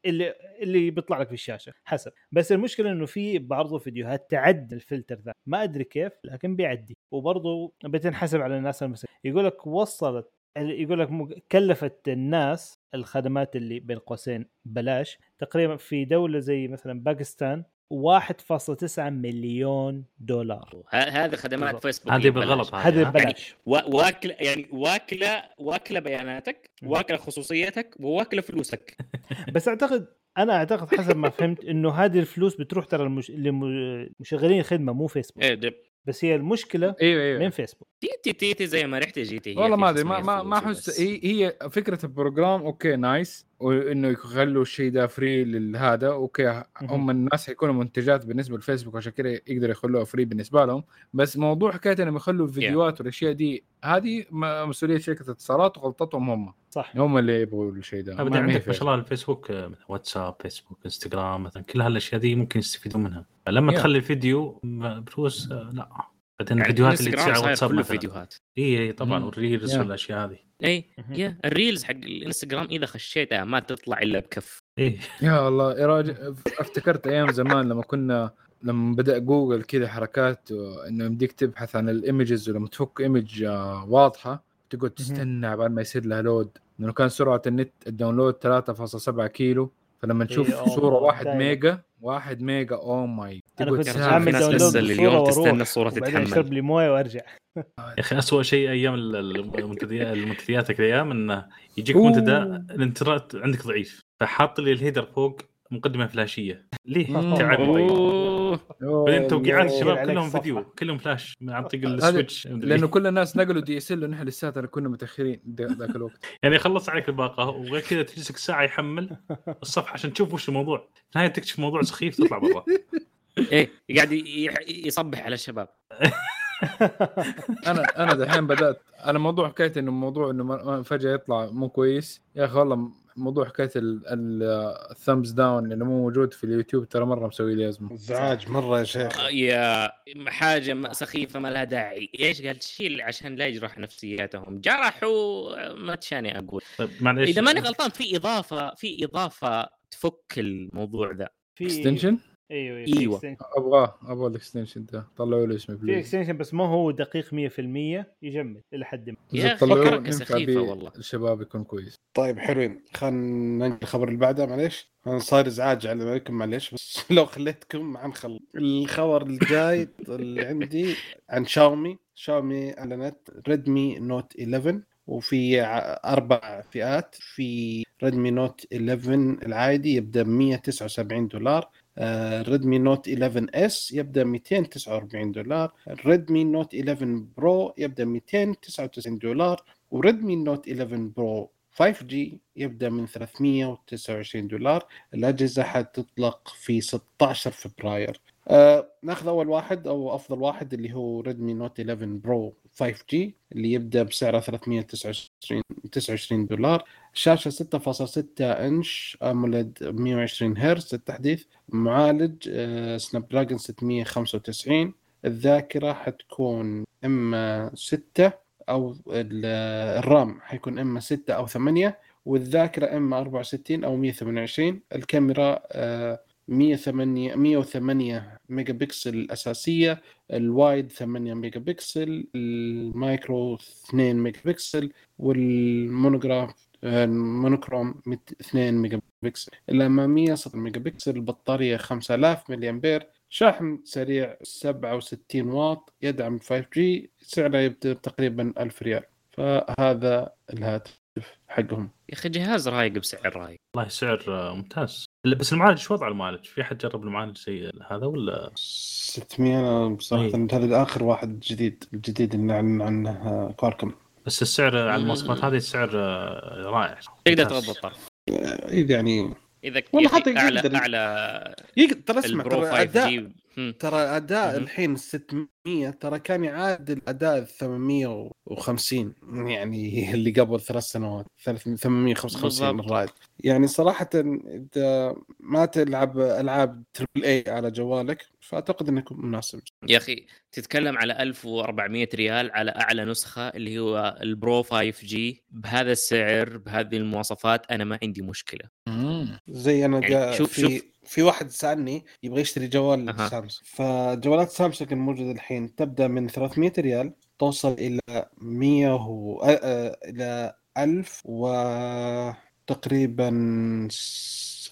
Speaker 4: اللي اللي بيطلع لك في الشاشة حسب بس المشكلة إنه في برضه فيديوهات تعدي الفلتر ذا ما أدري كيف لكن بيعدي وبرضه بتنحسب على الناس المساكين يقول لك وصلت يقول لك كلفت الناس الخدمات اللي بين قوسين بلاش تقريبا في دولة زي مثلا باكستان 1.9 مليون دولار
Speaker 5: ه- هذه خدمات. فيسبوك
Speaker 2: هذه
Speaker 5: ببلاش.
Speaker 2: بالغلط
Speaker 4: هذه ببلاش
Speaker 5: وا- واكلة يعني واكلة واكلة بياناتك. واكلة خصوصيتك وواكلة فلوسك
Speaker 4: بس أعتقد أنا أعتقد حسب ما فهمت إنه هذه الفلوس بتروح ترى المش... لمشغلين الخدمة مو فيسبوك
Speaker 5: إيه.
Speaker 4: بس هي المشكلة
Speaker 3: أيوه أيوه.
Speaker 4: من فيسبوك
Speaker 5: تيتي تيتي زي ما رحتي جيتي
Speaker 3: والله ما
Speaker 5: أدري
Speaker 3: ما ما
Speaker 5: أحس.
Speaker 3: هي هي فكرة ال program okay nice. وإنه يخلوا الشيء ده free لهذا okay هم الناس حيكونوا منتجات بالنسبة للفيسبوك عشان كذا يقدروا يخلوها free بالنسبة لهم. بس موضوع حكاية إنهم يخلوا الفيديوهات والأشياء دي هذه مسؤولية شركة الاتصالات وغلطتهم هم.
Speaker 4: صح.
Speaker 3: هم اللي يبغوا الشيء ده.
Speaker 2: ابدا عندك ما شاء. الله الفيسبوك مثلا واتساب فيسبوك إنستغرام مثلا كل هالأشياء دي ممكن يستفيدون منها. لما
Speaker 3: يا.
Speaker 2: تخلي الفيديو بفلوس آه، لا. بعدين
Speaker 5: يعني
Speaker 2: الفيديوهات اللي تصير على
Speaker 5: صاير
Speaker 2: واتساب
Speaker 5: كله
Speaker 2: مثلا.
Speaker 5: فيديوهات.
Speaker 2: إي إي طبعا.
Speaker 3: وال
Speaker 2: reels
Speaker 3: يا.
Speaker 2: والأشياء هذه.
Speaker 4: إي.
Speaker 5: يا. ال reels حق الإنستغرام إذا خشيتها ما تطلع إلا بكف.
Speaker 2: إي.
Speaker 3: يا الله يا راجل افتكرت أيام زمان لما كنا لما بدأ جوجل كذا حركات إنه يمديك تبحث عن ال images ولما تفك image آه، واضحة تقعد تستنى عبال ما يصير لها load لأنه كان سرعة النت ال download 3.7 كيلو. فلما تشوف
Speaker 4: إيه،
Speaker 3: صورة
Speaker 4: الله،
Speaker 3: 1
Speaker 4: دايما.
Speaker 3: ميجا 1 ميجا oh my
Speaker 4: أنا
Speaker 3: تقعد
Speaker 4: كنت
Speaker 5: ناس
Speaker 4: download
Speaker 5: اليوم تستنى
Speaker 4: وبعدين
Speaker 5: تتحمل.
Speaker 4: أشرب لي موية وأرجع
Speaker 2: يا أخي اسوء شيء أيام ال- ال- المنتديات المنتديات الأيام إنه يجيك. منتدى الانترنت عندك ضعيف فحاط لي ال header فوق مقدمة فلاشية. ليه؟ تعبني طيب. بعدين توقيعات الشباب كلهم
Speaker 4: صفحة.
Speaker 2: فيديو كلهم فلاش. عن طريق السويتش.
Speaker 3: لأنه كل الناس نقلوا DSL ونحن لساتنا كنا متأخرين ذاك الوقت.
Speaker 2: يعني يخلص عليك الباقة. وغير كذا تجلسك ساعة يحمل الصفحة عشان تشوف وش الموضوع. في النهاية تكتشف موضوع سخيف تطلع برا.
Speaker 5: إيه قاعد يصبح على الشباب.
Speaker 3: أنا أنا دحين بدأت أنا موضوع حكايه إنه موضوع إنه فجأة يطلع مو كويس. يا أخي والله موضوع حكاية ال thumbs down اللي مو موجود في اليوتيوب ترى مرة مسوي لي أزمة.
Speaker 1: ازعاج مرة يا شيخ.
Speaker 5: آه، يا حاجة سخيفة ما لها داعي. إيش قال شيل عشان لا يجرح نفسياتهم؟ جرحوا. ما تشاني أقول.
Speaker 2: طيب معليش.
Speaker 5: إذا ماني غلطان في إضافة في إضافة تفك الموضوع ذا.
Speaker 4: في
Speaker 3: اكستنشن
Speaker 4: إيوه
Speaker 5: أيوة.
Speaker 4: في
Speaker 3: أبغاه أبغى ال extension ده. طلعوا لي اسمه
Speaker 4: في extension بس ما هو دقيق 100% يجمد إلى حد ما
Speaker 5: يا سخيفة
Speaker 3: بيه
Speaker 5: والله.
Speaker 3: الشباب يكون كويس.
Speaker 1: طيب حلوين. خلينا ننقل الخبر اللي بعده معليش. أنا صاير إزعاج عليكم معليش. بس لو خليتكم ما نخلص الخبر الجاي اللي عندي عن شاومي. شاومي أعلنت ريدمي نوت 11 وفي أربع فئات. في ريدمي نوت 11 العادي يبدأ ب 179 دولار. ريدمي نوت 11 إس يبدأ 249 دولار. ريدمي نوت 11 برو يبدأ 299 دولار. وريدمي نوت 11 برو 5G يبدأ من 329 دولار. الأجهزة حتطلق في 16 فبراير. آه ناخذ أول واحد أو أفضل واحد اللي هو ريدمي نوت 11 برو 5G اللي يبدأ بسعره 329 29 دولار. شاشة 6.6 إنش AMOLED 120 هرتز التحديث معالج Snapdragon 695 الذاكرة حتكون إما 6 أو ال- ال RAM حيكون إما 6 أو 8 والذاكرة إما 64 أو 128 الكاميرا آه، 108 108 ميجا بكسل الاساسيه ال wide 8 ميجا بكسل ال macro 2 ميجا بكسل وال monograph ال monochrome مت- 2 ميجا بكسل الاماميه 6 ميجا بكسل البطارية 5000 ملي امبير شحن سريع 67 واط يدعم 5G سعره يبدأ تقريبا 1000 ريال. فهذا الهاتف حقهم.
Speaker 5: يا أخي جهاز رايق بسعر رايق.
Speaker 2: والله سعر آه، ممتاز بس المعالج شو وضع المعالج؟ في أحد جرب المعالج زي هذا ولا؟
Speaker 1: 600 أنا بصراحة
Speaker 2: إيه.
Speaker 1: هذا آخر واحد جديد الجديد اللي أعلن عنه كواركم
Speaker 2: بس السعر على المواصفات هذه السعر آه، رائع
Speaker 5: تقدر. تغض الطرف
Speaker 1: يعني
Speaker 5: إذا
Speaker 1: والله حتى أعلى
Speaker 5: أعلى
Speaker 1: يقدر ترى
Speaker 5: أسمع
Speaker 1: ترى
Speaker 5: 5
Speaker 1: أداء
Speaker 5: جي هم.
Speaker 1: ترى
Speaker 5: أداء.
Speaker 1: الحين 600 ترى كان يعادل أداء 850 يعني اللي قبل ثلاث سنوات ثلاث- 855
Speaker 5: بالضبط.
Speaker 1: الرائد يعني صراحة إذا ما تلعب ألعاب تربل اي على جوالك فأعتقد انه يكون مناسب
Speaker 5: يا أخي تتكلم على 1400 ريال على أعلى نسخة اللي هو ال Pro 5 G بهذا السعر بهذه المواصفات أنا ما عندي مشكلة
Speaker 1: زي أنا
Speaker 5: يعني شوف-
Speaker 1: في
Speaker 5: شوف.
Speaker 1: في واحد سألني يبغى يشتري جوال
Speaker 5: أها.
Speaker 1: سامسونج فجوالات سامسونج الموجوده الحين تبدأ من 300 ريال توصل إلى 100 و... إلى 1000 وتقريبا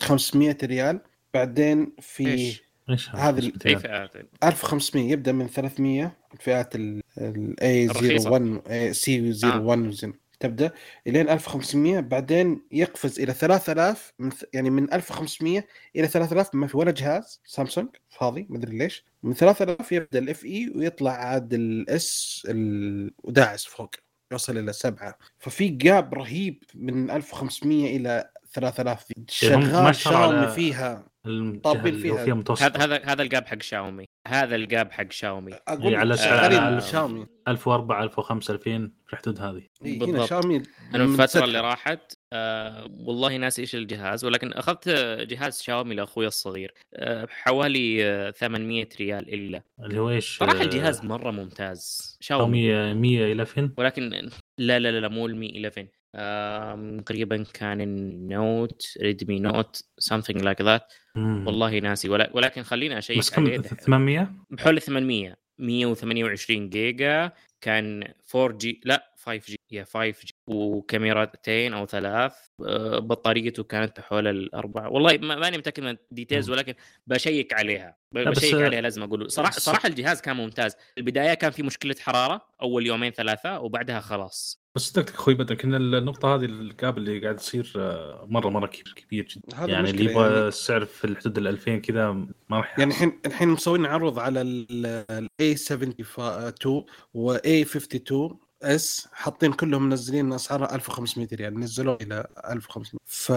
Speaker 1: 500 ريال بعدين في
Speaker 5: إيش؟
Speaker 2: إيش
Speaker 1: هذا ال-
Speaker 5: اي؟ فئات
Speaker 1: 1500 يبدأ من 300 فئات ال A01
Speaker 5: الرخيصة.
Speaker 1: C01 وزن تبدأ الين 1500 بعدين يقفز إلى 3000 من يعني من 1500 إلى 3000 ما في ولا جهاز سامسونج فاضي ما أدري ليش من 3000 يبدأ الاف اي ويطلع عاد الاس ال... وداعس فوق يوصل إلى سبعة. ففي جاب رهيب من 1500 إلى 3000
Speaker 2: هم ما
Speaker 1: شغال شاومي
Speaker 2: على-
Speaker 1: فيها طابين فيها.
Speaker 2: فيها متوسط
Speaker 5: هذا هذا هذا ال gap حق شاومي. هذا ال gap حق شاومي.
Speaker 1: أقول
Speaker 2: على
Speaker 1: لك
Speaker 2: سعر- على-
Speaker 1: شاومي.
Speaker 2: 1004 1005 2000 في الحدود هذه.
Speaker 1: إيه، هنا
Speaker 5: بالضبط.
Speaker 1: شاومي
Speaker 5: أنا
Speaker 1: الفترة.
Speaker 5: اللي راحت آه والله ناسي إيش الجهاز ولكن أخذت جهاز شاومي لأخوي الصغير آه بحوالي آه 800 ريال إلا.
Speaker 2: اللي هو إيش؟
Speaker 5: صراحة
Speaker 2: آه،
Speaker 5: الجهاز مرة ممتاز. شاومي.
Speaker 2: شاومي 100 11
Speaker 5: ولكن لا لا لا, مو ال Mi 11 آم، تقريبا كان ال Note Redmi Note something like that.
Speaker 2: مم.
Speaker 5: والله ناسي. ولا ولكن خليني أشيك
Speaker 2: بس كم
Speaker 5: عليه. دحين.
Speaker 2: 800
Speaker 5: بحوالي 800 128 جيجا. كان 4 جي لا 5 جي يا 5 جي وكاميرتين أو ثلاث آه، بطاريته كانت حول الأربعة والله ما- ماني متأكد من ال
Speaker 2: details.
Speaker 5: ولكن بشيك عليها بشيك عليها لازم أقول
Speaker 2: صراحة
Speaker 5: صراحة الجهاز كان ممتاز البداية كان في مشكلة حرارة أول يومين ثلاثة وبعدها خلاص
Speaker 2: بس صدقتك أخوي بدر إن النقطة هذه ال gap اللي قاعد تصير آه، مرة مرة كبير كبير جدا يعني اللي يبغى
Speaker 1: يعني.
Speaker 2: السعر في الحدود ال 2000 كذا ما راح
Speaker 1: يعني. الحين الحين مسوين عرض على ال A72 و A52 S حاطين كلهم منزلين اسعارها 1500 ريال نزلوه إلى 1500 ف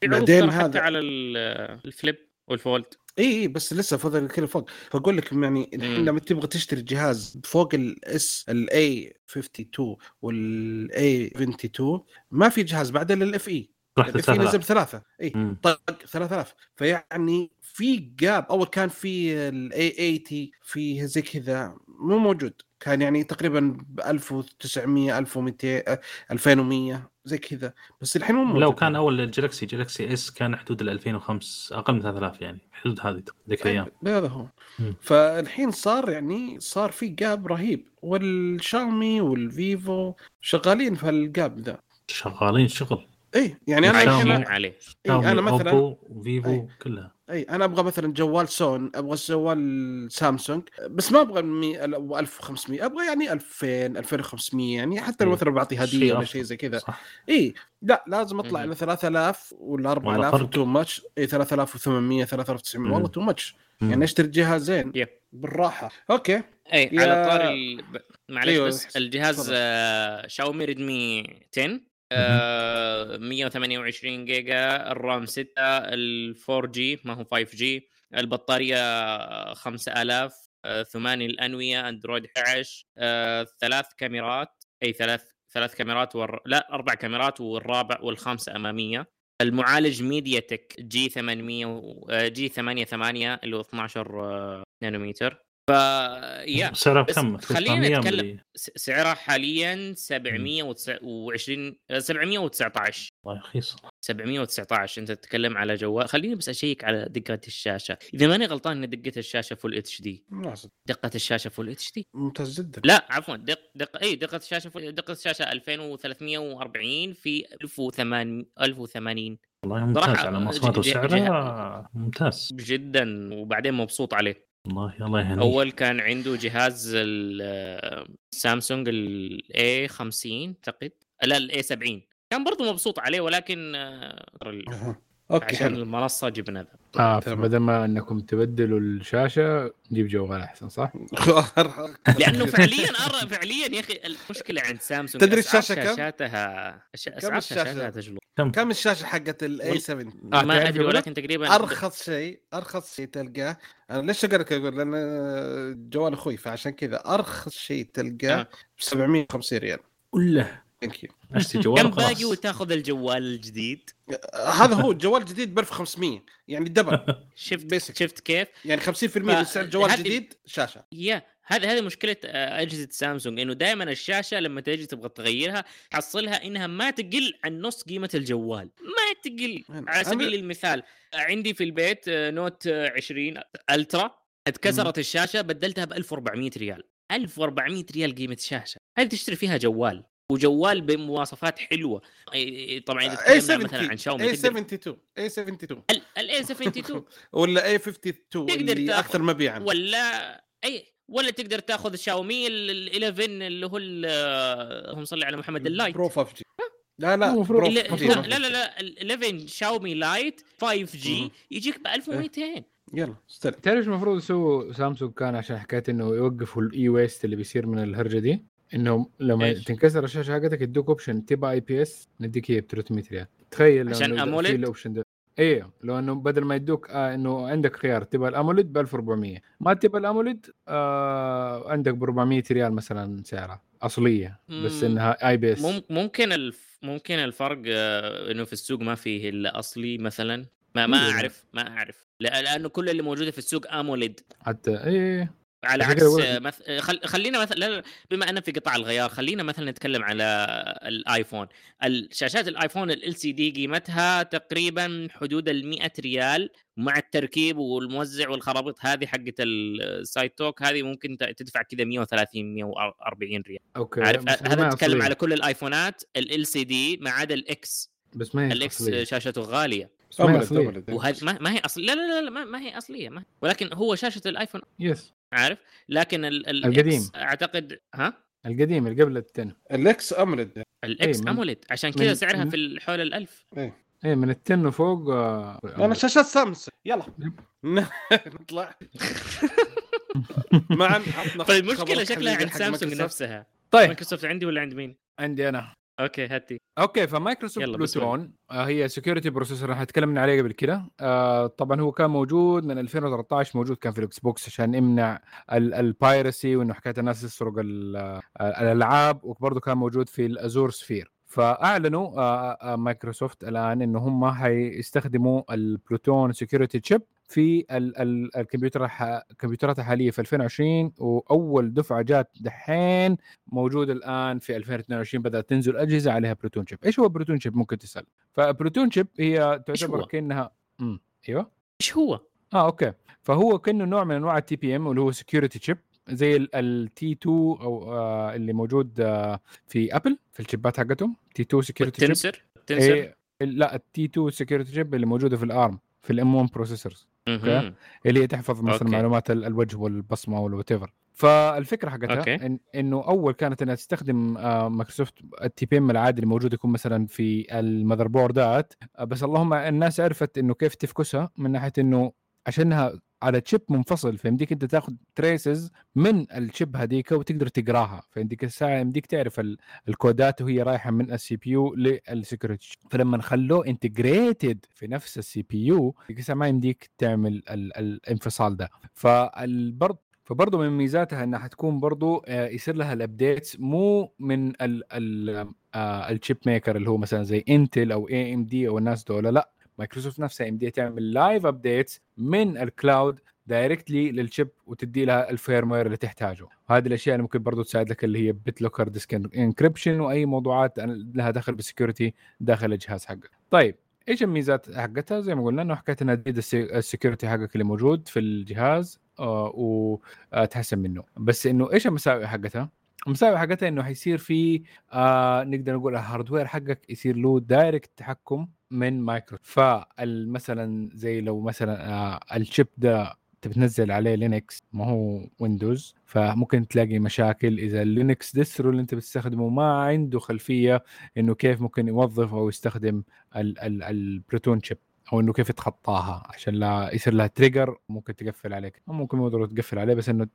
Speaker 5: في
Speaker 1: بعدين
Speaker 5: ترى حتى
Speaker 1: هذا
Speaker 5: على ال- ال Flip
Speaker 1: وال Fold إي إي بس لسه فضل كذا فوق. فأقول لك يعني الحين. لما تبغى تشتري جهاز فوق ال S ال A 52 وال A 72 ما في جهاز بعد الا ال FE
Speaker 2: رحت
Speaker 1: ال FE نزل
Speaker 2: 3000
Speaker 1: بثلاثة.
Speaker 2: إي.
Speaker 1: طق 3000 فيعني في gap أول كان في ال A 80 في زي كذا مو موجود. كان يعني تقريبا ب 1900 1200 2100 زي كذا. بس الحين مو
Speaker 2: لو كان أول ال Galaxy Galaxy S كان حدود ال 2005 أقل من 3000 يعني حدود هذه ذيك الأيام.
Speaker 1: هذا هو. فالحين صار يعني صار في gap رهيب. والشاومي والفيفو شغالين في ال gap ذا.
Speaker 2: شغالين شغل.
Speaker 1: اي يعني
Speaker 2: أنا.
Speaker 1: الحين
Speaker 5: عليه
Speaker 1: إيه أنا مثلا
Speaker 2: اوبو وفيفو
Speaker 1: أي.
Speaker 2: كلها
Speaker 1: اي أنا أبغى مثلا جوال سون أبغى جوال سامسونج بس ما أبغى مي- ال- 1500 أبغى يعني 2000 2500 يعني حتى لو
Speaker 2: إيه.
Speaker 1: مثلا بعطي هدية ولا. شيء زي كذا اي لا لازم
Speaker 5: أطلع.
Speaker 1: إلى 3000 ولا
Speaker 2: والله
Speaker 1: 4000
Speaker 2: فرق.
Speaker 1: too much اي 3800 3900
Speaker 2: مم.
Speaker 1: والله too
Speaker 2: much.
Speaker 1: يعني أشتري جهازين
Speaker 5: yep.
Speaker 1: بالراحة okay
Speaker 5: اي
Speaker 1: يا-
Speaker 5: على طار ال... ب- معلش
Speaker 1: أيوة،
Speaker 5: بس الجهاز. آه شاومي Redmi 10 آه 128 جيجا ال RAM 6 ال 4 جي ما هو 5 جي البطارية 5000 آه ثماني الأنوية أندرويد 11 آه ثلاث كاميرات أي ثلاث ثلاث كاميرات ور... لا أربع كاميرات والرابع والخامسة أمامية. المعالج MediaTek G 800 و- آه، G 88 اللي هو 12 آه، نانومتر. ف يا
Speaker 2: سعرها بكم؟
Speaker 5: خلينا
Speaker 2: 800
Speaker 5: نتكلم. س- سعرها حاليا 720 719
Speaker 2: والله رخيص
Speaker 5: 719 انت تتكلم على جوال. خليني بس أشيك على دقة الشاشة. إذا ماني غلطان إن دقة الشاشة
Speaker 1: full
Speaker 5: HD دقة الشاشة full HD
Speaker 1: ممتاز جدا.
Speaker 5: لا عفوا. دق دق اي دقة الشاشة full- دقة الشاشة 2340 في 1080 1080
Speaker 2: والله ممتاز. على مواصفات وسعرها ممتاز.
Speaker 5: جدا. وبعدين مبسوط عليه.
Speaker 2: والله الله يهنيك.
Speaker 5: أول كان عنده جهاز السامسونج ال A 50 أعتقد. لا ال A70 كان برضو مبسوط عليه ولكن آه،.
Speaker 1: Okay
Speaker 5: عشان
Speaker 1: حلو
Speaker 5: المنصة جبنا ذا
Speaker 3: آه
Speaker 1: تمام.
Speaker 3: بدل ما أنكم تبدلوا الشاشة نجيب جوال أحسن صح؟
Speaker 5: لأنه فعليا أرى فعليا يا أخي المشكلة عند سامسونج
Speaker 1: تدري الشاشة كم؟
Speaker 5: شاشاتها أسعار
Speaker 1: الشاشة؟
Speaker 5: شاشاتها تجلو
Speaker 2: كم
Speaker 1: كم الشاشة حقت ال A7
Speaker 3: آه،
Speaker 5: ما
Speaker 3: تعرف أدري؟
Speaker 5: ولكن تقريبا
Speaker 1: أرخص شيء أرخص شيء تلقاه أنا ليش أقول لك أقول لأن جوال أخوي فعشان كذا أرخص شيء تلقاه
Speaker 5: آه.
Speaker 1: ب 750 ريال
Speaker 2: وقله
Speaker 1: thank you
Speaker 2: اشتري جوال
Speaker 5: كم باقي وتاخذ الجوال الجديد؟
Speaker 1: هذا هو الجوال الجديد ب 1500 يعني double
Speaker 5: شفت
Speaker 1: Basic.
Speaker 5: شفت كيف؟
Speaker 1: يعني 50% من سعر جوال
Speaker 5: هذه-
Speaker 1: جديد شاشة.
Speaker 5: يا هذا هذه مشكلة آه، أجهزة سامسونج إنه دائما الشاشة لما تجي تبغى تغيرها حصلها إنها ما تقل عن نص قيمة الجوال. ما تقل.
Speaker 1: أنا-
Speaker 5: على سبيل المثال آه، عندي في البيت آه، Note آه، 20 Ultra اتكسرت الشاشة بدلتها ب 1400 ريال. 1400 ريال قيمة شاشة. هذه تشتري فيها جوال؟ وجوال بمواصفات حلوة. طبعا إذا
Speaker 1: إيه
Speaker 5: تكلمنا مثلا عن شاومي
Speaker 1: إيه
Speaker 5: تقدر
Speaker 1: 72 A72
Speaker 5: ال A72
Speaker 1: ولا A52
Speaker 5: تقدر
Speaker 1: اللي أكثر مبيعا.
Speaker 5: ولا إي ولا تقدر تاخذ شاومي ال 11 اللي هو ال- اللهم صل على محمد ال
Speaker 1: Lite Pro 5G لا لا
Speaker 3: Pro
Speaker 5: لا
Speaker 1: 5G.
Speaker 5: لا لا, ال 11 شاومي Lite
Speaker 1: 5G.
Speaker 5: يجيك ب 1200
Speaker 1: يلا استلم
Speaker 3: تعرف إيش المفروض يسووا سامسونج كان عشان حكايه إنه يوقفوا ال e-waste اللي بيصير من الهرجة دي؟ إنه لما
Speaker 5: إيش؟
Speaker 3: تنكسر الشاشة حقتك يدوك option تبغى IPS نديك هي ب 300 ريال تخيل
Speaker 5: عشان؟
Speaker 3: في ال option ده أيوه لو إنه بدل ما يدوك آه إنه عندك خيار تبغى ال AMOLED ب 1400 ما تبغى ال AMOLED آه عندك ب 400 ريال مثلا سعرها أصلية بس. إنها IPS
Speaker 5: مم- ممكن الف ممكن الفرق آه، إنه في السوق ما فيه الا اصلي مثلا ما ما
Speaker 3: إيه.
Speaker 5: أعرف ما أعرف لأنه كل اللي موجودة في السوق AMOLED
Speaker 3: حتى إيه
Speaker 5: على عكس مث... خل... خلينا مثلا لا لا، بما ان في قطع الغيار خلينا مثلا نتكلم على الآيفون. الشاشات الآيفون LCD قيمتها تقريبا حدود ال 100 ريال مع التركيب والموزع والخرابيط هذه حقت السايت توك هذه ممكن تدفع كذا 130 140 ريال.
Speaker 3: okay
Speaker 5: عارف؟ هذا نتكلم. على كل الآيفونات ال سي دي ما عدا الاكس
Speaker 3: بس ما
Speaker 5: الاكس. شاشته
Speaker 3: غالية. هي.
Speaker 5: وهذه ما, ما هي اصل لا لا لا, لا ما, ما هي أصلية ما ولكن هو شاشة الآيفون.
Speaker 3: yes
Speaker 5: عارف؟ لكن ال ال
Speaker 3: القديم.
Speaker 5: اعتقد ها؟
Speaker 3: القديم اللي قبل ال
Speaker 1: 10. ال
Speaker 5: X AMOLED ال X
Speaker 3: من-
Speaker 5: AMOLED. عشان كذا
Speaker 3: من-
Speaker 5: سعرها في حول الألف
Speaker 3: إيه. من ال 10 وفوق آه،
Speaker 1: أنا شاشات سامسونج. يلا. نطلع. معا.
Speaker 5: طيب المشكلة
Speaker 1: خبرك
Speaker 5: شكلها عند سامسونج. نفسها.
Speaker 3: طيب.
Speaker 5: مايكروسوفت عندي ولا عند مين؟
Speaker 3: عندي أنا.
Speaker 5: Okay هاتي.
Speaker 3: Okay فمايكروسوفت. Pluton آه هي security processor إحنا تكلمنا عليه قبل كده. آه طبعا هو كان موجود من 2013 موجود كان في الإكس بوكس عشان يمنع ال- ال piracy وإنه حكاية الناس تسرق آه، الألعاب وبرضه كان موجود في ال Azure Sphere فأعلنوا آه مايكروسوفت الآن إنه هم حيستخدموا ال Pluton security chip في ال- ال- الكمبيوتر الكمبيوترات الحاليه في 2020 وأول دفعة جات دحين موجود الآن في 2022 بدأت تنزل أجهزة عليها Pluton chip. إيش هو Pluton chip ممكن تسأل؟ ف Pluton chip هي تعتبر؟ كأنها امم أيوه.
Speaker 5: إيش هو؟
Speaker 3: آه okay. فهو كأنه نوع من أنواع ال TPM واللي هو security chip زي ال T2 أو آه اللي موجود آه في ابل في ال chipات حقتهم. T2 security chip ال
Speaker 5: Tensor ال Tensor
Speaker 3: إيه لا ال T2 security chip اللي موجودة في ال ARM في ال M1 processors
Speaker 5: مهم.
Speaker 3: اللي هي تحفظ مثلا
Speaker 5: okay.
Speaker 3: معلومات ال- الوجه والبصمة ولا what فالفكرة حقتها
Speaker 5: okay.
Speaker 3: إن إنه أول كانت إنها تستخدم آه، مايكروسوفت ال TPM العادي اللي موجود يكون مثلا في ال motherboardات بس اللهم الناس عرفت إنه كيف تفكسها من ناحية إنه عشانها على chip منفصل فيمديك أنت تاخذ traces من ال chip هذيك وتقدر تقراها. فيمديك الساعة يمديك تعرف ال- ال codeات وهي رايحة من ال CPU لل security فلما خلوه integrated في نفس ال CPU ما يمديك تعمل ال- الانفصال ده. فالبرض فبرضه من ميزاتها إنها حتكون برضه آه، يصير لها ال updates مو من ال ال آه، ال chip maker اللي هو مثلا زي انتل أو AMD أو الناس دول لا. مايكروسوفت نفسها إم دي تعمل live updates من ال cloud directly لل chip وتدي لها ال firmware اللي تحتاجه. هذه الأشياء اللي ممكن برضو تساعد لك اللي هي BitLocker disk encryption وأي موضوعات لها دخل بال security داخل الجهاز حقك. طيب إيش الميزات حقتها؟ زي ما قلنا إنه حكايه إنها تزيد ال security حقك اللي موجود في الجهاز آه وتحسن منه. بس إنه إيش المساوئ حقتها؟ المساوئ حقتها إنه حيصير في آه نقدر نقول ال hardware حقك يصير له direct تحكم من مايكرو فمثلا زي لو مثلا آه ال chip ده تبي تنزل عليه Linux ما هو Windows فممكن تلاقي مشاكل إذا ال Linux distro اللي أنت بتستخدمه ما عنده خلفية إنه كيف ممكن يوظف أو يستخدم ال- ال- ال Pluton chip أو إنه كيف يتخطاها عشان لا يصير لها trigger ممكن تقفل عليك. أو ممكن مو ضروري تقفل عليه بس إنه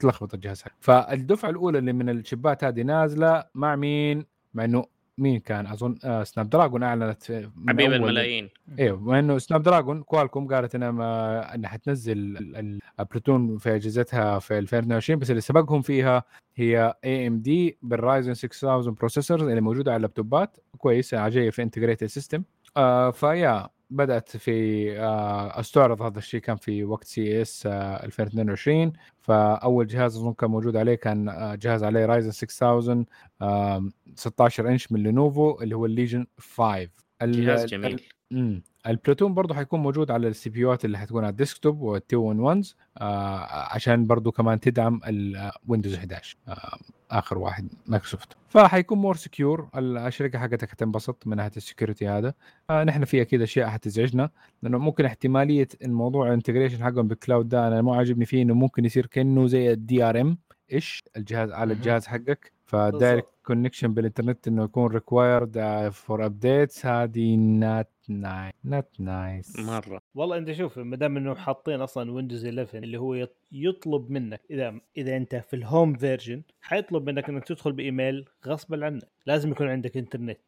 Speaker 3: تلخبط الجهاز. فالدفعة الأولى اللي من الشيبات هذه نازلة مع مين؟ مع إنه مين كان؟ أظن آه Snapdragon اعلنت
Speaker 5: حبيب الملايين.
Speaker 3: أيوه بما إنه Snapdragon Qualcomm قالت إنها ما إنها حتنزل ال- ال- ال Pluton في أجهزتها في 2022 بس اللي سبقهم فيها هي AMD بال Ryzen 6000 processors اللي موجودة على اللابتوبات. كويسه جاية في integrated system آه فيا بدأت في آه أستعرض هذا الشيء. كان في وقت CES آه 2022 فأول جهاز اظن كان موجود عليه كان آه جهاز عليه Ryzen 6000 آه 16 إنش من Lenovo اللي هو ال Legion 5 ال-
Speaker 5: جهاز جميل.
Speaker 3: إمم. ال Pluton برضه حيكون موجود على ال CPU ات اللي حتكون على ال desktop وال two in 1 آه عشان برضه كمان تدعم الويندوز 11 آه آخر واحد مايكروسوفت فحيكون more secure الشركة حقتك حتنبسط من ناحية ال security هذا. آه نحن في أكيد أشياء حتزعجنا لأنه ممكن احتمالية الموضوع ال integration حقهم بال cloud ده أنا مو عاجبني فيه إنه ممكن يصير كأنه زي ال DRM إيش الجهاز على. الجهاز حقك. ف direct connection بالإنترنت إنه يكون required for updates هذه not nice not nice
Speaker 5: مرة.
Speaker 4: والله أنت شوف ما دام إنه حاطين أصلا ويندوز 11 اللي هو يط- يطلب منك إذا إذا أنت في ال home version حيطلب منك إنك تدخل بإيميل غصبا عنك لازم يكون عندك إنترنت.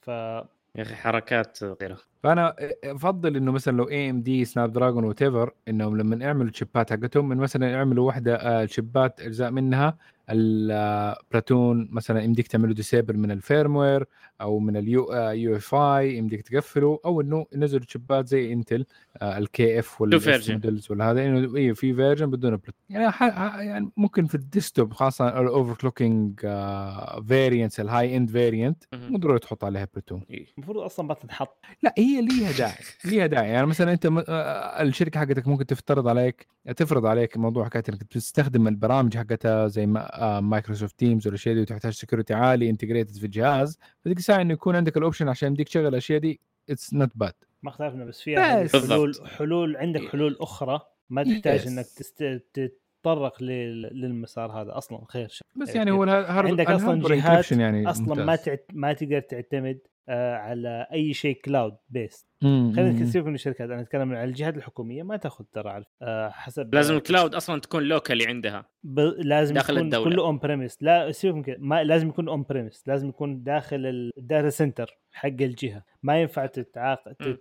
Speaker 4: ف
Speaker 5: يا أخي حركات صغيره
Speaker 3: فأنا أفضل إنه مثلا لو اي ام دي سناب دراجون وات ايفر إنهم لما يعملوا الشيبات حقتهم من مثلا يعملوا واحدة آه، الشيبات أجزاء منها ال Pluton مثلا يمديك تعملوا disable من ال firmware أو من ال U UEFI يمديك تقفله أو إنه ينزلوا شيبات زي إنتل ال KF ولا. models ولا هذا إنه إيه في version بدون Pluton يعني يعني ممكن في ال desktop خاصة ال overclocking variants ال high-end variant
Speaker 5: مهم.
Speaker 3: مو ضروري تحط عليها Pluton
Speaker 5: إيه.
Speaker 4: المفروض أصلا ما تنحط
Speaker 3: لا هي ليها داعي ليها داعي يعني مثلا أنت م- آه، الشركة حقتك ممكن تفترض عليك تفرض عليك موضوع حكايه إنك تستخدم البرامج حقتها زي ما آه، مايكروسوفت Teams والاشياء دي وتحتاج security عالي integrated في الجهاز فديك الساعة إنه يكون عندك ال option عشان يمديك تشغل الأشياء دي it's not bad
Speaker 4: ما اختلفنا بس فيها
Speaker 3: بس.
Speaker 4: حلول. حلول عندك حلول أخرى ما
Speaker 3: Yes.
Speaker 4: تحتاج إنك تست... تتطرق لل- للمسار هذا أصلا خير شر.
Speaker 3: بس يعني هو ال hard
Speaker 4: عندك أصلاً
Speaker 3: ال
Speaker 4: hardware
Speaker 3: جهات يعني
Speaker 4: أصلا ما. تعت... ما تقدر تعتمد آه على أي شيء cloud
Speaker 3: based
Speaker 4: خلينا. نسيبك من الشركات أنا أتكلم عن الجهات الحكومية ما تأخذ ترى على آه حسب
Speaker 5: لازم ال cloud أصلا تكون locally عندها
Speaker 4: ب... لازم
Speaker 5: داخل
Speaker 4: يكون
Speaker 5: الدولة.
Speaker 4: كله on-prem لا سيبك من كده ما لازم يكون on-prem لازم يكون داخل ال data center حق الجهة ما ينفع تتعاقد.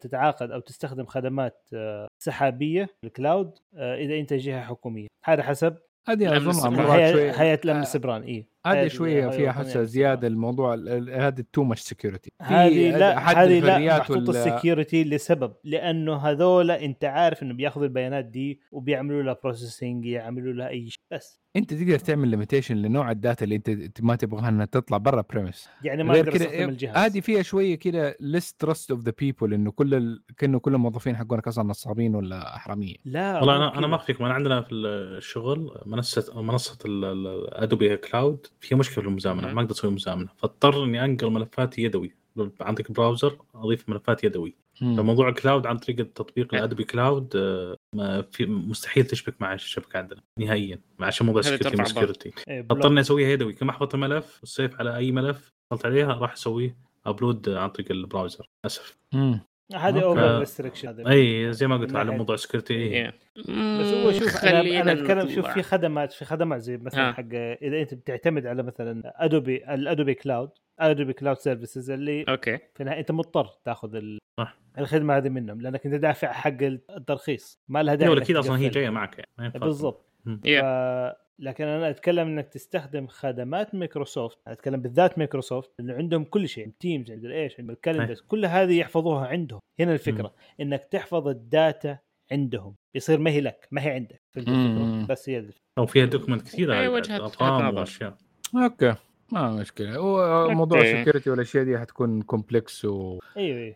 Speaker 4: تتعاقد أو تستخدم خدمات آه، سحابية ال cloud آه، إذا أنت جهة حكومية. هذا حسب
Speaker 3: هذه أظن
Speaker 4: هيئه الامن السبراني اي
Speaker 3: هذه شوية فيها حسه زيادة الموضوع ال- ال- هذه too much security
Speaker 4: هذه لا هذه لا محطوط ال security لسبب لأنه هذول أنت عارف إنه بياخذوا البيانات دي وبيعملوا لها processing يعملوا لها أي شيء. بس
Speaker 3: أنت تقدر تعمل limitation لنوع ال data اللي أنت ما تبغاها إنها تطلع برا premise
Speaker 4: يعني ما
Speaker 3: أقدر
Speaker 4: أستخدم الجهاز
Speaker 3: هذه فيها شوية كده least trust of the people إنه كل ال... كأنه كل الموظفين حقونك أصلا نصابين ولا حراميه
Speaker 4: لا
Speaker 2: والله أنا أنا
Speaker 4: كذا.
Speaker 2: ما اخفيكم أنا عندنا في الشغل منصه منصة ال Adobe Cloud فيها مشكلة في
Speaker 5: المزامنة.
Speaker 2: ما أقدر أسوي مزامنة فاضطر اني أنقل ملفاتي يدوي عندك browser أضيف ملفات يدوي. فموضوع ال cloud عن طريق التطبيق. ال Adobe Cloud ما في مستحيل تشبك مع الشبكة عندنا نهائيا عشان موضوع
Speaker 5: هذا security ضغط.
Speaker 2: security
Speaker 4: إيه،
Speaker 2: اسويها يدوي كم احفظ الملف وال save على أي ملف دخلت عليها راح اسويه upload عن طريق ال browser
Speaker 3: للأسف.
Speaker 4: هذه. over restriction
Speaker 2: اي زي ما قلت
Speaker 4: من
Speaker 2: على موضوع security
Speaker 5: إيه.
Speaker 4: بس هو شوف
Speaker 5: أنا
Speaker 4: أنا أتكلم شوف. في خدمات في خدمات زي مثلا
Speaker 5: ها.
Speaker 4: حق إذا أنت بتعتمد على مثلا Adobe ال Adobe Cloud Adobe Cloud services اللي
Speaker 5: okay
Speaker 4: في النهاية أنت مضطر تاخذ ال...
Speaker 2: صح.
Speaker 4: الخدمة هذه منهم لأنك أنت دافع حق الترخيص ما لها داعي
Speaker 2: أكيد أصلا هي. جاية معك يعني.
Speaker 4: بالضبط.
Speaker 5: Yeah.
Speaker 4: ف... لكن أنا أتكلم إنك تستخدم خدمات مايكروسوفت أتكلم بالذات مايكروسوفت لأنه عندهم كل شيء Teams عند الايش عند ال calendars كل هذه يحفظوها عندهم هنا الفكرة إنك تحفظ ال data عندهم يصير ما هي لك ما هي عندك
Speaker 3: مم.
Speaker 4: بس هي الفكرة.
Speaker 2: أو فيها document
Speaker 5: كثيرة وجهة
Speaker 2: ارقام
Speaker 5: نظر.
Speaker 2: وأشياء
Speaker 3: okay ما مشكلة هو موضوع
Speaker 5: okay.
Speaker 3: ال security والأشياء دي حتكون complex وفي
Speaker 4: أيوه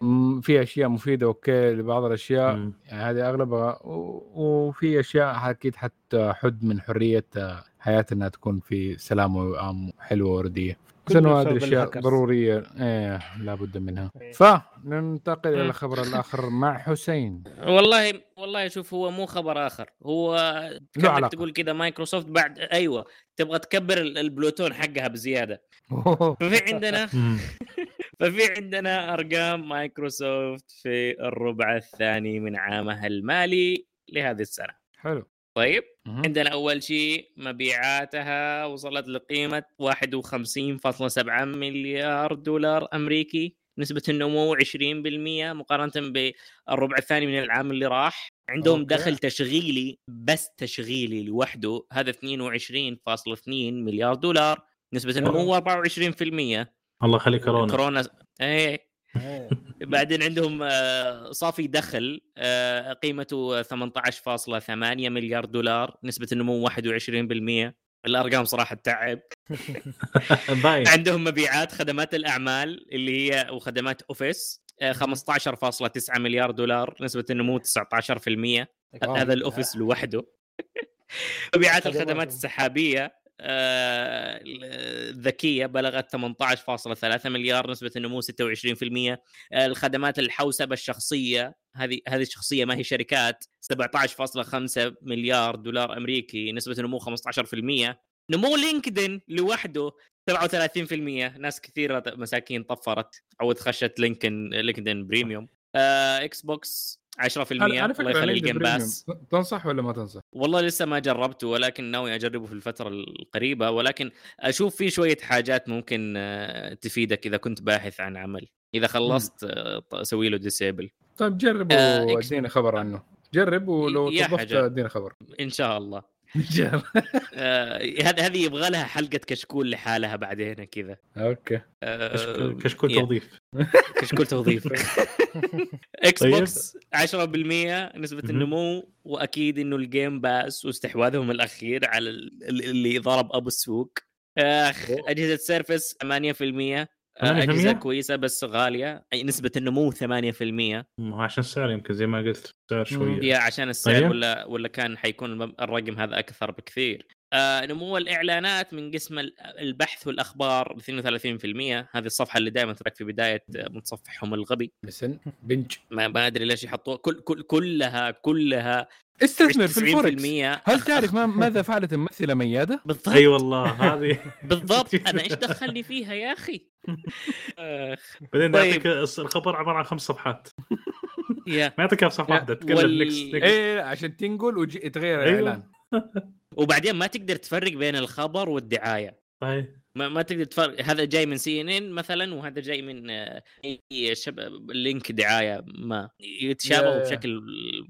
Speaker 4: أيوه
Speaker 3: أشياء مفيدة okay لبعض الأشياء
Speaker 2: مم.
Speaker 3: يعني هذه أغلبها و- وفي أشياء أكيد حتحد من حرية حياه إنها تكون في سلام وأم حلوة
Speaker 4: وردية
Speaker 3: انه هذه الاشياء. ضرورية إيه لابد منها
Speaker 4: إيه.
Speaker 3: فننتقل
Speaker 5: إلى.
Speaker 3: الخبر الآخر مع حسين
Speaker 5: والله والله شوف هو مو خبر آخر هو كأنك
Speaker 3: علاقة.
Speaker 5: تقول كذا مايكروسوفت بعد أيوه تبغى تكبر ال- ال Pluton حقها بزيادة ففي عندنا. ففي عندنا أرقام مايكروسوفت في الربع الثاني من عامها المالي لهذه السنة
Speaker 3: حلو
Speaker 5: طيب
Speaker 3: مهم.
Speaker 5: عندنا أول شيء مبيعاتها وصلت لقيمة 51.7 مليار دولار أمريكي نسبة النمو 20% مقارنة بالربع الثاني من العام اللي راح عندهم
Speaker 3: okay.
Speaker 5: دخل تشغيلي بس تشغيلي لوحده هذا 22.2 مليار دولار نسبة النمو 24%
Speaker 2: الله يخليك كورونا
Speaker 5: كورونا
Speaker 4: إيه.
Speaker 5: بعدين عندهم آه، صافي دخل آه، قيمته 18.8 مليار دولار نسبة النمو 21% الأرقام صراحة تعب. عندهم مبيعات خدمات الأعمال اللي هي وخدمات أوفيس آه، 15.9 مليار دولار نسبة النمو 19%
Speaker 3: آه.
Speaker 5: هذا ال Office لوحده. مبيعات
Speaker 4: خدمات.
Speaker 5: الخدمات السحابية. آه، الذكية بلغت 18.3 مليار نسبة النمو 26% آه، الخدمات الحوسبة الشخصية هذه هذه الشخصية ما هي شركات 17.5 مليار دولار أمريكي نسبة النمو 15% نمو LinkedIn لوحده 37% ناس كثيرة مساكين طفرت عود خشت LinkedIn LinkedIn Premium. آه، Xbox 10%
Speaker 3: على على
Speaker 5: الله يخلي ال
Speaker 3: Game.
Speaker 5: Pass.
Speaker 3: تنصح ولا ما تنصح؟
Speaker 5: والله لسه ما جربته ولكن ناوي أجربه في الفترة القريبة ولكن أشوف في شوية حاجات ممكن آه، تفيدك إذا كنت باحث عن عمل. إذا خلصت آه، سوي له disable
Speaker 3: طيب جرب
Speaker 5: آه،
Speaker 3: وادينا خبر عنه. جرب ولو توظفت
Speaker 5: حجر.
Speaker 3: ادينا خبر.
Speaker 5: إن شاء الله. آه، هذه هذه يبغى لها حلقة كشكول لحالها بعدين كذا
Speaker 3: okay
Speaker 5: آه،
Speaker 2: كشكول-. توظيف
Speaker 5: كشكول توظيف Xbox 10%
Speaker 2: نسبة.
Speaker 5: النمو وأكيد إنه ال Game Pass واستحواذهم الأخير على ال- ال- اللي ضرب أبو السوق اخ
Speaker 3: أوه.
Speaker 5: أجهزة Surface 8%
Speaker 2: 8%؟
Speaker 5: أجهزة كويسة بس غالية. أي نسبة النمو 8%
Speaker 2: مم، هو عشان السعر يمكن زي ما قلت سعر شوية.
Speaker 5: yeah عشان السعر
Speaker 2: طيب.
Speaker 5: ولا ولا كان حيكون الرقم هذا أكثر بكثير. آه نمو الإعلانات من قسم ال- البحث والأخبار 32% هذه الصفحة اللي دائما تراك في بداية آه، متصفحهم الغبي.
Speaker 3: MSN Bing.
Speaker 5: ما ما أدري ليش يحطوها. كل كل كلها كلها
Speaker 3: استثمر في الفوركس.
Speaker 5: 90%
Speaker 3: هل تعرف ما ماذا فعلت الممثلة ميادة؟
Speaker 5: بالضبط.
Speaker 2: أي والله هذه
Speaker 5: بالضبط. أنا إيش دخلني فيها يا أخي؟
Speaker 2: بعدين
Speaker 5: طيب.
Speaker 2: يعطيك الخبر عبارة عن خمس صفحات.
Speaker 5: يا.
Speaker 2: ما يعطيك
Speaker 3: صفحة
Speaker 2: واحدة تتكلم
Speaker 3: إيه عشان تنقل ويتغير
Speaker 2: أيوة.
Speaker 3: الإعلان.
Speaker 5: وبعدين ما تقدر تفرق بين الخبر
Speaker 2: والدعاية.
Speaker 5: ما, ما تقدر تفرق. هذا جاي من CNN مثلا وهذا جاي من آه، أي شب... link دعاية ما يتشابهوا
Speaker 3: يا-
Speaker 5: بشكل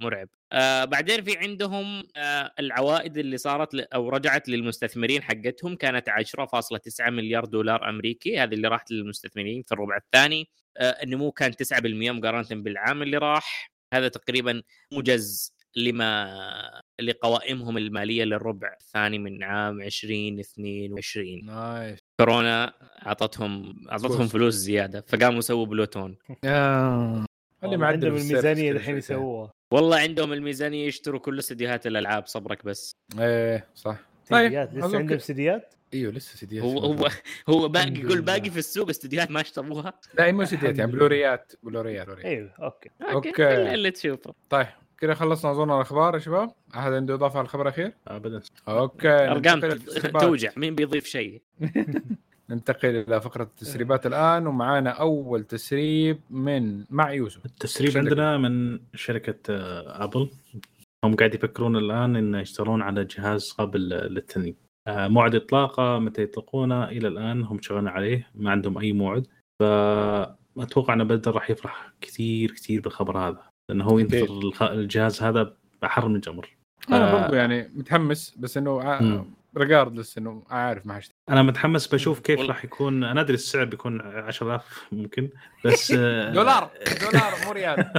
Speaker 5: مرعب. آه بعدين في عندهم آه العوائد اللي صارت ل... أو رجعت للمستثمرين حقتهم كانت 10.9 مليار دولار أمريكي. هذه اللي راحت للمستثمرين في الربع الثاني. آه النمو كان 9% مقارنة بالعام اللي راح. هذا تقريبا موجز لما لقوائمهم المالية للربع الثاني من عام 2022
Speaker 3: nice.
Speaker 5: كورونا أعطتهم أعطتهم
Speaker 3: فلوس.
Speaker 5: زيادة فقاموا سووا بلوتون.
Speaker 3: آه. اللي معدل
Speaker 4: عندهم
Speaker 3: الميزانية
Speaker 4: الحين. يسووها.
Speaker 5: والله عندهم الميزانية يشتروا كل استديوهات الألعاب صبرك بس.
Speaker 3: إيه صح. طيب
Speaker 4: سيديات لسه
Speaker 3: أظن
Speaker 4: عندهم سيديات
Speaker 3: إيوه لسه سيديات
Speaker 5: هو هو هو باقي يقول. باقي في السوق استديوهات ما اشتروها.
Speaker 3: لا مو سيديات يعني بلوريات بلوريات بلوريات.
Speaker 4: إيوه okay.
Speaker 3: okay.
Speaker 5: اللي, اللي تشوفه.
Speaker 3: طيب. كذا خلصنا أظن الأخبار يا شباب. أحد عنده إضافة على الخبر الأخير؟
Speaker 2: ابدا.
Speaker 3: okay أرقام.
Speaker 5: توجع مين بيضيف شيء؟
Speaker 3: ننتقل إلى فقرة التسريبات الآن ومعانا أول تسريب من مع يوسف.
Speaker 2: التسريب
Speaker 3: شركة.
Speaker 2: عندنا من شركة آه، Apple هم قاعد يفكرون الآن إن يشترون على جهاز قابل للثني. آه، موعد إطلاقه متى يطلقونه؟ إلى الآن هم شغالين عليه ما عندهم أي موعد. فأتوقع إن بدر راح يفرح كثير كثير بالخبر هذا. لأنه هو ينتظر الجهاز هذا بحر من جمر
Speaker 3: أنا
Speaker 2: آه.
Speaker 3: برضو يعني متحمس بس
Speaker 2: إنه.
Speaker 3: regardless إنه عارف ما حشتري
Speaker 2: أنا متحمس بشوف كيف. راح يكون أنا أدري السعر بيكون 10000 ممكن بس آه،
Speaker 3: دولار دولار مو ريال.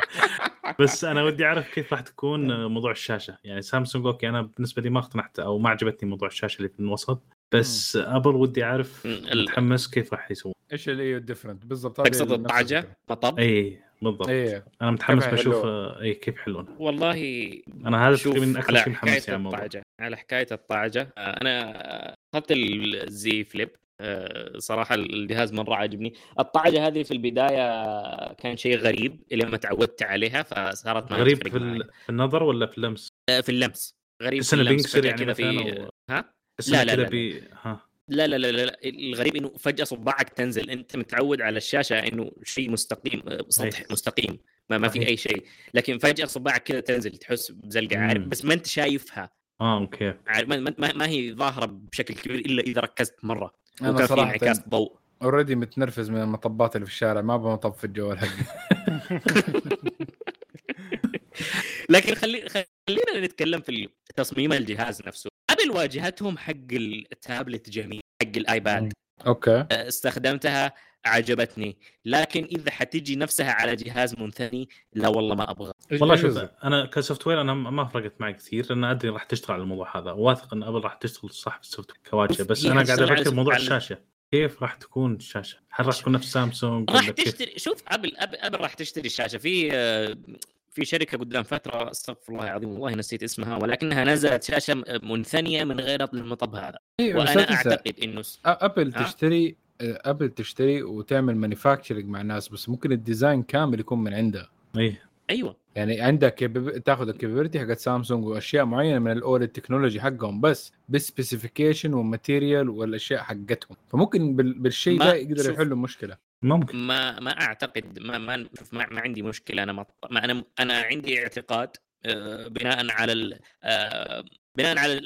Speaker 2: بس أنا ودي أعرف كيف راح تكون موضوع الشاشة. يعني Samsung okay أنا بالنسبة لي ما اقتنعت أو ما عجبتني موضوع الشاشة اللي في الوسط. بس Apple ودي
Speaker 5: أعرف
Speaker 2: متحمس كيف راح يسوون.
Speaker 3: إيش اللي ال different بالضبط
Speaker 5: تقصد
Speaker 3: الطعجة.
Speaker 5: مطب
Speaker 2: اي بالضبط.
Speaker 3: إيه.
Speaker 2: أنا متحمس
Speaker 3: كيف
Speaker 2: بشوف اي كيف يحلون.
Speaker 5: والله
Speaker 2: أنا هذا
Speaker 5: شوف
Speaker 2: تقريبا أكثر
Speaker 5: على
Speaker 2: شيء محمس
Speaker 5: حكاية
Speaker 2: يعني الموضوع
Speaker 5: الطعجة على حكاية الطعجة آه، أنا أخذت الزي فليب آه، صراحة الجهاز مرة عجبني الطعجة هذه في البداية كان شيء غريب إلى ما تعودت عليها فصارت ما
Speaker 2: غريب في, في النظر ولا في اللمس؟
Speaker 5: آه، في اللمس. غريب في اللمس
Speaker 2: يعني
Speaker 5: كذا في
Speaker 2: أو-
Speaker 5: ها؟
Speaker 2: تحس
Speaker 5: لا، لا، لا،
Speaker 2: بي ها.
Speaker 5: لا لا لا لا لا. الغريب إنه فجأة صباعك تنزل. أنت متعود على الشاشة إنه شيء مستقيم آه، سطح. مستقيم. ما, ما في. أي شيء. لكن فجأة صباعك كذا تنزل تحس بزلقة عارف. بس ما أنت شايفها.
Speaker 2: آه okay.
Speaker 5: عارف ما, ما, ما هي ظاهرة بشكل كبير إلا إذا ركزت مرة.
Speaker 3: أنا
Speaker 5: وكان في
Speaker 3: صراحة
Speaker 5: انعكاس ضوء.
Speaker 3: already متنرفز من المطبات اللي في الشارع. ما أبغى مطب في الجوال حقي
Speaker 5: لكن خلي خلينا نتكلم في تصميم الجهاز نفسه. Apple واجهتهم حق التابلت جميل حق ال
Speaker 3: iPad. okay.
Speaker 5: استخدمتها عجبتني لكن إذا حتجي نفسها على جهاز منثني لا والله ما أبغى.
Speaker 2: والله شوف؟ أنا ك software أنا ما فرقت معي كثير لأن أدري راح تشتغل على الموضوع هذا. واثق إن Apple راح تشتغل صح في ال software كواجهه
Speaker 5: بس
Speaker 2: أنا قاعد
Speaker 5: أفكر
Speaker 2: موضوع
Speaker 5: على-
Speaker 2: الشاشة. كيف راح تكون الشاشة؟ هل راح تكون نفس سامسونج
Speaker 5: راح؟ تشتري شوف Apple Apple, Apple راح تشتري الشاشة. في في شركة قدام فترة استغفر الله العظيم والله نسيت اسمها ولكنها نزلت شاشة منثنية من غير المطب هذا.
Speaker 3: أيوه لا وأنا
Speaker 5: أعتقد إنه س-
Speaker 3: Apple
Speaker 5: ها؟
Speaker 3: تشتري Apple تشتري وتعمل manufacturing مع الناس بس ممكن ال design كامل يكون من عندها
Speaker 2: اي
Speaker 5: أيوه.
Speaker 3: يعني عندك تاخذ ال capability حقت سامسونج وأشياء معينة من ال OLED technology حقهم بس بال specification وال material والأشياء حقتهم. فممكن بال- بالشيء ده يقدر. يحلوا المشكلة
Speaker 2: ممكن.
Speaker 5: ما ما أعتقد ما ما شوف ما, ما عندي مشكلة أنا ما, ما أنا أنا عندي اعتقاد آه، بناء على ال- آه، بناء على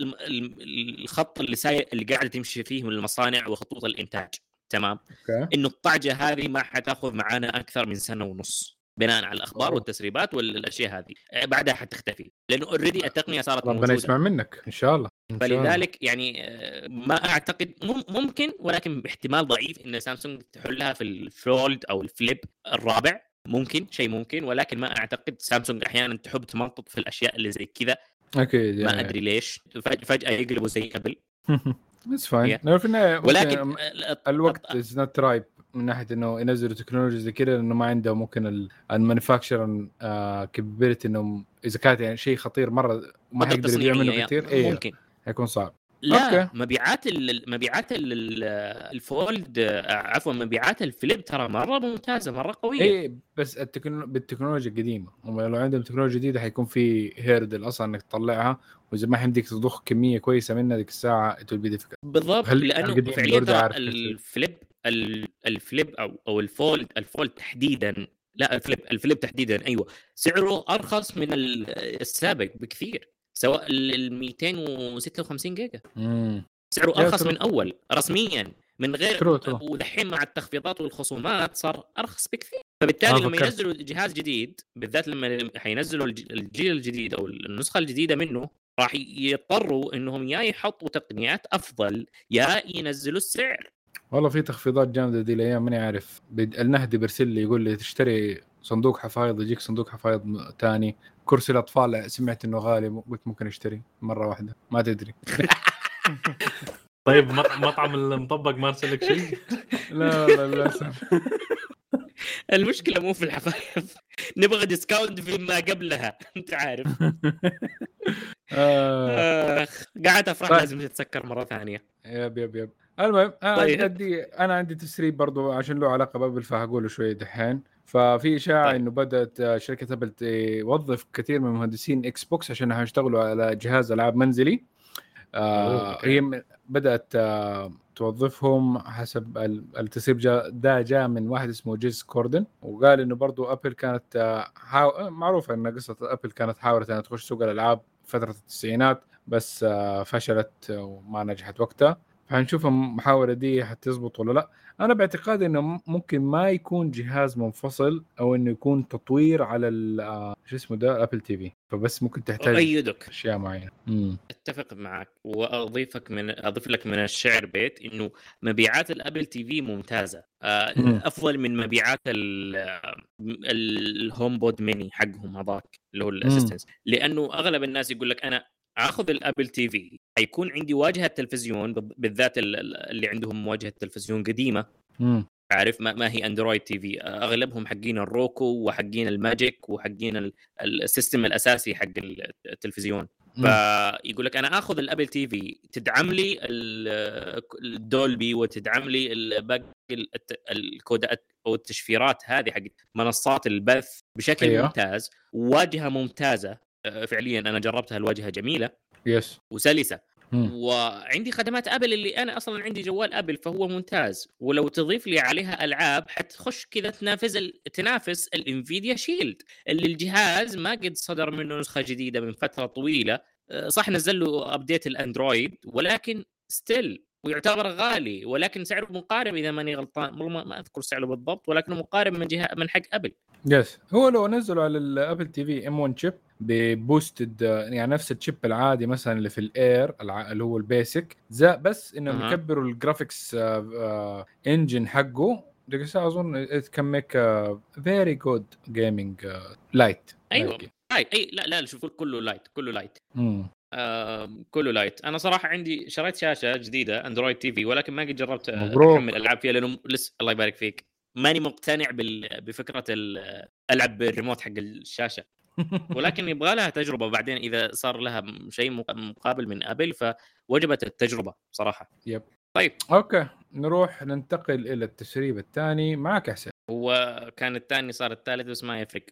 Speaker 5: الخط اللي ساي اللي قاعدة تمشي فيه من المصانع وخطوط الإنتاج تمام؟
Speaker 3: okay.
Speaker 5: إنه الطعجة هذه ما حتأخذ معانا أكثر من سنة ونص. بناء على
Speaker 3: الأخبار.
Speaker 5: والتسريبات والأشياء هذه. آه، بعدها حتختفي. لأنه already التقنية صارت
Speaker 3: ربنا
Speaker 5: موجودة.
Speaker 3: يسمع منك إن شاء الله إن شاء الله.
Speaker 5: فلذلك يعني آه، ما أعتقد مم- ممكن ولكن باحتمال ضعيف إن سامسونج تحلها في ال Fold أو ال Flip الرابع. ممكن شيء ممكن ولكن ما أعتقد سامسونج أحيانا تحب تمطط في الأشياء اللي زي كذا.
Speaker 3: أكيد
Speaker 5: ما
Speaker 3: يعني.
Speaker 5: أدري ليش. فج- فجأة يقلبوا زي قبل
Speaker 3: بس fine في النهايه
Speaker 5: ولكن
Speaker 3: الوقت is not ripe من ناحية إنه ينزلوا تكنولوجيا زي كذا لأنه ما عندهم ممكن ال manufacture capability انهم إذا كانت يعني شيء خطير مرة ما منه
Speaker 5: تصنيعية،
Speaker 3: كثير إيه
Speaker 5: ممكن.
Speaker 3: حيكون صعب.
Speaker 5: لا
Speaker 3: okay.
Speaker 5: مبيعات ال- مبيعات ال- ال- ال fold آه، عفوا مبيعات ال flip ترى مرة ممتازة مرة قوية.
Speaker 3: اي بس التكنو... بالتكنولوجيا القديمة. هم لو عندهم تكنولوجيا جديدة حيكون في hurdle أصلا إنك تطلعها وإذا ما حيمديك تضخ كمية كويسة منها ذيك الساعة be difficult.
Speaker 5: بالضبط
Speaker 3: لأنه
Speaker 5: فعليا. الفليب ال- الفليب أو أو الفولد الفولد تحديدا لا الفليب الفليب تحديدا أيوه سعره أرخص من ال- السابق بكثير سواء ال 256 جيجا
Speaker 3: امم
Speaker 5: سعره
Speaker 3: يا أرخص.
Speaker 5: من أول رسميا من غير
Speaker 3: true true.
Speaker 5: ودحين مع التخفيضات والخصومات صار أرخص بكثير فبالتالي
Speaker 3: ما
Speaker 5: لما
Speaker 3: فكرت.
Speaker 5: ينزلوا جهاز جديد بالذات لما حينزلوا الج- الجيل الجديد أو النسخة الجديدة منه راح يضطروا إنهم يا يحطوا تقنيات أفضل يا ينزلوا السعر
Speaker 3: والله في تخفيضات جامدة دي الأيام ماني عارف. النهدي بيرسل لي يقول لي تشتري صندوق حفايض يجيك صندوق حفايض تاني. كرسي الأطفال سمعت إنه غالي قلت ممكن أشتري. مرة واحدة. ما تدري.
Speaker 2: طيب مط- مطعم المطبق ما أرسل لك شيء؟
Speaker 3: لا لا للأسف.
Speaker 5: المشكلة مو في الحفايض. نبغى discount فيما قبلها. أنت عارف.
Speaker 3: آه.
Speaker 5: آخ قاعد أفرح
Speaker 3: طيب.
Speaker 5: لازم تتسكر مرة ثانية.
Speaker 3: yep yep yep. المهم أنا
Speaker 5: طيب.
Speaker 3: عندي أنا عندي تسريب برضو عشان له علاقة ب Apple فهقوله شوية دحين ففي إشاعة
Speaker 5: طيب.
Speaker 3: إنه بدأت آه، شركة Apple توظف كثير من مهندسين Xbox عشان يشتغلوا على جهاز ألعاب منزلي آه. هي بدأت آه توظفهم حسب ال- التسريب جا ده جاء من واحد اسمه جيس كوردن وقال إنه برضو Apple كانت آه حاو... آه، معروفة إن قصة Apple كانت حاولت إنها تخش سوق الألعاب فترة التسعينات بس آه فشلت وما نجحت وقتها فحنشوف المحاوله دي حتزبط ولا لا. أنا باعتقادي إنه ممكن ما يكون جهاز منفصل أو إنه يكون تطوير على ال- آه، شو اسمه ده؟ Apple TV فبس ممكن تحتاج
Speaker 5: أؤيدك.
Speaker 3: أشياء معينة. امم
Speaker 5: أتفق معك. وأضيفك من أضيف لك من الشعر بيت إنه مبيعات ال Apple TV ممتازة. آه
Speaker 3: مم.
Speaker 5: أفضل من مبيعات ال- ال HomePod mini حقهم هذاك اللي هو ال assistance لأنه أغلب الناس يقول لك أنا آخذ ال Apple TV. حيكون عندي واجهة تلفزيون بال- بالذات ال- ال- اللي عندهم واجهه تلفزيون قديمة.
Speaker 3: امم
Speaker 5: عارف؟ ما, ما هي Android TV. أغلبهم حقين ال Roku وحقين الماجيك وحقين ال- ال system الأساسي حق التلفزيون. فيقول لك أنا آخذ ال Apple TV. تدعم لي ال- ال Dolby وتدعم لي ال- باقي الكودات أو التشفيرات هذه حق منصات البث بشكل
Speaker 3: أيوه.
Speaker 5: ممتاز واجهة ممتازة. فعليا أنا جربتها الواجهة جميلة
Speaker 3: yes
Speaker 5: وسلسة.
Speaker 3: مم.
Speaker 5: وعندي خدمات Apple اللي أنا أصلا عندي جوال Apple فهو ممتاز. ولو تضيف لي عليها ألعاب حتخش كذا تنافس ال... تنافس ال Nvidia Shield اللي الجهاز ما قد صدر منه نسخة جديدة من فترة طويلة. أه، صح نزل له update ال Android ولكن still ويعتبر غالي ولكن سعره مقارب إذا ماني غلطان والله ما- ما أذكر سعره بالضبط ولكنه مقارب من جهة من حق Apple.
Speaker 3: yes هو لو نزلوا على ال Apple TV M 1 chip ب boosted يعني نفس ال chip العادي مثلا اللي في ال Air اللي هو ال basic بس إنهم
Speaker 5: أها.
Speaker 3: يكبروا ال graphics engine حقه. ديك الساعة أظن make a very good gaming uh, light. أيوه.
Speaker 5: light أي لا لا شوف كله light كله
Speaker 3: light.
Speaker 5: آه كله light. أنا صراحة عندي شريت شاشة جديدة Android TV ولكن ما قد جربت. احمل ألعاب فيها لأنه لسه الله يبارك فيك. ماني مقتنع بال... بفكرة ال... ألعب بالريموت حق الشاشة. ولكن يبغى لها تجربة بعدين إذا صار لها شيء مق- مقابل من Apple فوجبت التجربة صراحة.
Speaker 3: yep.
Speaker 5: طيب.
Speaker 3: okay. نروح ننتقل إلى التسريب الثاني. معك حسين.
Speaker 5: هو كان الثاني صار الثالث بس ما يفرق.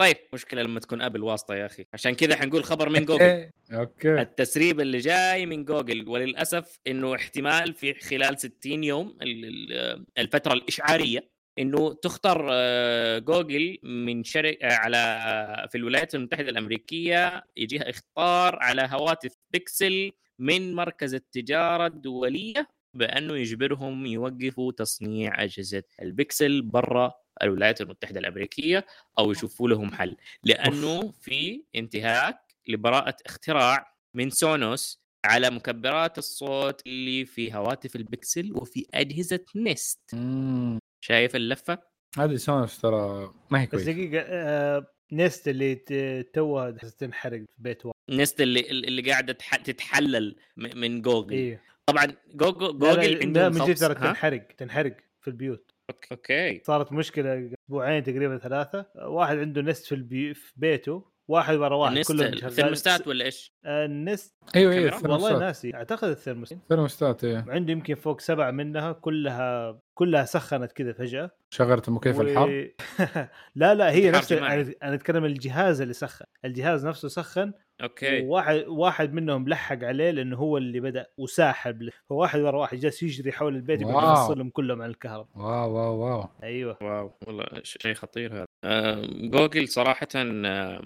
Speaker 5: طيب مشكلة لما تكون Apple واسطة يا أخي. عشان كذا حنقول خبر من جوجل.
Speaker 3: okay.
Speaker 5: التسريب اللي جاي من جوجل وللأسف إنه احتمال في خلال 60 يوم ال- ال- الفترة الإشعارية إنه تختار آه، جوجل من شركة على في الولايات المتحدة الأمريكية يجيها اختار على هواتف بيكسل من مركز التجارة الدولية بأنه يجبرهم يوقفوا تصنيع أجهزة البيكسل برا الولايات المتحدة الأمريكية أو يشوفوا لهم حل لأنه في انتهاك لبراءة اختراع من سونوس على مكبرات الصوت اللي في هواتف البكسل وفي أجهزة نست
Speaker 3: مم.
Speaker 5: شايف اللفة؟
Speaker 3: هذه Sonos ترى ما هي
Speaker 4: بس
Speaker 3: كويسة.
Speaker 4: دقيقة آه Nest اللي ت- توها تنحرق في بيت واحد.
Speaker 5: Nest اللي اللي قاعدة تح- تتحلل من جوجل.
Speaker 4: إيه.
Speaker 5: طبعا
Speaker 4: Google
Speaker 5: Google
Speaker 4: لا,
Speaker 5: عندهم
Speaker 4: لا من جد ترى؟ تنحرق تنحرق في البيوت.
Speaker 5: okay.
Speaker 4: صارت مشكلة أسبوعين تقريبا ثلاثة. واحد عنده Nest في البي... في بيته واحد ورا واحد كلهم شغال.
Speaker 5: الثرموستات ولا
Speaker 4: إيش؟ ال
Speaker 3: Nest. أيوه
Speaker 5: أيوه؟
Speaker 4: والله ناسي. أعتقد الثرموستات
Speaker 3: ثيرموستات إيه.
Speaker 4: عنده يمكن فوق سبعة منها كلها كلها سخنت كذا فجأة.
Speaker 3: شغلت مكيف
Speaker 4: و-
Speaker 3: الحر
Speaker 4: لا لا هي نفس
Speaker 5: جماعي.
Speaker 4: أنا أنا أتكلم الجهاز اللي سخن. الجهاز نفسه سخن.
Speaker 5: okay.
Speaker 4: وواحد واحد منهم لحق عليه لأنه هو اللي بدأ وساحب له. فواحد ورا واحد جالس يجري حول البيت يقول. يفصلهم كلهم عن الكهرباء.
Speaker 3: wow wow wow.
Speaker 4: أيوه.
Speaker 5: wow والله شيء خطير هذا. آه، جوجل صراحة آه،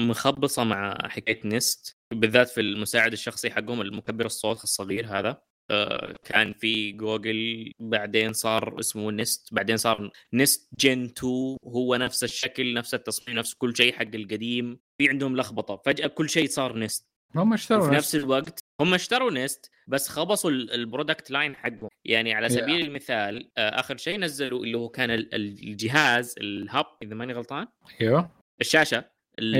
Speaker 5: مخبصة مع حكاية Nest بالذات في المساعد الشخصي حقهم المكبر الصوت الصغير هذا. كان في جوجل بعدين صار اسمه Nest بعدين صار Nest gen 2 هو نفس الشكل نفس التصميم نفس كل شيء حق القديم في عندهم لخبطة فجأة كل شيء صار Nest
Speaker 3: هم اشتروا
Speaker 5: وفي
Speaker 3: نفس
Speaker 5: نفس الوقت هم اشتروا Nest بس خبصوا ال- ال product line حقهم يعني على
Speaker 3: Yeah.
Speaker 5: سبيل المثال آه، آخر شيء نزلوا اللي هو كان ال- ال- الجهاز ال hub إذا ماني غلطان
Speaker 3: أيوه
Speaker 5: الشاشة ال-.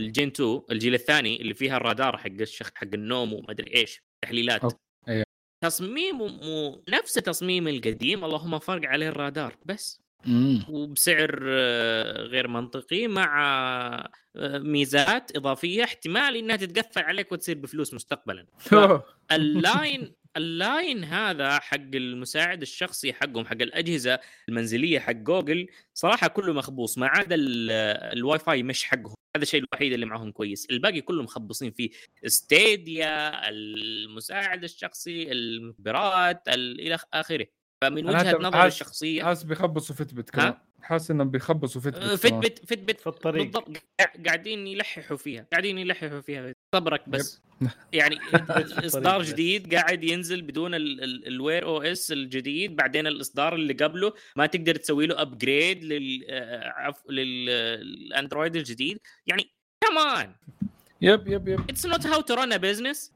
Speaker 3: ال
Speaker 5: gen 2 الجيل الثاني اللي فيها الرادار حق الشخ حق النوم وما أدري إيش تحليلات. تصميمه مو نفس تصميم القديم اللهم فرق عليه الرادار بس.
Speaker 3: امم
Speaker 5: وبسعر آه، غير منطقي مع آه، ميزات إضافية احتمال إنها تتقفل عليك وتصير بفلوس مستقبلا. ال line ال line هذا حق المساعد الشخصي حقهم حق الأجهزة المنزلية حق جوجل صراحة كله مخبوص ما عدا ال- الواي فاي مش حقهم هذا الشيء الوحيد اللي معهم كويس. الباقي كله مخبصين فيه. Stadia المساعد الشخصي المكبرات ال- إلى آخره. فمن
Speaker 3: وجهة
Speaker 5: نظري
Speaker 3: حاس-
Speaker 5: الشخصية
Speaker 3: حاسس بيخبصوا Fitbit كمان. حاسس إنهم بيخبصوا Fitbit كمان.
Speaker 5: Fitbit Fitbit
Speaker 4: في الطريق.
Speaker 5: بالضبط. قاع- قاعدين يلححوا فيها قاعدين يلححوا فيها. صبرك بس. يعني
Speaker 4: إصدار.
Speaker 5: جديد قاعد ينزل بدون ال- ال- ال Wear OS الجديد بعدين الإصدار اللي قبله ما تقدر تسوي له upgrade لل آه، للاندرويد الجديد. يعني كمان
Speaker 3: yep yep yep.
Speaker 5: it's not how to run a business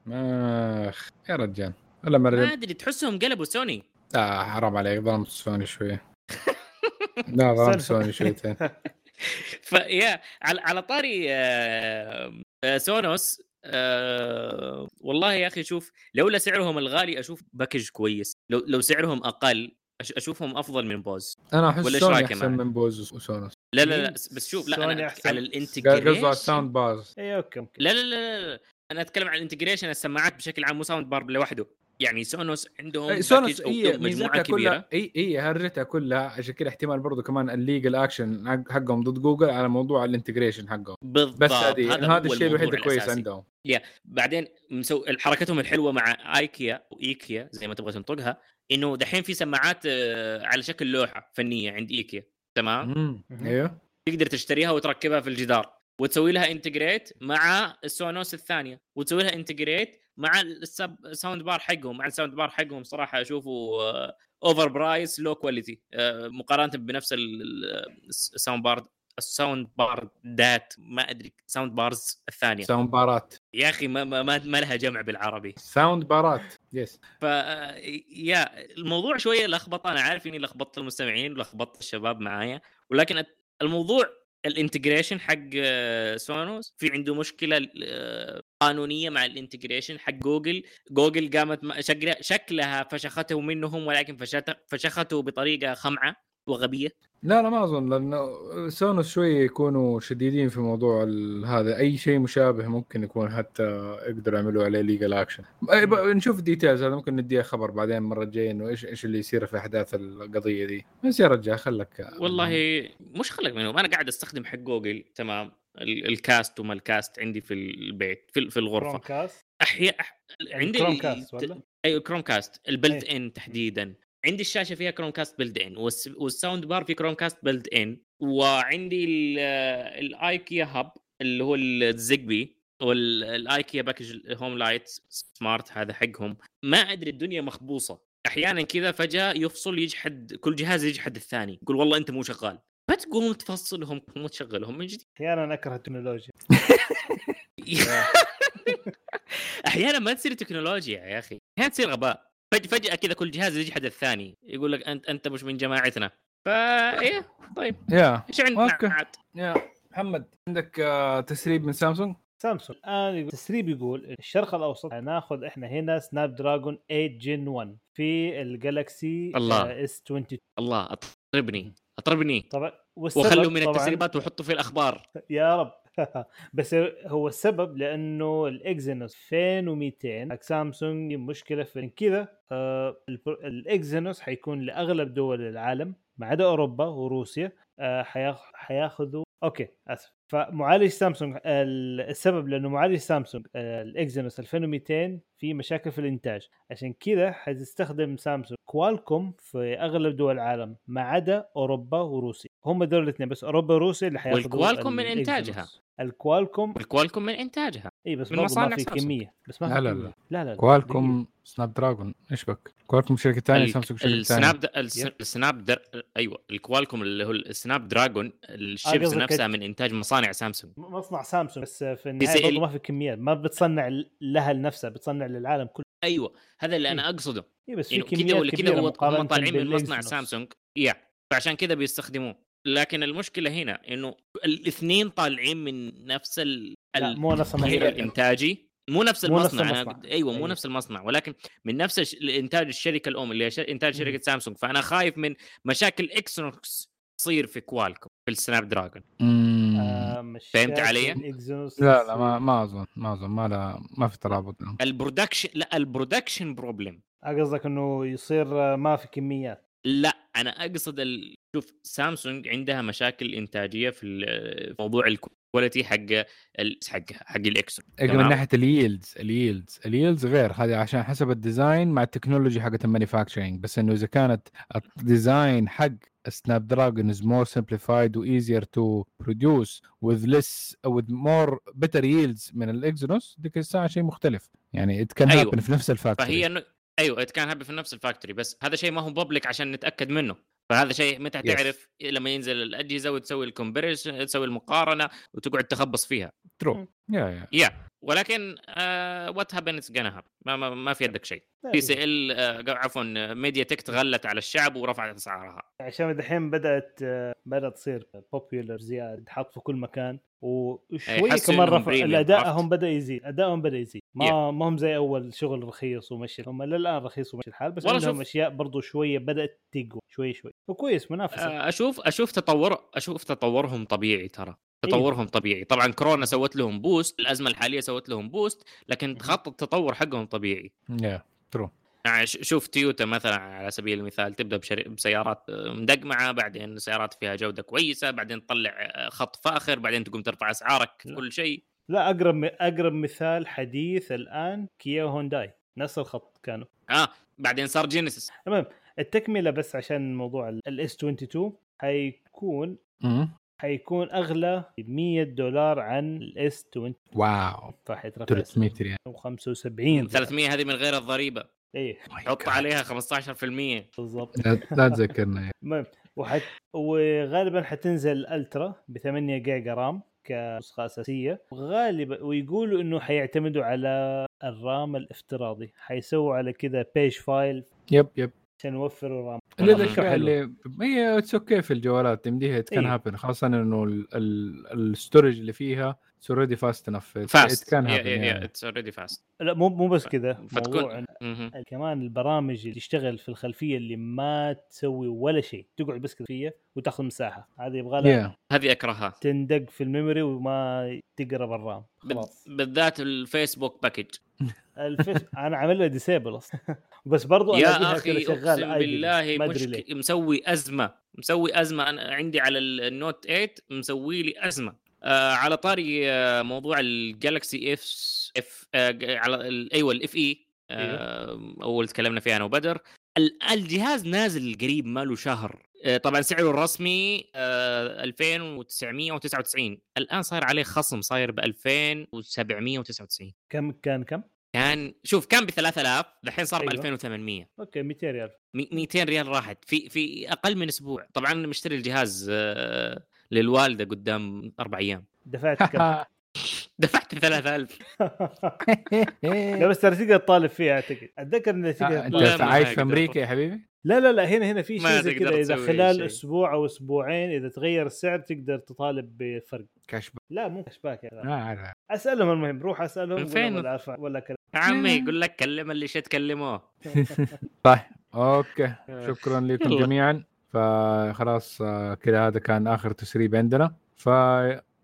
Speaker 3: أخ يا رجال. ولا
Speaker 5: ما أدري تحسهم قلبوا سوني.
Speaker 3: آه حرام عليك ظلمت سوني شوية لا ظلمت سوني. شويتين
Speaker 5: فيا على على طاري آه، آه، Sonos آه، والله يا أخي شوف لولا سعرهم الغالي أشوف package كويس لو لو سعرهم أقل أش- أشوفهم أفضل من Bose
Speaker 3: أنا أحس
Speaker 5: ولا
Speaker 3: سوني
Speaker 5: أحسن؟
Speaker 3: من Bose و
Speaker 5: Sonos لا لا
Speaker 4: لا؟
Speaker 5: بس شوف لا أنا
Speaker 4: أحسن.
Speaker 5: على
Speaker 3: قال قصده على
Speaker 5: ال
Speaker 3: integration ال
Speaker 4: sound bars اي
Speaker 5: okay لا لا لا, لا. أنا أتكلم عن ال integration السماعات بشكل عام مو sound bar لوحده يعني Sonos عندهم
Speaker 3: أي
Speaker 5: Sonos
Speaker 3: هي
Speaker 5: مجموعة
Speaker 3: كبيرة هي هي هرتها كلها عشان كذا احتمال برضو كمان ال legal action حق- حقهم ضد جوجل على موضوع ال integration حقهم
Speaker 5: بالضبط
Speaker 3: بس هذه
Speaker 5: هذا,
Speaker 3: الشيء الوحيد الكويس
Speaker 5: الأساسي.
Speaker 3: عندهم
Speaker 5: بعدين مسو... حركتهم الحلوة مع آيكيا وإيكيا زي ما تبغى تنطقها إنه دحين في سماعات آه، على شكل لوحة فنية عند إيكيا تمام.
Speaker 3: إيوه.
Speaker 5: تقدر تشتريها وتركبها في الجدار وتسوي لها integrate مع ال Sonos الثانية وتسوي لها integrate مع ال sub sound bar حقهم. مع ال sound bar حقهم صراحة أشوفه over price low quality مقارنة بنفس ال- ال- ال sound bar ال sound bar دات ما أدري sound bars الثانية.
Speaker 3: sound bar ات.
Speaker 5: يا أخي ما ما, ما لها جمع بالعربي.
Speaker 3: sound bar ات yes
Speaker 5: ف يا الموضوع شوية لخبطة أنا عارف إني لخبطت المستمعين ولخبطت الشباب معايا ولكن الموضوع ال integration حق آه، Sonos في عنده مشكلة آه، قانونية مع ال integration حق جوجل. جوجل قامت شكلها فشخته منهم ولكن فشخته بطريقة خمعة. وغبية؟
Speaker 3: لا لا ما أظن لأنه Sonos شوية يكونوا شديدين في موضوع ال- هذا. أي شيء مشابه ممكن يكون حتى يقدروا يعملوا عليه legal action نشوف details هذا ممكن نديها خبر بعدين المره الجايه انه إيش إيش اللي يصير في أحداث القضية دي. بس يا رجال خلك
Speaker 5: والله مش خلك منهم. أنا قاعد أستخدم حق جوجل تمام؟ ال- ال cast وما ال cast عندي في البيت في, في الغرفة.
Speaker 4: Chrome cast
Speaker 5: أحيانا عندي
Speaker 4: Chromecast ولا؟
Speaker 5: أيوه Chromecast ال
Speaker 4: built.
Speaker 5: in تحديدا. عندي الشاشة فيها Chromecast built in والس- وال sound bar في Chromecast built in وعندي ال- الايكيا hub اللي هو ال Zigbee والايكيا package home light smart هذا حقهم. ما أدري الدنيا مخبوصة. أحيانا كذا فجأة يفصل يجحد كل جهاز يجحد الثاني يقول والله أنت مو شغال. فتقوم تفصلهم وتشغلهم من جديد
Speaker 4: أحيانا أكره التكنولوجيا.
Speaker 5: أحيانا ما تصير تكنولوجيا يا أخي. أحيانا تصير غباء. فج- فجأة كذا كل جهاز يجحد الثاني يقول لك أنت أنت مش من جماعتنا. فا إيه طيب.
Speaker 3: يا
Speaker 5: إيش عندنا. عاد؟
Speaker 3: يا. محمد عندك آه، تسريب من سامسونج؟
Speaker 4: سامسونج. الان التسريب يقول الشرق الأوسط هناخذ إحنا هنا Snapdragon 8 gen 1 في ال Galaxy
Speaker 5: الله.
Speaker 4: S 22
Speaker 5: الله أطربني أطربني.
Speaker 4: طبعا
Speaker 5: وخلوا من التسريبات وحطوا في الأخبار.
Speaker 4: يا رب. بس هو السبب لأنه ال Exynos 2200 حق سامسونج مشكلة في كذا آه ال Exynos حيكون لأغلب دول العالم ما عدا أوروبا وروسيا آه حياخ- حياخذوا okay آسف. فمعالج سامسونج ال- السبب لأنه معالج سامسونج آه، ال Exynos 2200 في مشاكل في الإنتاج. عشان كذا حتستخدم سامسونج كوالكوم في أغلب دول العالم ما عدا أوروبا وروسيا. هم دول الاثنين بس أوروبا وروسيا اللي حياخذوا
Speaker 5: والكوالكوم من
Speaker 4: ال
Speaker 5: Exynos.
Speaker 4: الكوالكوم
Speaker 5: الكوالكوم من إنتاجها
Speaker 4: إي بس
Speaker 5: من
Speaker 4: برضه ما
Speaker 5: مصانع
Speaker 4: في. كمية بس ما
Speaker 3: لا لا
Speaker 4: كمية.
Speaker 3: لا.
Speaker 4: لا لا
Speaker 3: كوالكوم Snapdragon إيش بك؟ كوالكوم شركة
Speaker 5: ثانية
Speaker 3: سامسونج شركة
Speaker 5: ال
Speaker 3: Snap ثانية
Speaker 5: د... الس... ال Snapdr... أيوه الكوالكوم اللي هو ال Snapdragon ال
Speaker 4: chips آه،
Speaker 5: نفسها
Speaker 4: كت-
Speaker 5: من إنتاج مصانع سامسونج
Speaker 4: مصنع سامسونج بس في النهاية
Speaker 5: ال-
Speaker 4: برضه ما في كميات ما بتصنع لها لنفسها بتصنع للعالم كله
Speaker 5: أيوه هذا اللي. أنا أقصده
Speaker 4: إي بس في كميات
Speaker 5: كذا ولا كذا هم طالعين من مصنع. سامسونج يا فعشان كذا بيستخدموه لكن المشكلة هنا إنه الاثنين طالعين من نفس ال...
Speaker 4: مو نفس المصنع
Speaker 5: الإنتاجي مو نفس
Speaker 4: مو نفس
Speaker 5: المصنع, أنا
Speaker 4: المصنع.
Speaker 5: أيوه مو
Speaker 4: أيوة.
Speaker 5: نفس المصنع ولكن من نفس الش- الانتاج الشركة الأم اللي هي ش- إنتاج
Speaker 4: مم.
Speaker 5: شركة سامسونج فأنا خايف من مشاكل Exynos تصير في Qualcomm في ال
Speaker 3: Snapdragon.
Speaker 4: آه،
Speaker 5: فهمت علي؟
Speaker 3: لا لا ما ما أظن ما أظن ما لا ما في ترابط بينهم.
Speaker 5: ال production لا ال production problem
Speaker 4: آه، قصدك إنه يصير آه، ما في كميات
Speaker 5: لا أنا أقصد ال... شوف سامسونج عندها مشاكل إنتاجية في موضوع ال quality حق. حقها حق الاكسون
Speaker 3: من؟
Speaker 5: ناحية
Speaker 3: ال yields ال yields ال yields غير هذه عشان حسب ال design مع ال technology حقت ال manufacturing بس إنه إذا كانت ال design حق Snapdragon is more simplified و easier to produce with less with more better yields من ال Exynos ديك الساعة شيء مختلف يعني it can
Speaker 5: أيوة.
Speaker 3: happen في نفس ال factory
Speaker 5: فهي إنه أيوه can happen في نفس ال factory بس هذا شيء ما هو public عشان نتأكد منه فهذا شيء متى
Speaker 3: Yes.
Speaker 5: تعرف لما ينزل الأجهزة وتسوي ال comparison تسوي المقارنة وتقعد تخبص فيها.
Speaker 3: true yeah yeah
Speaker 5: yeah ولكن what happen it's gonna ما, ما, ما في يدك شيء. TCL عفوا MediaTek تغلت على الشعب ورفعت أسعارها.
Speaker 4: عشان دحين بدأت آه، بدأت تصير popular زيادة تحط في كل مكان. وشوي
Speaker 5: يحسوا
Speaker 4: كمان رفع ادائهم
Speaker 5: عرفت؟
Speaker 4: بدأ يزيد ادائهم بدأ يزيد. ما ما هم زي أول شغل رخيص ومشي هم للان رخيص ومشي الحال بس
Speaker 5: والله
Speaker 4: عندهم
Speaker 5: شوف-
Speaker 4: أشياء برضو شوية بدأت تقوى شوي شوي. وكويس منافسة.
Speaker 5: آه، أشوف أشوف تطور أشوف تطورهم طبيعي ترى.
Speaker 4: إيه.
Speaker 5: تطورهم طبيعي. طبعا كورونا سوت لهم boost الأزمة الحالية سوت لهم boost لكن خط التطور حقهم طبيعي.
Speaker 3: yeah true
Speaker 5: يعني ش- شوف تويوتا مثلا على سبيل المثال تبدأ بشري... بسيارات آه، مدقمعة بعدين سيارات فيها جودة كويسة بعدين تطلع آه، خط فاخر بعدين تقوم ترفع
Speaker 4: أسعارك.
Speaker 5: كل شيء.
Speaker 4: لا أقرب أقرب مثال حديث الآن كيا وهونداي نفس الخط كانوا
Speaker 5: آه بعدين صار Genesis.
Speaker 4: المهم التكملة بس عشان موضوع ال S 22 حيكون. حيكون أغلى ب 100 دولار عن ال S 20
Speaker 3: wow.
Speaker 4: فحيترفع
Speaker 3: 300 ريال.
Speaker 4: 75
Speaker 5: 300 هذه من غير الضريبة.
Speaker 4: إيه.
Speaker 5: حط عليها 15%
Speaker 4: بالضبط.
Speaker 3: لا لا تذكرنا.
Speaker 4: المهم وحت... وغالبا حتنزل ال Ultra ب 8 جيجا RAM. كنسخة أساسية وغالبا ويقولوا إنه حيعتمدوا على ال RAM الافتراضي حيسووا على كذا page file
Speaker 3: yep yep
Speaker 4: عشان يوفروا RAM
Speaker 3: اللي الاشياء. اللي هي it's okay في الجوالات يمديها it can.
Speaker 4: happen
Speaker 3: خاصة إنه ال storage اللي فيها already fast enough
Speaker 5: fast
Speaker 3: كان
Speaker 5: اتس اوريدي فاست
Speaker 4: لا مو مو بس كذا
Speaker 5: فتكون.
Speaker 4: كمان البرامج اللي تشتغل في الخلفية اللي ما تسوي ولا شيء تقعد بس كذا فيها وتاخذ مساحة. هذه يبغى لها
Speaker 5: هذه أكرهها.
Speaker 4: تندق في ال memory وما تقرب ال RAM
Speaker 5: بال-
Speaker 4: خلاص.
Speaker 5: بالذات الفيسبوك package.
Speaker 4: الفيس أنا عامل له disable أصلا. بس برضو
Speaker 5: يا
Speaker 4: كذا
Speaker 5: أخي
Speaker 4: شغال أقسم.
Speaker 5: بالله مشك... مسوي أزمة. مسوي أزمة. أنا عندي على ال Note 8 مسوي لي أزمة. آه على طاري آه موضوع ال Galaxy F F آه على أيوه ال FE آه أول تكلمنا فيها أنا وبدر ال- الجهاز نازل قريب ما له شهر. آه طبعا سعره الرسمي آه 2999 الآن صاير عليه خصم صاير ب 2799
Speaker 4: كم كان كم؟
Speaker 5: كان شوف كان ب 3000 الحين صار ب
Speaker 4: أيوة.
Speaker 5: 2800
Speaker 4: okay 200 ريال.
Speaker 5: مي- 200 ريال راحت. في في أقل من أسبوع. طبعا مشتري الجهاز آه، للوالدة قدام أربع أيام
Speaker 4: دفعت كم؟
Speaker 5: دفعت 3000
Speaker 4: لا بس ترى تقدر تطالب فيها أعتقد أتذكر انك تقدر
Speaker 5: أنت
Speaker 4: تطالب
Speaker 5: ما
Speaker 3: عايش في. أمريكا يا حبيبي؟
Speaker 4: لا لا لا هنا هنا في شيء زي كذا
Speaker 5: إذا
Speaker 4: خلال
Speaker 5: شيء.
Speaker 4: أسبوع أو أسبوعين إذا تغير السعر تقدر تطالب بفرق
Speaker 3: كاش
Speaker 4: لا مو cashback يا
Speaker 3: ما
Speaker 4: أخي.
Speaker 3: اعرف
Speaker 4: أسألهم المهم روح أسألهم
Speaker 5: فين؟
Speaker 4: ولا ولا
Speaker 5: يا عمي يقول لك كلم اللي شي تكلموه
Speaker 3: طيب okay شكرا لكم. جميعا فخلاص آه، كذا هذا كان آخر تسريب عندنا. ف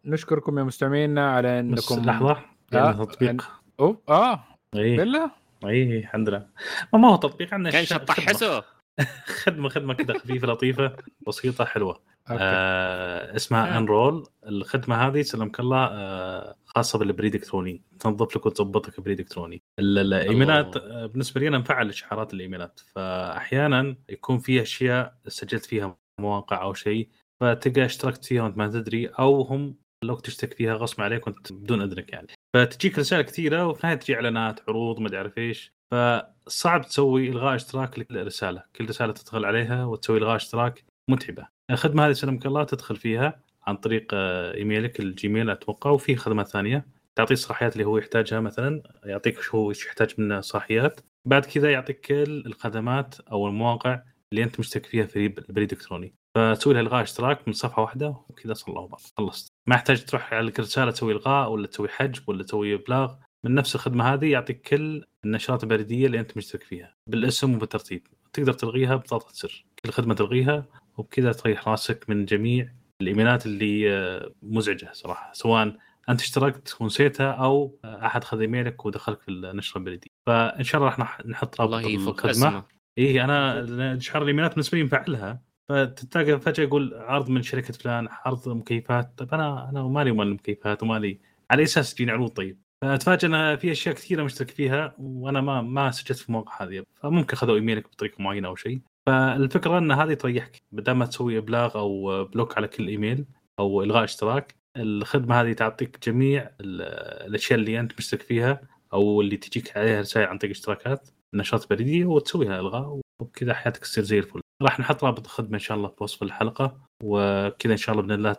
Speaker 3: نشكركم يا مستمعينا على
Speaker 2: بس
Speaker 3: إنكم
Speaker 2: لحظة
Speaker 3: آه،
Speaker 2: يعني تطبيق؟
Speaker 3: أوه آه
Speaker 2: اي
Speaker 3: بالله.
Speaker 2: اي الحمد لله. ما هو تطبيق عندنا
Speaker 5: كان
Speaker 2: شطحسه خدمة. خدمه كذا خفيفة لطيفة بسيطة
Speaker 3: حلوة.
Speaker 2: آه اسمها
Speaker 3: آه.
Speaker 2: Unroll الخدمة هذه سلمك الله آه خاصة بالبريد الإلكتروني. تنظف لك وتظبطك بريد إلكتروني. ال- الإيميلات بالنسبة لي أنا مفعل إشعارات الإيميلات. فأحيانا يكون في أشياء سجلت فيها مواقع أو شيء فتلقى اشتركت فيها وأنت ما تدري أو هم لو تشترك فيها غصب عليك وأنت بدون اذنك يعني. فتجيك رسائل كثيرة وفي النهاية تجي إعلانات عروض ما أدري إيش. فصعب تسوي إلغاء إشتراك لكل رساله كل رسالة تدخل عليها وتسوي إلغاء إشتراك متعبة. الخدمه هذه سلمك الله تدخل فيها. عن طريق آه، إيميلك الجيميل أتوقع. وفي خدمات ثانية تعطيه الصلاحيات اللي هو يحتاجها مثلا يعطيك شو هو يحتاج من صلاحيات. بعد كذا يعطيك كل الخدمات أو المواقع اللي أنت مشترك فيها في البريد الالكتروني فتسوي إلغاء إشتراك من صفحة واحدة وكذا صلى الله خلصت. ما يحتاج تروح على الرساله تسوي إلغاء ولا تسوي حجب ولا تسوي إبلاغ. من نفس الخدمة هذه يعطيك كل النشرات البريدية اللي أنت مشترك فيها بالاسم وبالترتيب. تقدر تلغيها بضغطة زر كل خدمة تلغيها وبكذا تريح راسك من جميع الإيميلات اللي آه، مزعجة صراحة سواء أنت اشتركت ونسيتها أو آه، أحد خذ إيميلك ودخلك في النشره البريديه فإن شاء الله راح نح- نحط رابط
Speaker 5: الله يفك الخدمة.
Speaker 2: اي أنا اشعار الإيميلات بالنسبة لي مفعلها فتلقى فجأة يقول عرض من شركة فلان عرض مكيفات. طيب أنا أنا مالي ومال المكيفات ومالي على أساس تجيني عروض طيب. فاتفاجئ أن في أشياء كثيرة مشترك فيها وأنا ما ما سجلت في المواقع هذه. فممكن خذوا إيميلك بطريقة معينة أو شيء. فالفكرة إن هذه تريحك. بدل ما تسوي إبلاغ أو block على كل إيميل أو إلغاء اشتراك الخدمة هذه تعطيك جميع ال- الأشياء اللي أنت مشترك فيها أو اللي تجيك عليها رسائل عن طريق اشتراكات نشاط بريديه وتسويها إلغاء وبكذا حياتك تصير زي الفل. راح نحط رابط الخدمة إن شاء الله في وصف الحلقة وكذا إن شاء الله بإذن الله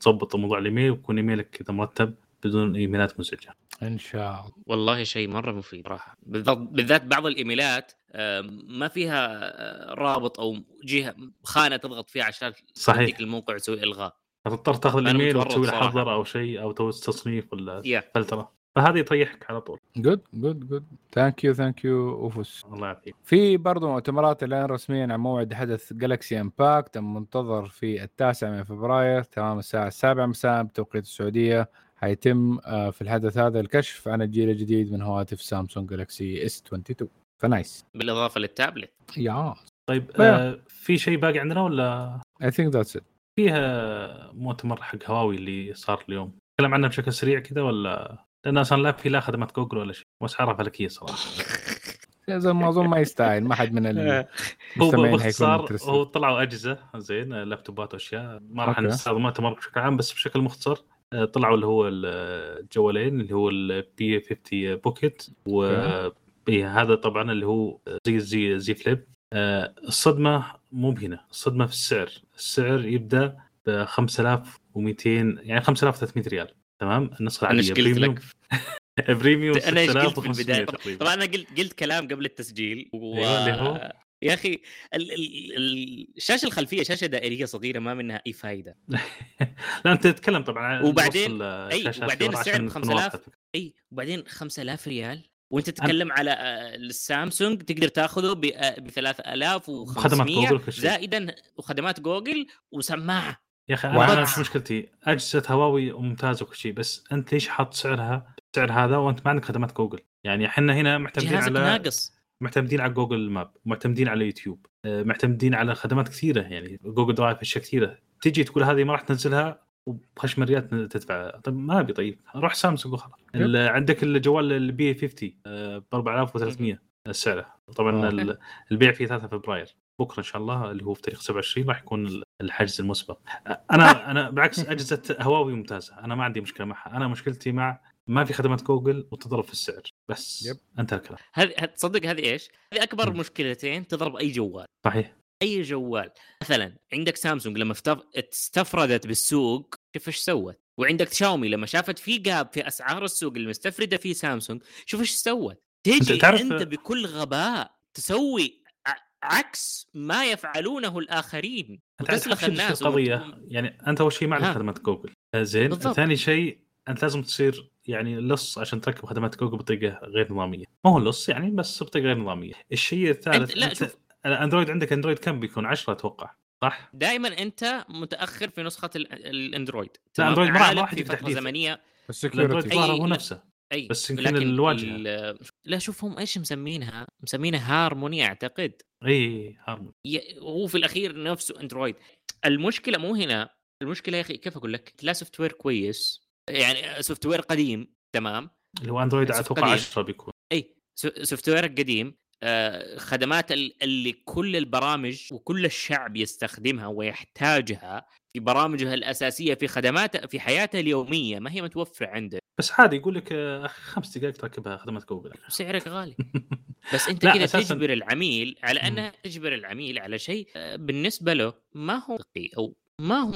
Speaker 2: تضبط موضوع الإيميل ويكون إيميلك كذا مرتب بدون إيميلات مزعجه
Speaker 3: إن شاء الله.
Speaker 5: والله شيء مرة مفيد صراحة. بالذات بعض الإيميلات آه، ما فيها آه، رابط أو جهة خانة تضغط فيها عشان
Speaker 2: صحيح.
Speaker 5: تديك الموقع وتسوي إلغاء.
Speaker 2: فتضطر تاخذ
Speaker 5: الإيميل
Speaker 2: وتسوي له. حظر أو شيء أو تسوي تصنيف ولا
Speaker 5: يا
Speaker 2: فلترة. فهذه تريحك على طول.
Speaker 3: good good good thank you thank you of course.
Speaker 2: الله يعافيك.
Speaker 3: في برضو مؤتمرات الآن رسميا عن موعد حدث Galaxy Unpacked المنتظر في التاسع من فبراير تمام الساعة السابعة مساء بتوقيت السعودية. حيتم آه، في الحدث هذا الكشف عن الجيل الجديد من هواتف سامسونج Galaxy S 22 ف
Speaker 5: nice. بالإضافة للتابلت.
Speaker 3: يا
Speaker 2: طيب. آه في شيء باقي عندنا ولا؟
Speaker 3: I think that's it
Speaker 2: فيها مؤتمر حق هواوي اللي صار اليوم. نتكلم عنه بشكل سريع كذا ولا؟ لأن أصلا لا في لا خدمات جوجل ولا شيء واسعارها فلكيه صراحة.
Speaker 3: زي ما اظن ما يستاهل ما حد من
Speaker 2: هو
Speaker 3: المستمعين interested.
Speaker 2: هو طلعوا أجهزة زين لابتوبات وأشياء. ما راح. نستخدم مؤتمر بشكل عام بس بشكل مختصر. طلعوا اللي هو الجوالين اللي هو ال P 50 Pocket و هذا طبعا اللي هو زي زي Z Flip. آه، الصدمة مو بهنا الصدمة في السعر. السعر يبدأ ب 5200 يعني 5300 ريال تمام؟
Speaker 5: النسخة
Speaker 2: العادية
Speaker 5: قلت
Speaker 2: premium
Speaker 5: لك؟
Speaker 2: premium
Speaker 5: أنا إيش قلت في
Speaker 2: 6500
Speaker 5: البدايه طبعا أنا قلت قلت كلام قبل التسجيل و...
Speaker 2: أيوة، اللي هو؟
Speaker 5: يا أخي ال... ال... ال... الشاشة الخلفية شاشة دائرية صغيرة ما منها أي فائده
Speaker 2: لا أنت تتكلم طبعا عن
Speaker 5: وبعدين-
Speaker 2: الشاشات
Speaker 5: وبعدين السعر ب
Speaker 2: نكون
Speaker 5: 5000
Speaker 2: واضحة.
Speaker 5: أي وبعدين 5000 ريال. وأنت تتكلم على آه، السامسونج تقدر تاخذه ب آه، ب 3500
Speaker 2: وخدمات جوجل كل شيء.
Speaker 5: زائدا وخدمات جوجل وسماعة.
Speaker 2: يا
Speaker 3: أخي
Speaker 2: أنا مش مشكلتي أجهزة هواوي ممتازة وكل شيء بس أنت ليش حاط سعرها سعر هذا وأنت ما عندك خدمات جوجل؟ يعني إحنا هنا معتمدين
Speaker 5: جهازك
Speaker 2: على
Speaker 5: ناقص.
Speaker 2: معتمدين على جوجل ماب معتمدين على يوتيوب آه، معتمدين على خدمات كثيرة يعني جوجل درايف أشياء كثيرة. تجي تقول هذه ما راح تنزلها وبخشم ريال تدفع. طيب ما أبي طيب. روح سامسونج وخلاص. عندك الجوال ال P 50 ب 4300 سعره طبعا
Speaker 3: آه.
Speaker 2: ال- البيع فيه 3 فبراير. بكرة إن شاء الله اللي هو في تاريخ 27 راح يكون الحجز المسبق. أنا أنا بالعكس أجهزة هواوي ممتازة. أنا ما عندي مشكلة معها. أنا مشكلتي مع ما في خدمات جوجل وتضرب في السعر. بس
Speaker 3: yep.
Speaker 2: انتهى الكلام.
Speaker 5: هذه هذ- تصدق هذه إيش؟ هذه أكبر
Speaker 2: مم.
Speaker 5: مشكلتين تضرب أي جوال.
Speaker 2: صحيح.
Speaker 5: أي جوال. مثلا عندك سامسونج لما استفردت بالسوق شوف إيش سوت. وعندك شاومي لما شافت في gap في أسعار السوق المستفرده في سامسونج شوف إيش سوت. تيجي
Speaker 2: تعرف-
Speaker 5: أنت بكل غباء تسوي عكس ما يفعلونه الآخرين.
Speaker 2: أنت عارف
Speaker 5: وتسلخ
Speaker 2: شو
Speaker 5: الناس
Speaker 2: القضية
Speaker 5: وت-
Speaker 2: يعني أنت أول شيء ما عندك
Speaker 5: ها.
Speaker 2: خدمات جوجل. آه، زين.
Speaker 5: بالضبط.
Speaker 2: ثاني شيء أنت لازم تصير يعني لص عشان تركب خدمات جوجل بطريقة غير نظامية. ما هو لص يعني بس بطريقة غير نظامية. الشيء الثالث
Speaker 5: أنت- لا،
Speaker 2: أنت
Speaker 5: شوف.
Speaker 2: الأندرويد عندك أندرويد كم بيكون؟ 10 أتوقع صح؟
Speaker 5: دائما أنت متأخر في نسخة ال- الأندرويد.
Speaker 2: لا؟ أندرويد ما راح-
Speaker 5: في فترة
Speaker 2: تحديث. زمنية.
Speaker 3: الأندرويد
Speaker 5: ال
Speaker 2: security. هو. نفسه.
Speaker 5: أي.
Speaker 2: بس يمكن
Speaker 5: لكن
Speaker 2: الواجهة.
Speaker 5: ال- لا شوف هم إيش مسمينها؟ مسمينها هارموني أعتقد.
Speaker 2: إي هارمون
Speaker 5: ي- هو في الأخير نفسه أندرويد. المشكلة مو هنا. المشكلة يا أخي كيف أقول لك؟ لا software كويس. يعني software قديم تمام؟
Speaker 2: اللي هو اندرويد أتوقع
Speaker 5: قليل.
Speaker 2: 10 بيكون.
Speaker 5: إي software قديم. آه، خدمات ال- اللي كل البرامج وكل الشعب يستخدمها ويحتاجها في برامجها الأساسية في خدمات في حياته اليومية ما هي متوفرة عنده
Speaker 2: بس عادي يقول لك آه، أخي خمس دقائق تركبها خدمات جوجل
Speaker 5: سعرك غالي. بس
Speaker 2: أنت
Speaker 5: كذا
Speaker 2: أساساً-
Speaker 5: تجبر العميل على. انها تجبر العميل على شيء آه، بالنسبة له ما هو أو ما هو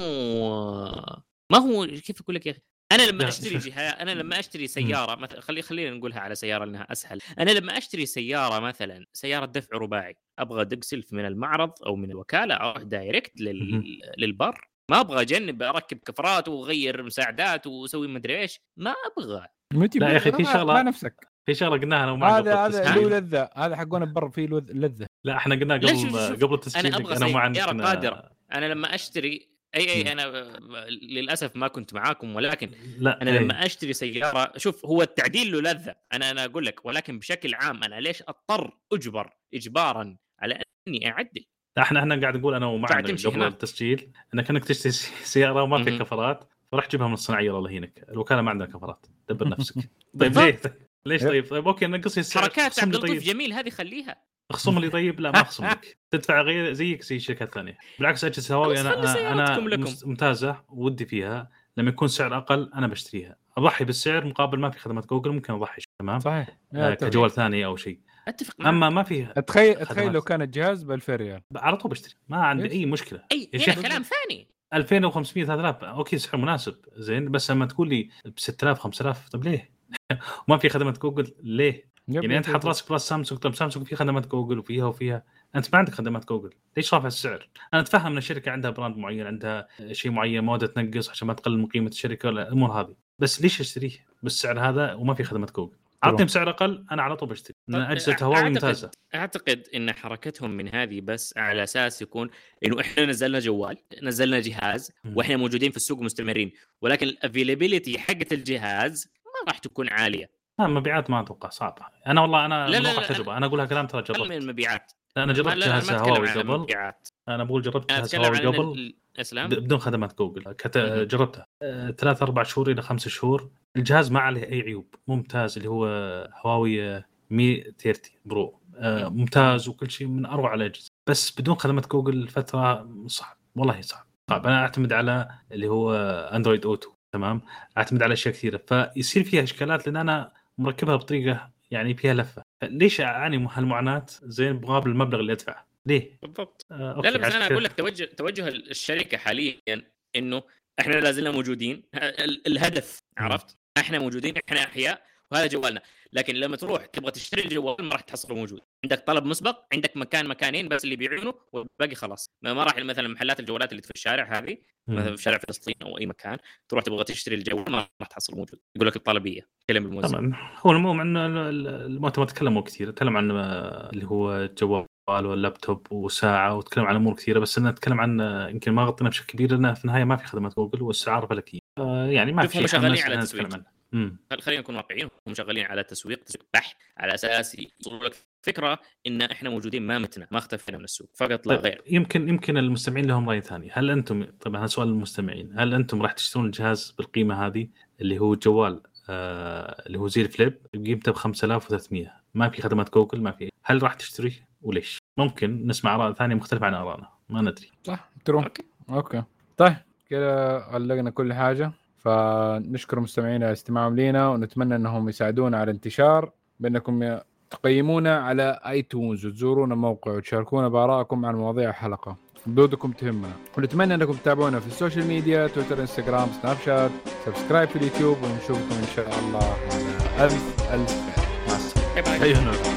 Speaker 5: ما هو كيف أقول لك يا أخي؟ أنا لما
Speaker 2: أشتري.
Speaker 5: جهاز أنا لما أشتري سيارة مثلا خلي خلينا نقولها على سيارة لانها أسهل. أنا لما أشتري سيارة مثلا سيارة دفع رباعي أبغى دق سلف من المعرض أو من الوكالة أروح دايركت. لل... للبر. ما أبغى أجنب أركب كفرات وأغير مساعدات وأسوي مدري إيش. ما
Speaker 3: أبغى.
Speaker 2: لا يا أخي، في
Speaker 3: ما-
Speaker 2: شغلة-
Speaker 3: ما نفسك.
Speaker 2: في شغلة قلناها أنا ومعك
Speaker 3: هذا هذا. له لذة. هذا حقون البر فيه لذ- لذة.
Speaker 2: لا إحنا قلنا
Speaker 5: لا، شوف-
Speaker 2: قبل قبل التسجيل
Speaker 5: أنا سيارة
Speaker 2: كنا-
Speaker 5: قادرة. أنا لما أشتري
Speaker 2: أي.
Speaker 5: أي أنا للأسف ما كنت معاكم ولكن
Speaker 2: لا
Speaker 5: أنا
Speaker 2: إيه.
Speaker 5: لما أشتري سيارة شوف هو التعديل له لذة أنا أنا أقول لك ولكن بشكل عام أنا ليش أضطر أجبر اجبارا على أني أعدل
Speaker 2: لا إحنا إحنا قاعد نقول
Speaker 5: أنا تمشي
Speaker 2: قبل. التسجيل إنك إنك تشتري سيارة وما فيها. كفرات فراح تجيبها من الصناعية الله يهينك الوكالة ما عندها كفرات دبر نفسك طيب. ليه ليش طيب طيب okay نقص السعر
Speaker 5: حركات عبد اللطيف
Speaker 2: طيب
Speaker 5: جميل هذه خليها
Speaker 2: اخصم لي طيب؟ لا ما اخصم لك. تدفع غير زيك زي الشركات الثانية بالعكس أجهزة هواوي أنا
Speaker 5: خلي
Speaker 2: أنا
Speaker 5: سيارتكم لكم.
Speaker 2: مس- ممتازة ودي فيها. لما يكون سعر أقل أنا بشتريها. أضحي بالسعر مقابل ما في خدمات جوجل ممكن أضحي تمام؟
Speaker 3: صحيح.
Speaker 2: آه كجوال ثاني أو شيء.
Speaker 5: أتفق معك.
Speaker 2: أما ما فيها
Speaker 3: تخيل. تخيل لو كان الجهاز ب 2000 ريال
Speaker 2: على طول بشتري. ما عندي
Speaker 3: ليش؟
Speaker 2: أي
Speaker 5: مشكلة.
Speaker 2: أي
Speaker 5: هنا كلام ثاني.
Speaker 2: 2500 3000 okay سعر مناسب. زين بس لما تقول لي ب 6000 5000 طب ليه؟ وما في خدمات جوجل ليه؟ يعني
Speaker 3: أنت.
Speaker 2: حط راسك براس سامسونج طب سامسونج في خدمات جوجل وفيها وفيها. أنت ما عندك خدمات جوجل. ليش رافع السعر؟ أنا أتفهم إن الشركة عندها brand معين عندها شيء معين موده تنقص عشان ما تقلل من قيمة الشركة ولا الأمور هذه. بس ليش أشتريه؟ بالسعر هذا وما في خدمات جوجل؟ اعطني بسعر أقل أنا على طول بشتري. لأن
Speaker 5: طب أجهزة
Speaker 2: هواوي ممتازة.
Speaker 5: أعتقد إن حركتهم من هذه بس على أساس يكون إنه إحنا نزلنا جوال نزلنا جهاز. وإحنا موجودين في السوق مستمرين. ولكن ال availability حقت الجهاز ما راح تكون عالية.
Speaker 2: لا مبيعات ما أتوقع صعبة. أنا والله أنا
Speaker 5: لا، لا، لا،
Speaker 2: تجربه أنا أقولها كلام ترى جربت
Speaker 5: المبيعات.
Speaker 2: لا
Speaker 5: أنا
Speaker 2: جربت
Speaker 5: لا، لا،
Speaker 2: جهاز هواوي قبل. أنا بقول جربت جهاز هواوي قبل. ب- بدون خدمات جوجل. كت... جربتها. آه، ثلاث أربع شهور إلى خمس شهور. الجهاز ما عليه أي عيوب. ممتاز اللي هو هواوي آه، Mate 30 Pro.
Speaker 5: مم.
Speaker 2: ممتاز وكل شيء من أروع الأجهزة. بس بدون خدمات جوجل فتره صعب. والله صعب. صعب. أنا أعتمد على اللي هو أندرويد أوتو. تمام؟ أعتمد على أشياء كثيرة. فيصير فيها إشكالات لأن أنا مركبها بطريقة يعني فيها لفة. ليش أعاني من هالمعاناة؟ زين مقابل المبلغ اللي أدفعه. ليه؟
Speaker 5: بالضبط.
Speaker 2: آه،
Speaker 5: لا لا بس
Speaker 2: أنا
Speaker 5: أقول لك توجه توجه الشركة حاليا إنه إحنا لا زلنا موجودين. ال- الهدف. عرفت؟ إحنا موجودين إحنا أحياء. وهذا جوالنا. لكن لما تروح تبغى تشتري الجوال ما راح تحصله موجود. عندك طلب مسبق عندك مكان مكانين بس اللي يبيعونه والباقي خلاص. ما ما راح مثلا محلات الجوالات اللي في الشارع هذه. مثلا في شارع فلسطين أو أي مكان تروح تبغى تشتري الجوال ما راح تحصل موجود. يقول لك الطلبيه كلم الموزع
Speaker 2: طبعا هو المهم إن ال- ال- المؤتمر تكلموا كثير تكلم عن اللي هو الجوال واللابتوب وساعة وتكلم عن أمور كثيرة بس أنا نتكلم عن يمكن ما غطينا بشكل كبير لأنه في النهاية ما في خدمات جوجل والاسعار فلكية. آه، يعني ما في شيء
Speaker 5: شغالين على تسويق. خلينا نكون واقعيين هم شغالين على تسويق تسويق بحت على أساس يوصلوا لك فكرة إن إحنا موجودين ما متنا ما اختفينا من السوق فقط لا
Speaker 2: طيب
Speaker 5: غير.
Speaker 2: يمكن يمكن المستمعين لهم رأي ثاني. هل أنتم طبعا هذا سؤال للمستمعين هل أنتم راح تشترون الجهاز بالقيمة هذه اللي هو الجوال آه اللي هو زي ال flip بقيمته ب 5300 ما في خدمات جوجل ما في. هل راح تشتريه وليش؟ ممكن نسمع آراء ثانية مختلفة عن آرائنا. ما ندري.
Speaker 3: صح true
Speaker 5: okay.
Speaker 3: okay. طيب كذا علقنا كل حاجة. فنشكر مستمعينا استماعهم لينا ونتمنى أنهم يساعدونا على الانتشار بأنكم تقيمونا على آيتونز وتزورونا الموقع وتشاركونا بآرائكم عن مواضيع الحلقة. ردودكم تهمنا. ونتمنى أنكم تتابعونا في ال social media تويتر إنستغرام سناب شات. subscribe في اليوتيوب ونشوفكم إن شاء الله على ألف ألف.
Speaker 2: مع السلامة.